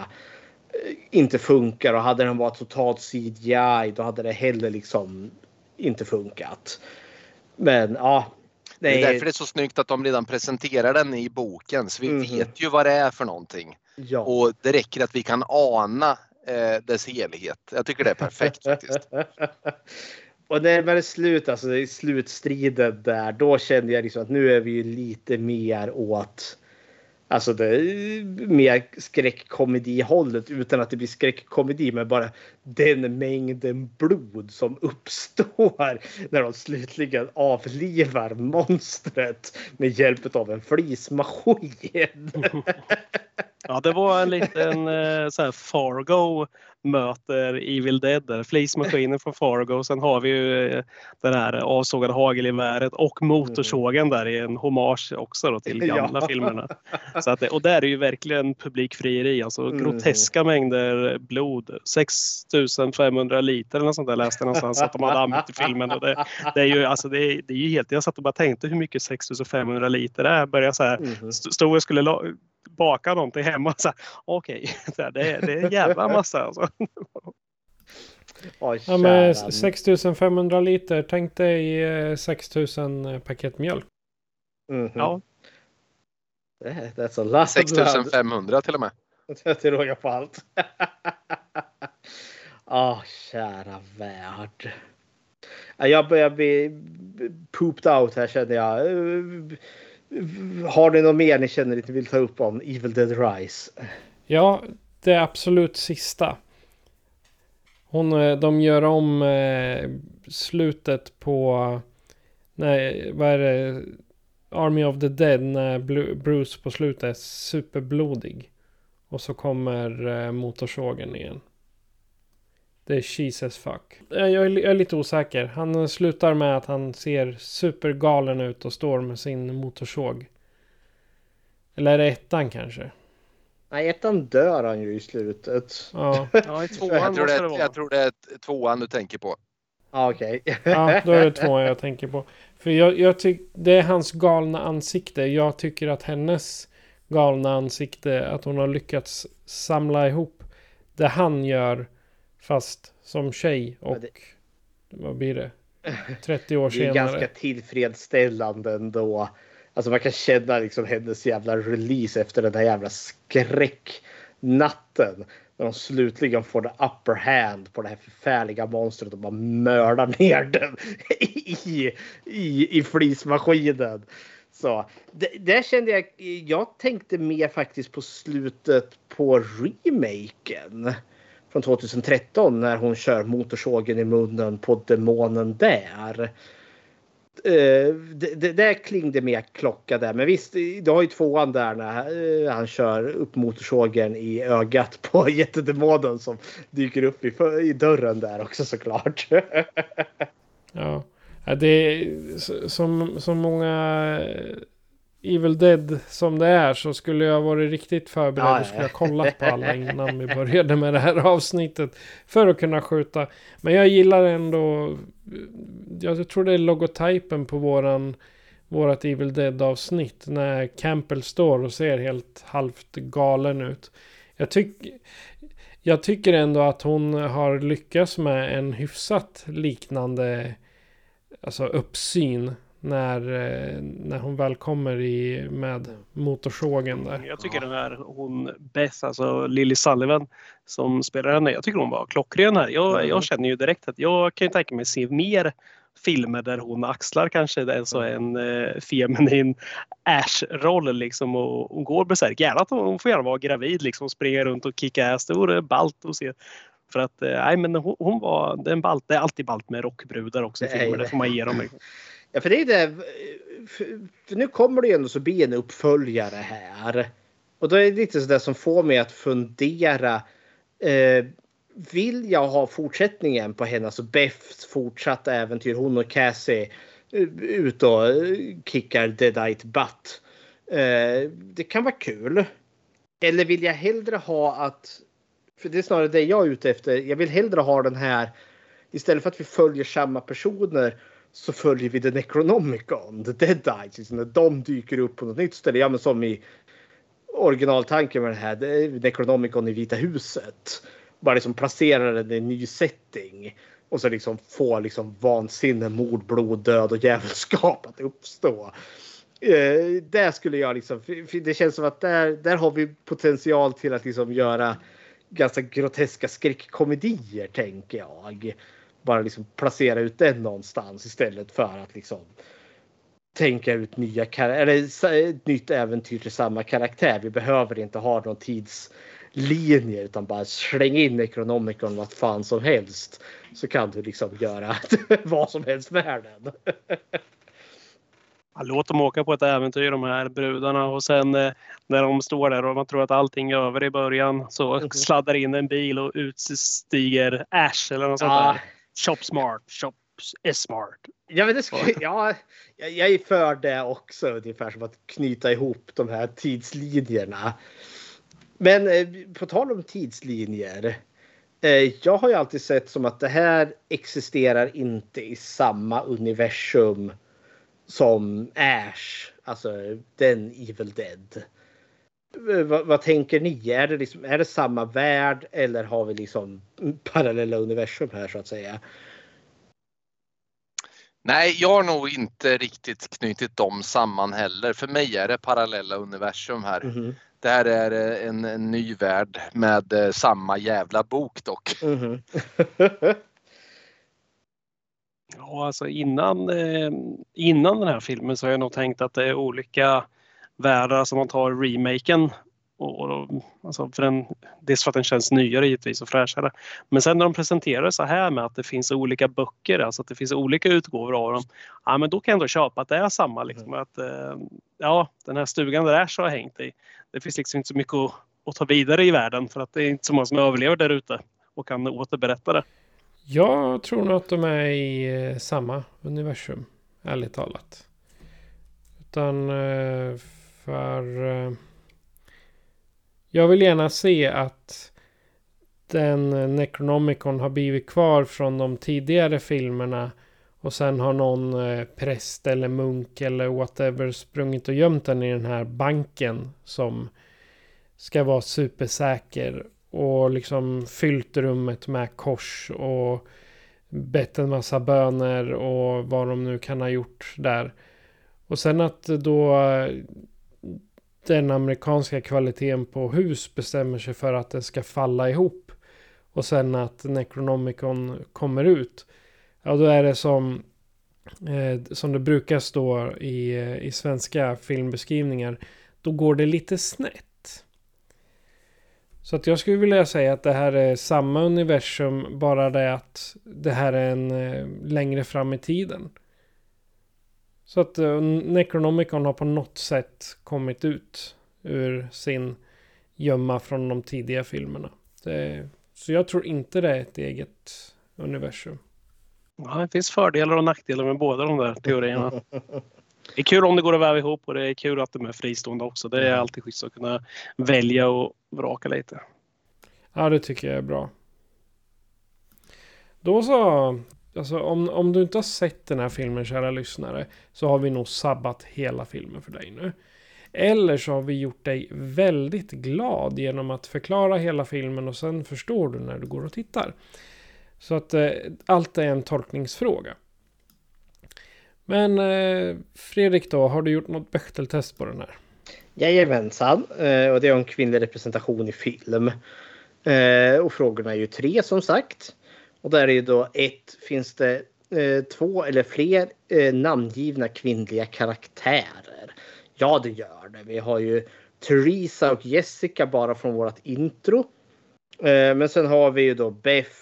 Speaker 4: eh, inte funkar och hade den varit totalt CGI då hade det heller liksom inte funkat. Men ja.
Speaker 3: Det är
Speaker 4: nej,
Speaker 3: därför det är så snyggt att de redan presenterar den i boken så vi
Speaker 4: Mhm.
Speaker 3: vet ju vad det är för någonting.
Speaker 4: ja.
Speaker 3: Och det räcker att vi kan ana eh, dess helhet. Jag tycker det är perfekt faktiskt. (laughs)
Speaker 4: Och närmare slut, alltså i slutstriden där, då kände jag liksom att nu är vi ju lite mer åt Alltså det mer skräckkomedi-hållet utan att det blir skräckkomedi men bara den mängden blod som uppstår (laughs) när de slutligen avlivar monstret med hjälp av en flismaskin. (laughs) (laughs)
Speaker 5: Ja, det var en liten eh, så här Fargo möter Evil Dead. där. Flismaskinen från Fargo. Sen har vi ju eh, den här avsågade hagelgeväret och motorsågen där i en hommage också då till (laughs) gamla
Speaker 4: Ja.
Speaker 5: filmerna. Så att, det- och där är ju verkligen publikfrieri. Alltså
Speaker 4: Mm.
Speaker 5: groteska mängder blod. 6500 liter eller något sånt där läste jag någonstans att de hade använt i filmen. Och det, det, är ju, alltså, det, är, det är ju helt... Jag satt och bara tänkte hur mycket 6500 liter är. Började så här, st- stod och skulle baka någonting hemma. Så här, Okej, (laughs) så här, det, är- det är en jävla massa. Alltså.
Speaker 4: Oj,
Speaker 1: Ja, med
Speaker 4: käran.
Speaker 1: 6500 liter. Tänk dig eh, 6000 paket mjölk.
Speaker 4: Mhm.
Speaker 5: Ja.
Speaker 4: That's a lot of blood.
Speaker 3: 6500 till och med. (laughs)
Speaker 4: Till råga på allt. Åh, (laughs) kära värld. Ja, Jag börjar bli pooped out här känner jag. Har ni något mer ni känner att ni vill ta upp om Evil Dead Rise?
Speaker 1: Ja, det absolut sista. Hon, eh, de gör om eh, slutet på... Nej, vad är det? Army of the Dead när Bruce på slutet är superblodig. Och så kommer eh, motorsågen igen. Det är as fuck. Jag jag är lite osäker. Han slutar med att han ser supergalen ut och står med sin motorsåg. Eller är det ettan kanske?
Speaker 4: Nej, ettan dör han ju i slutet.
Speaker 1: Ja. (laughs)
Speaker 5: Ja, i tvåan
Speaker 3: Jag tror, det
Speaker 5: vara.
Speaker 3: jag tror det är tvåan du tänker på.
Speaker 4: Ja, Okej. (laughs)
Speaker 1: Ja, då är det två jag tänker på. För jag, jag tycker det är hans galna ansikte. Jag tycker att hennes galna ansikte, att hon har lyckats samla ihop det han gör fast som tjej och
Speaker 4: det-
Speaker 1: vad blir det? (laughs) 30 år
Speaker 4: Det är
Speaker 1: senare.
Speaker 4: ganska tillfredsställande ändå. Alltså man kan känna liksom hennes jävla release efter den här jävla skräcknatten. När de slutligen får the upper hand på det här förfärliga monstret och bara mördar ner den (laughs) i, i, i flismaskinen. Så det, där kände jag, jag tänkte mer faktiskt på slutet på remaken från 2013 när hon kör motorsågen i munnen på demonen där. Uh, det, det där klingde mer klocka där. Men visst, du har ju tvåan där när uh, han kör upp motorsågen i ögat på (laughs) jättedemonen som dyker upp i, i dörren där också såklart. (laughs)
Speaker 1: Ja. ja, det är som, som många Evil Dead som det är så skulle jag varit riktigt förberedd och skulle ha kollat på alla innan vi började med det här avsnittet. För att kunna skjuta. Men jag gillar ändå, jag tror det är logotypen på våran vårat Evil Dead avsnitt när Campbell står och ser helt halvt galen ut. Jag, tyck, jag tycker ändå att hon har lyckats med en hyfsat liknande alltså uppsyn När, eh, när hon väl kommer i, med motorsågen där.
Speaker 5: Jag tycker den här hon Beth, alltså Lily Sullivan som spelar henne. Jag tycker hon var klockren här. Jag,
Speaker 4: Mm.
Speaker 5: jag känner ju direkt att jag kan ju tänka mig se mer filmer där hon axlar kanske alltså en eh, feminin Ash-roll liksom och hon går besärk. Gärna att hon, hon får gärna vara gravid liksom och springa runt och kicka ass. Det vore ballt att se. För att eh, nej, men hon, hon var det är en ballt. Det är alltid ballt med rockbrudar också i filmer.
Speaker 4: Det
Speaker 5: får man ge dem.
Speaker 4: Ja, för det är det. Eh, för, nu kommer det ju ändå så bli en uppföljare här. Och då är det lite sådär som får mig att fundera. Eh, vill jag ha fortsättningen på henne, alltså Beths fortsatta äventyr, hon och Cassie eh, ut och eh, kickar Deadite butt. Eh, det kan vara kul. Eller vill jag hellre ha att, för det är snarare det jag är ute efter, jag vill hellre ha den här istället för att vi följer samma personer så följer vi The Necronomicon, The Dead Eyes. Liksom när de dyker upp på något nytt ställe. Ja, men som i originaltanken med den här det är Necronomicon i Vita huset. Bara liksom placera den i en ny setting och så liksom få liksom vansinne, mord, blod, död och djävulskap att uppstå. Eh, där skulle jag liksom, det känns som att där, där har vi potential till att liksom göra ganska groteska skräckkomedier tänker jag. Bara liksom placera ut den någonstans istället för att liksom tänka ut nya eller ett nytt äventyr till samma karaktär. Vi behöver inte ha någon tidslinje utan bara släng in Necronomicon vad fan som helst. Så kan du liksom göra (laughs) vad som helst med den.
Speaker 5: Ja, Låt dem åka på ett äventyr de här brudarna och sen eh, när de står där och man tror att allting är över i början så
Speaker 4: Mhm.
Speaker 5: sladdar in en bil och utstiger Ash eller något sånt
Speaker 4: Ja.
Speaker 5: där. Shop smart, shop is smart.
Speaker 4: Ja, men det skulle, (laughs) ja, jag är för det också. Ungefär som att knyta ihop de här tidslinjerna. Men eh, på tal om tidslinjer. Eh, jag har ju alltid sett som att det här existerar inte i samma universum som Ash. Alltså den Evil Dead. Eh, Vad, vad tänker ni? Är det, liksom, är det samma värld eller har vi liksom (laughs) parallella universum här så att säga?
Speaker 3: Nej, jag har nog inte riktigt knutit dem samman heller. För mig är det parallella universum här.
Speaker 4: Mhm.
Speaker 3: Det här är eh, en, en ny värld med eh, samma jävla bok dock.
Speaker 4: Mhm. (laughs)
Speaker 5: Ja, alltså innan, innan den här filmen så har jag nog tänkt att det är olika världar som man tar remaken. Och, och, alltså för den, dels för att den känns nyare givetvis och fräschare. Men sen när de presenterar så här med att det finns olika böcker, alltså att det finns olika utgåvor av dem. Ja, men då kan jag ändå köpa att det är samma. Liksom, att, eh, ja, den här stugan där Ash har hängt i. Det finns liksom inte så mycket att, att ta vidare i världen för att det är inte så många som överlever där ute och kan återberätta det.
Speaker 1: Jag tror nog att de är i eh, samma universum. Ärligt talat. Utan eh, för... eh, Jag vill gärna se att den Necronomicon har blivit kvar från de tidigare filmerna. Och sen har någon eh, präst eller munk eller whatever sprungit och gömt den i den här banken. Som ska vara supersäker. Och liksom fyllt rummet med kors och bett en massa böner och vad de nu kan ha gjort där. Och sen att då eh, den amerikanska kvaliteten på hus bestämmer sig för att det ska falla ihop. Och sen att Necronomicon kommer ut. Ja, då är det som, eh, som det brukar stå i, i svenska filmbeskrivningar. Då går det lite snett. Så att jag skulle vilja säga att det här är samma universum, bara det att det här är en eh, längre fram i tiden. Så att eh, Necronomicon har på något sätt kommit ut ur sin gömma från de tidiga filmerna. Det, så jag tror inte det är ett eget universum.
Speaker 5: Ja, det finns fördelar och nackdelar med båda de där teorierna. (laughs) Det är kul om det går att väva ihop och det är kul att de är fristående också. Det är alltid schysst att kunna välja och vraka lite.
Speaker 1: Ja, det tycker jag är bra. Då så. Alltså om, om du inte har sett den här filmen, kära lyssnare, så har vi nog sabbat hela filmen för dig nu. Eller så har vi gjort dig väldigt glad genom att förklara hela filmen och sen förstår du när du går och tittar. Så att eh, allt är en tolkningsfråga. Men eh, Fredrik då, har du gjort något Bechteltest på den här?
Speaker 4: Jajamensan, eh, och det är om kvinnlig representation i film. Eh, och frågorna är ju tre som sagt. Och där är ju då ett, finns det eh, två eller fler eh, namngivna kvinnliga karaktärer? Ja, det gör det. Vi har ju Theresa och Jessica bara från vårt intro. Eh, men sen har vi ju då Beth,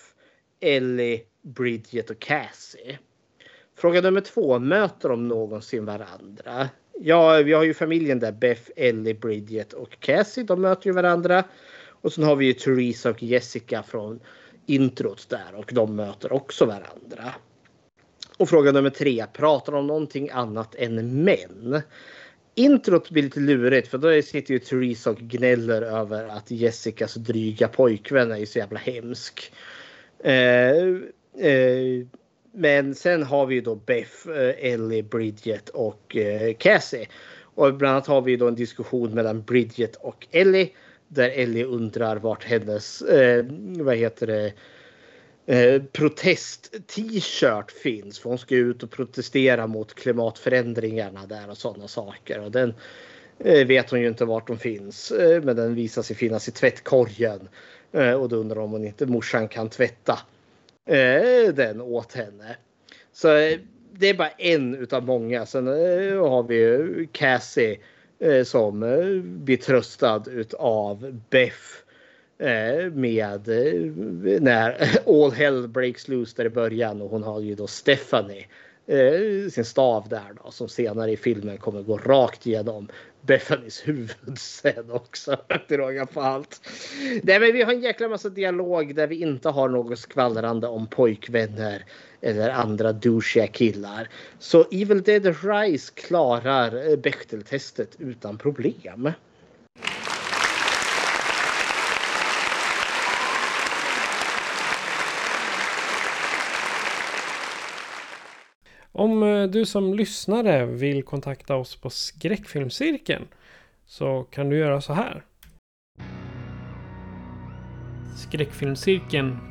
Speaker 4: Ellie, Bridget och Cassie. Fråga nummer två, möter de någonsin varandra? Ja, vi har ju familjen där, Beth, Ellie, Bridget och Cassie. De möter ju varandra. Och sen har vi ju Theresa och Jessica från introt där och de möter också varandra. Och fråga nummer tre, pratar de om någonting annat än män? Introt blir lite lurigt för då sitter ju Therese och gnäller över att Jessicas dryga pojkvän är så jävla hemsk. Eh, eh, men sen har vi ju då Beth, eh, Ellie, Bridget och eh, Cassie. Och bland annat har vi då en diskussion mellan Bridget och Ellie. Där Ellie undrar vart hennes, eh, vad heter det, eh, protest-t-shirt finns. För hon ska ut och protestera mot klimatförändringarna där och sådana saker. Och den eh, vet hon ju inte vart de finns. Eh, men den visar sig finnas i tvättkorgen. Eh, och då undrar om hon inte morsan kan tvätta eh, den åt henne. Så eh, det är bara en utav många. Sen eh, har vi Cassie Eh, som eh, blir tröstad utav Beth eh, med när (laughs) all hell breaks loose där i början och hon har ju då Stephanie sin stav där då som senare i filmen kommer gå rakt igenom Bethanies huvud sen också. (laughs) Till råga på allt. Nej, men vi har en jäkla massa dialog där vi inte har något skvallrande om pojkvänner eller andra douchiga killar. Så Evil Dead Rise klarar eh, Bechteltestet utan problem.
Speaker 1: Om eh, du som lyssnare vill kontakta oss på Skräckfilmscirkeln så kan du göra så här. Skräckfilmscirkeln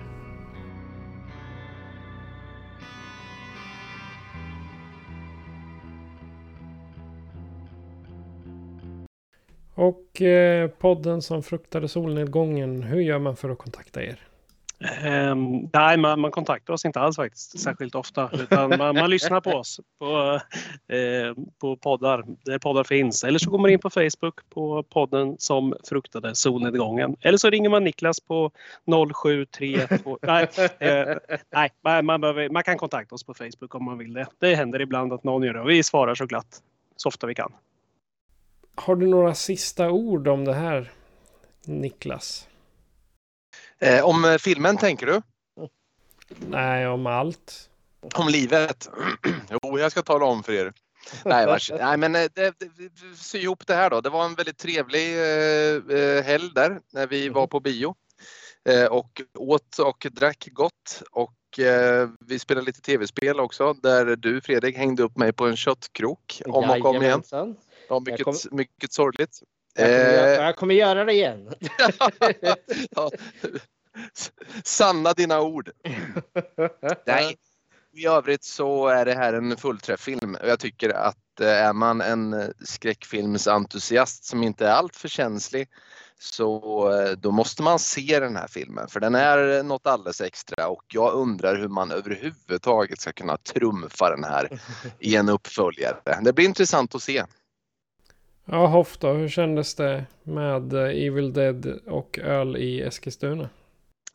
Speaker 1: Och eh, podden som fruktade solnedgången, hur gör man för att kontakta er?
Speaker 5: Um, nej, man, man, kontaktar oss inte alls faktiskt särskilt ofta. Utan man, man lyssnar på oss på, eh, på poddar där poddar finns. Eller så går man in på Facebook på podden som fruktade solnedgången. Eller så ringer man Niklas på 0732. (laughs) nej, eh, nej man, behöver, man kan kontakta oss på Facebook om man vill det. Det händer ibland att någon gör det och vi svarar så glatt så ofta vi kan.
Speaker 1: Har du några sista ord om det här Niklas?
Speaker 3: Eh, om filmen tänker du?
Speaker 1: Nej, om allt.
Speaker 3: Om livet? (clears throat) jo, jag ska tala om för er. Nej, vars, (laughs) nej men eh, det, det, sy ihop det här då. Det var en väldigt trevlig eh, eh, helg där när vi var på bio. Eh, och åt och drack gott. Och eh, vi spelade lite tv-spel också där du Fredrik hängde upp mig på en köttkrok om och om igen. Ja, mycket, kom... mycket sorgligt.
Speaker 4: Jag kommer, göra, jag kommer göra det igen. (laughs)
Speaker 3: ja. Sanna dina ord. (laughs) Nej, i övrigt så är det här en fullträfffilm och jag tycker att eh, är man en skräckfilmsentusiast som inte är alltför känslig så eh, då måste man se den här filmen för den är något alldeles extra och jag undrar hur man överhuvudtaget ska kunna trumfa den här i en uppföljare. Det blir intressant att se.
Speaker 1: Ja, Hoff då, hur kändes det med eh, Evil Dead och öl i Eskilstuna?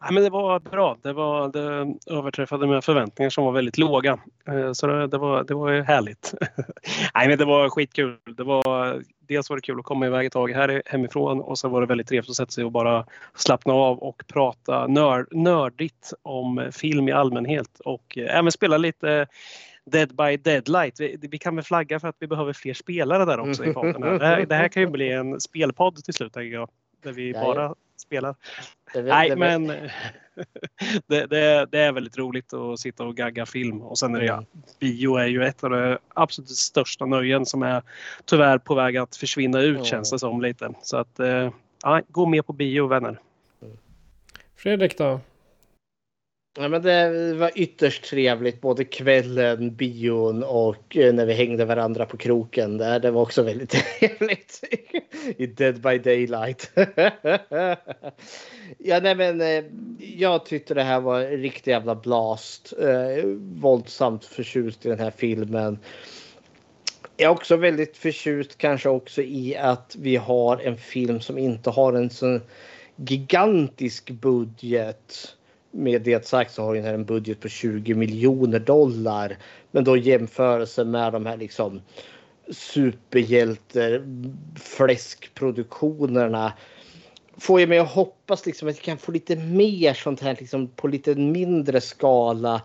Speaker 5: Ja, men det var bra. Det, var, det överträffade mina förväntningar som var väldigt låga. Eh, så det, det var, det var härligt. (laughs) Nej, men det var skitkul. Det var, dels var det kul att komma iväg ett tag här hemifrån och så var det väldigt trevligt att sätta sig och bara slappna av och prata nörd, nördigt om film i allmänhet och eh, även spela lite Dead by Deadlight. Vi, vi, kan väl flagga för att vi behöver fler spelare där också i podden. Det, här, det här kan ju bli en spelpodd till slut, tänker jag. Där vi ja, bara spelar. Det, Nej, det, men (laughs) det, det, det, är väldigt roligt att sitta och gagga film. Och sen är det, ja, bio är ju ett av de absolut största nöjen som är tyvärr på väg att försvinna ut mm. känns det som lite. Så att, eh, ja, gå med på bio vänner.
Speaker 1: Fredrik då?
Speaker 4: Ja, men det var ytterst trevligt både kvällen, bion och eh, när vi hängde varandra på kroken. Där. Det var också väldigt (laughs) trevligt. I Dead by Daylight. (laughs) ja, nej, men, eh, jag tyckte det här var en riktig jävla blast. Eh, våldsamt förtjust i den här filmen. Jag är också väldigt förtjust kanske också i att vi har en film som inte har en sån gigantisk budget med det sagt så har den här en budget på 20 miljoner dollar. Men då jämförelse med de här liksom superhjälter fläskproduktionerna får jag mig att hoppas liksom att vi kan få lite mer sånt här liksom på lite mindre skala.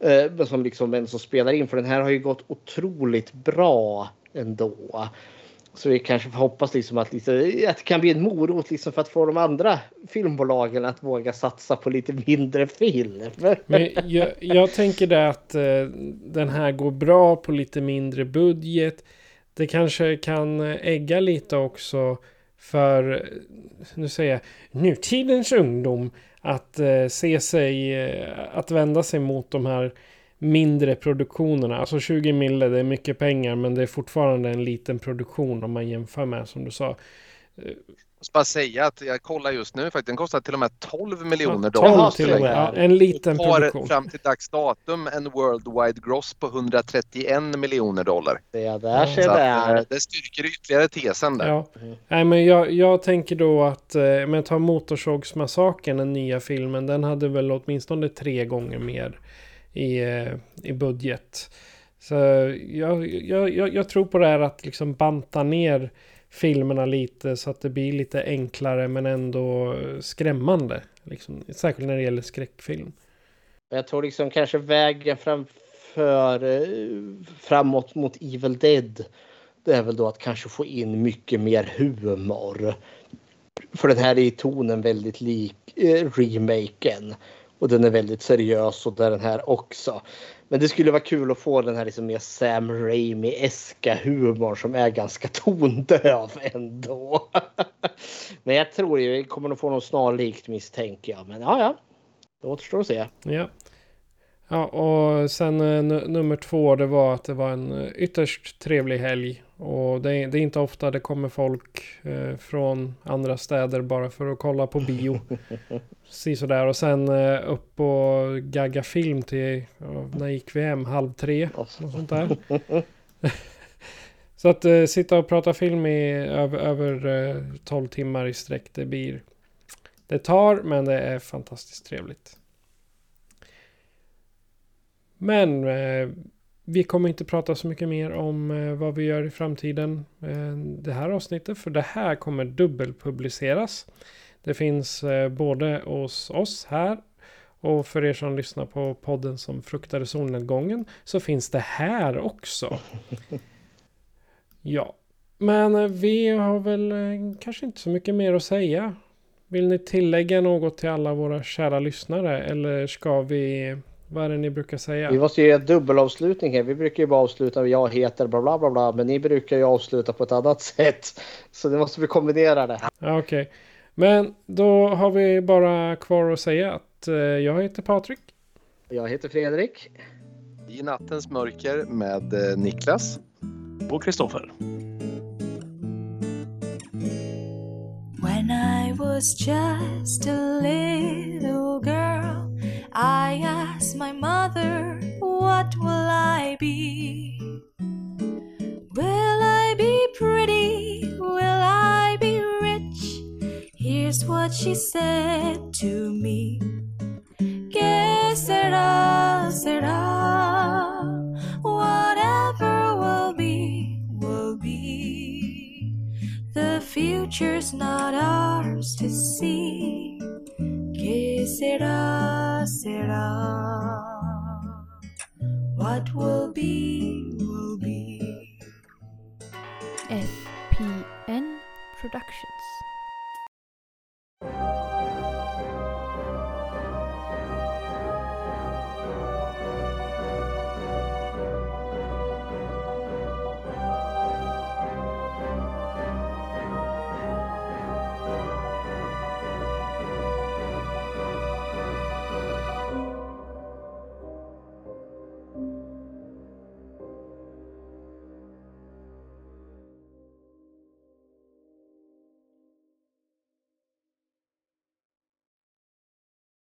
Speaker 4: Eh, som liksom en som spelar in för den här har ju gått otroligt bra ändå. Så vi kanske hoppas liksom att, liksom, att det kan bli en morot liksom för att få de andra filmbolagen att våga satsa på lite mindre film. (laughs)
Speaker 1: Men jag, jag tänker det att eh, den här går bra på lite mindre budget. Det kanske kan ägga lite också för, nu säger jag, nutidens ungdom att eh, se sig, eh, att vända sig mot de här mindre produktionerna. Alltså 20 mille, det är mycket pengar men det är fortfarande en liten produktion om man jämför med som du sa.
Speaker 3: Jag ska bara säga att jag kollar just nu faktiskt. Den kostar till och med 12 miljoner ja, dollar.
Speaker 1: Till och med. Ja, en liten
Speaker 3: har
Speaker 1: produktion.
Speaker 3: fram till dags datum en worldwide gross på 131 miljoner dollar.
Speaker 4: Det där ser där.
Speaker 3: Eh, det styrker ytterligare tesen där.
Speaker 1: Ja. Mm. Nej, men jag, jag tänker då att, eh, men ta Motorsågsmassakern, den nya filmen, den hade väl åtminstone tre gånger mer i, eh, i budget. Så jag, jag, jag, jag tror på det här att liksom banta ner filmerna lite så att det blir lite enklare men ändå skrämmande. Liksom, särskilt när det gäller skräckfilm.
Speaker 4: Jag tror liksom kanske vägen framför eh, framåt mot Evil Dead. Det är väl då att kanske få in mycket mer humor. För den här är i tonen väldigt lik eh, remaken. Och den är väldigt seriös och det är den här också. Men det skulle vara kul att få den här liksom mer Sam Raimi-eska humorn som är ganska (laughs) tondöv ändå. (laughs) Men jag tror ju vi kommer att få något snarlikt misstänker jag. Men ja, ja. Det återstår att se.
Speaker 1: Ja. Ja, och sen eh, nummer två, det var att det var en eh, ytterst trevlig helg. Och det är, det är inte ofta det kommer folk eh, från andra städer bara för att kolla på bio. (laughs) sådär. Och sen eh, upp och gagga film till, ja, när gick vi hem? Halv tre? Något sånt där. (laughs) Så att eh, sitta och prata film i över, över eh, 12 timmar i sträck, det blir... Det tar, men det är fantastiskt trevligt. Men eh, vi kommer inte prata så mycket mer om eh, vad vi gör i framtiden. Eh, det här avsnittet, för det här kommer dubbelpubliceras. Det finns eh, både hos oss här och för er som lyssnar på podden som fruktade solnedgången så finns det här också. (laughs) Ja, men eh, vi har väl eh, kanske inte så mycket mer att säga. Vill ni tillägga något till alla våra kära lyssnare eller ska vi vad är det ni brukar säga?
Speaker 4: Vi måste göra dubbelavslutning här. Vi brukar ju bara avsluta med jag heter bla bla bla bla. Men ni brukar ju avsluta på ett annat (laughs) sätt. Så det måste vi kombinera det.
Speaker 1: Okej. Okay. Men då har vi bara kvar att säga att eh, jag heter Patrik.
Speaker 4: Jag heter Fredrik.
Speaker 3: I nattens mörker med eh, Niklas.
Speaker 5: Och Kristoffer.
Speaker 11: When I was just a little girl I asked my mother, what will I be? Will I be pretty? Will I be rich? Here's what she said to me. Que sera, sera. Whatever will be, will be. The future's not ours to see. Que será, será. What will be, will be.
Speaker 2: FPN Productions.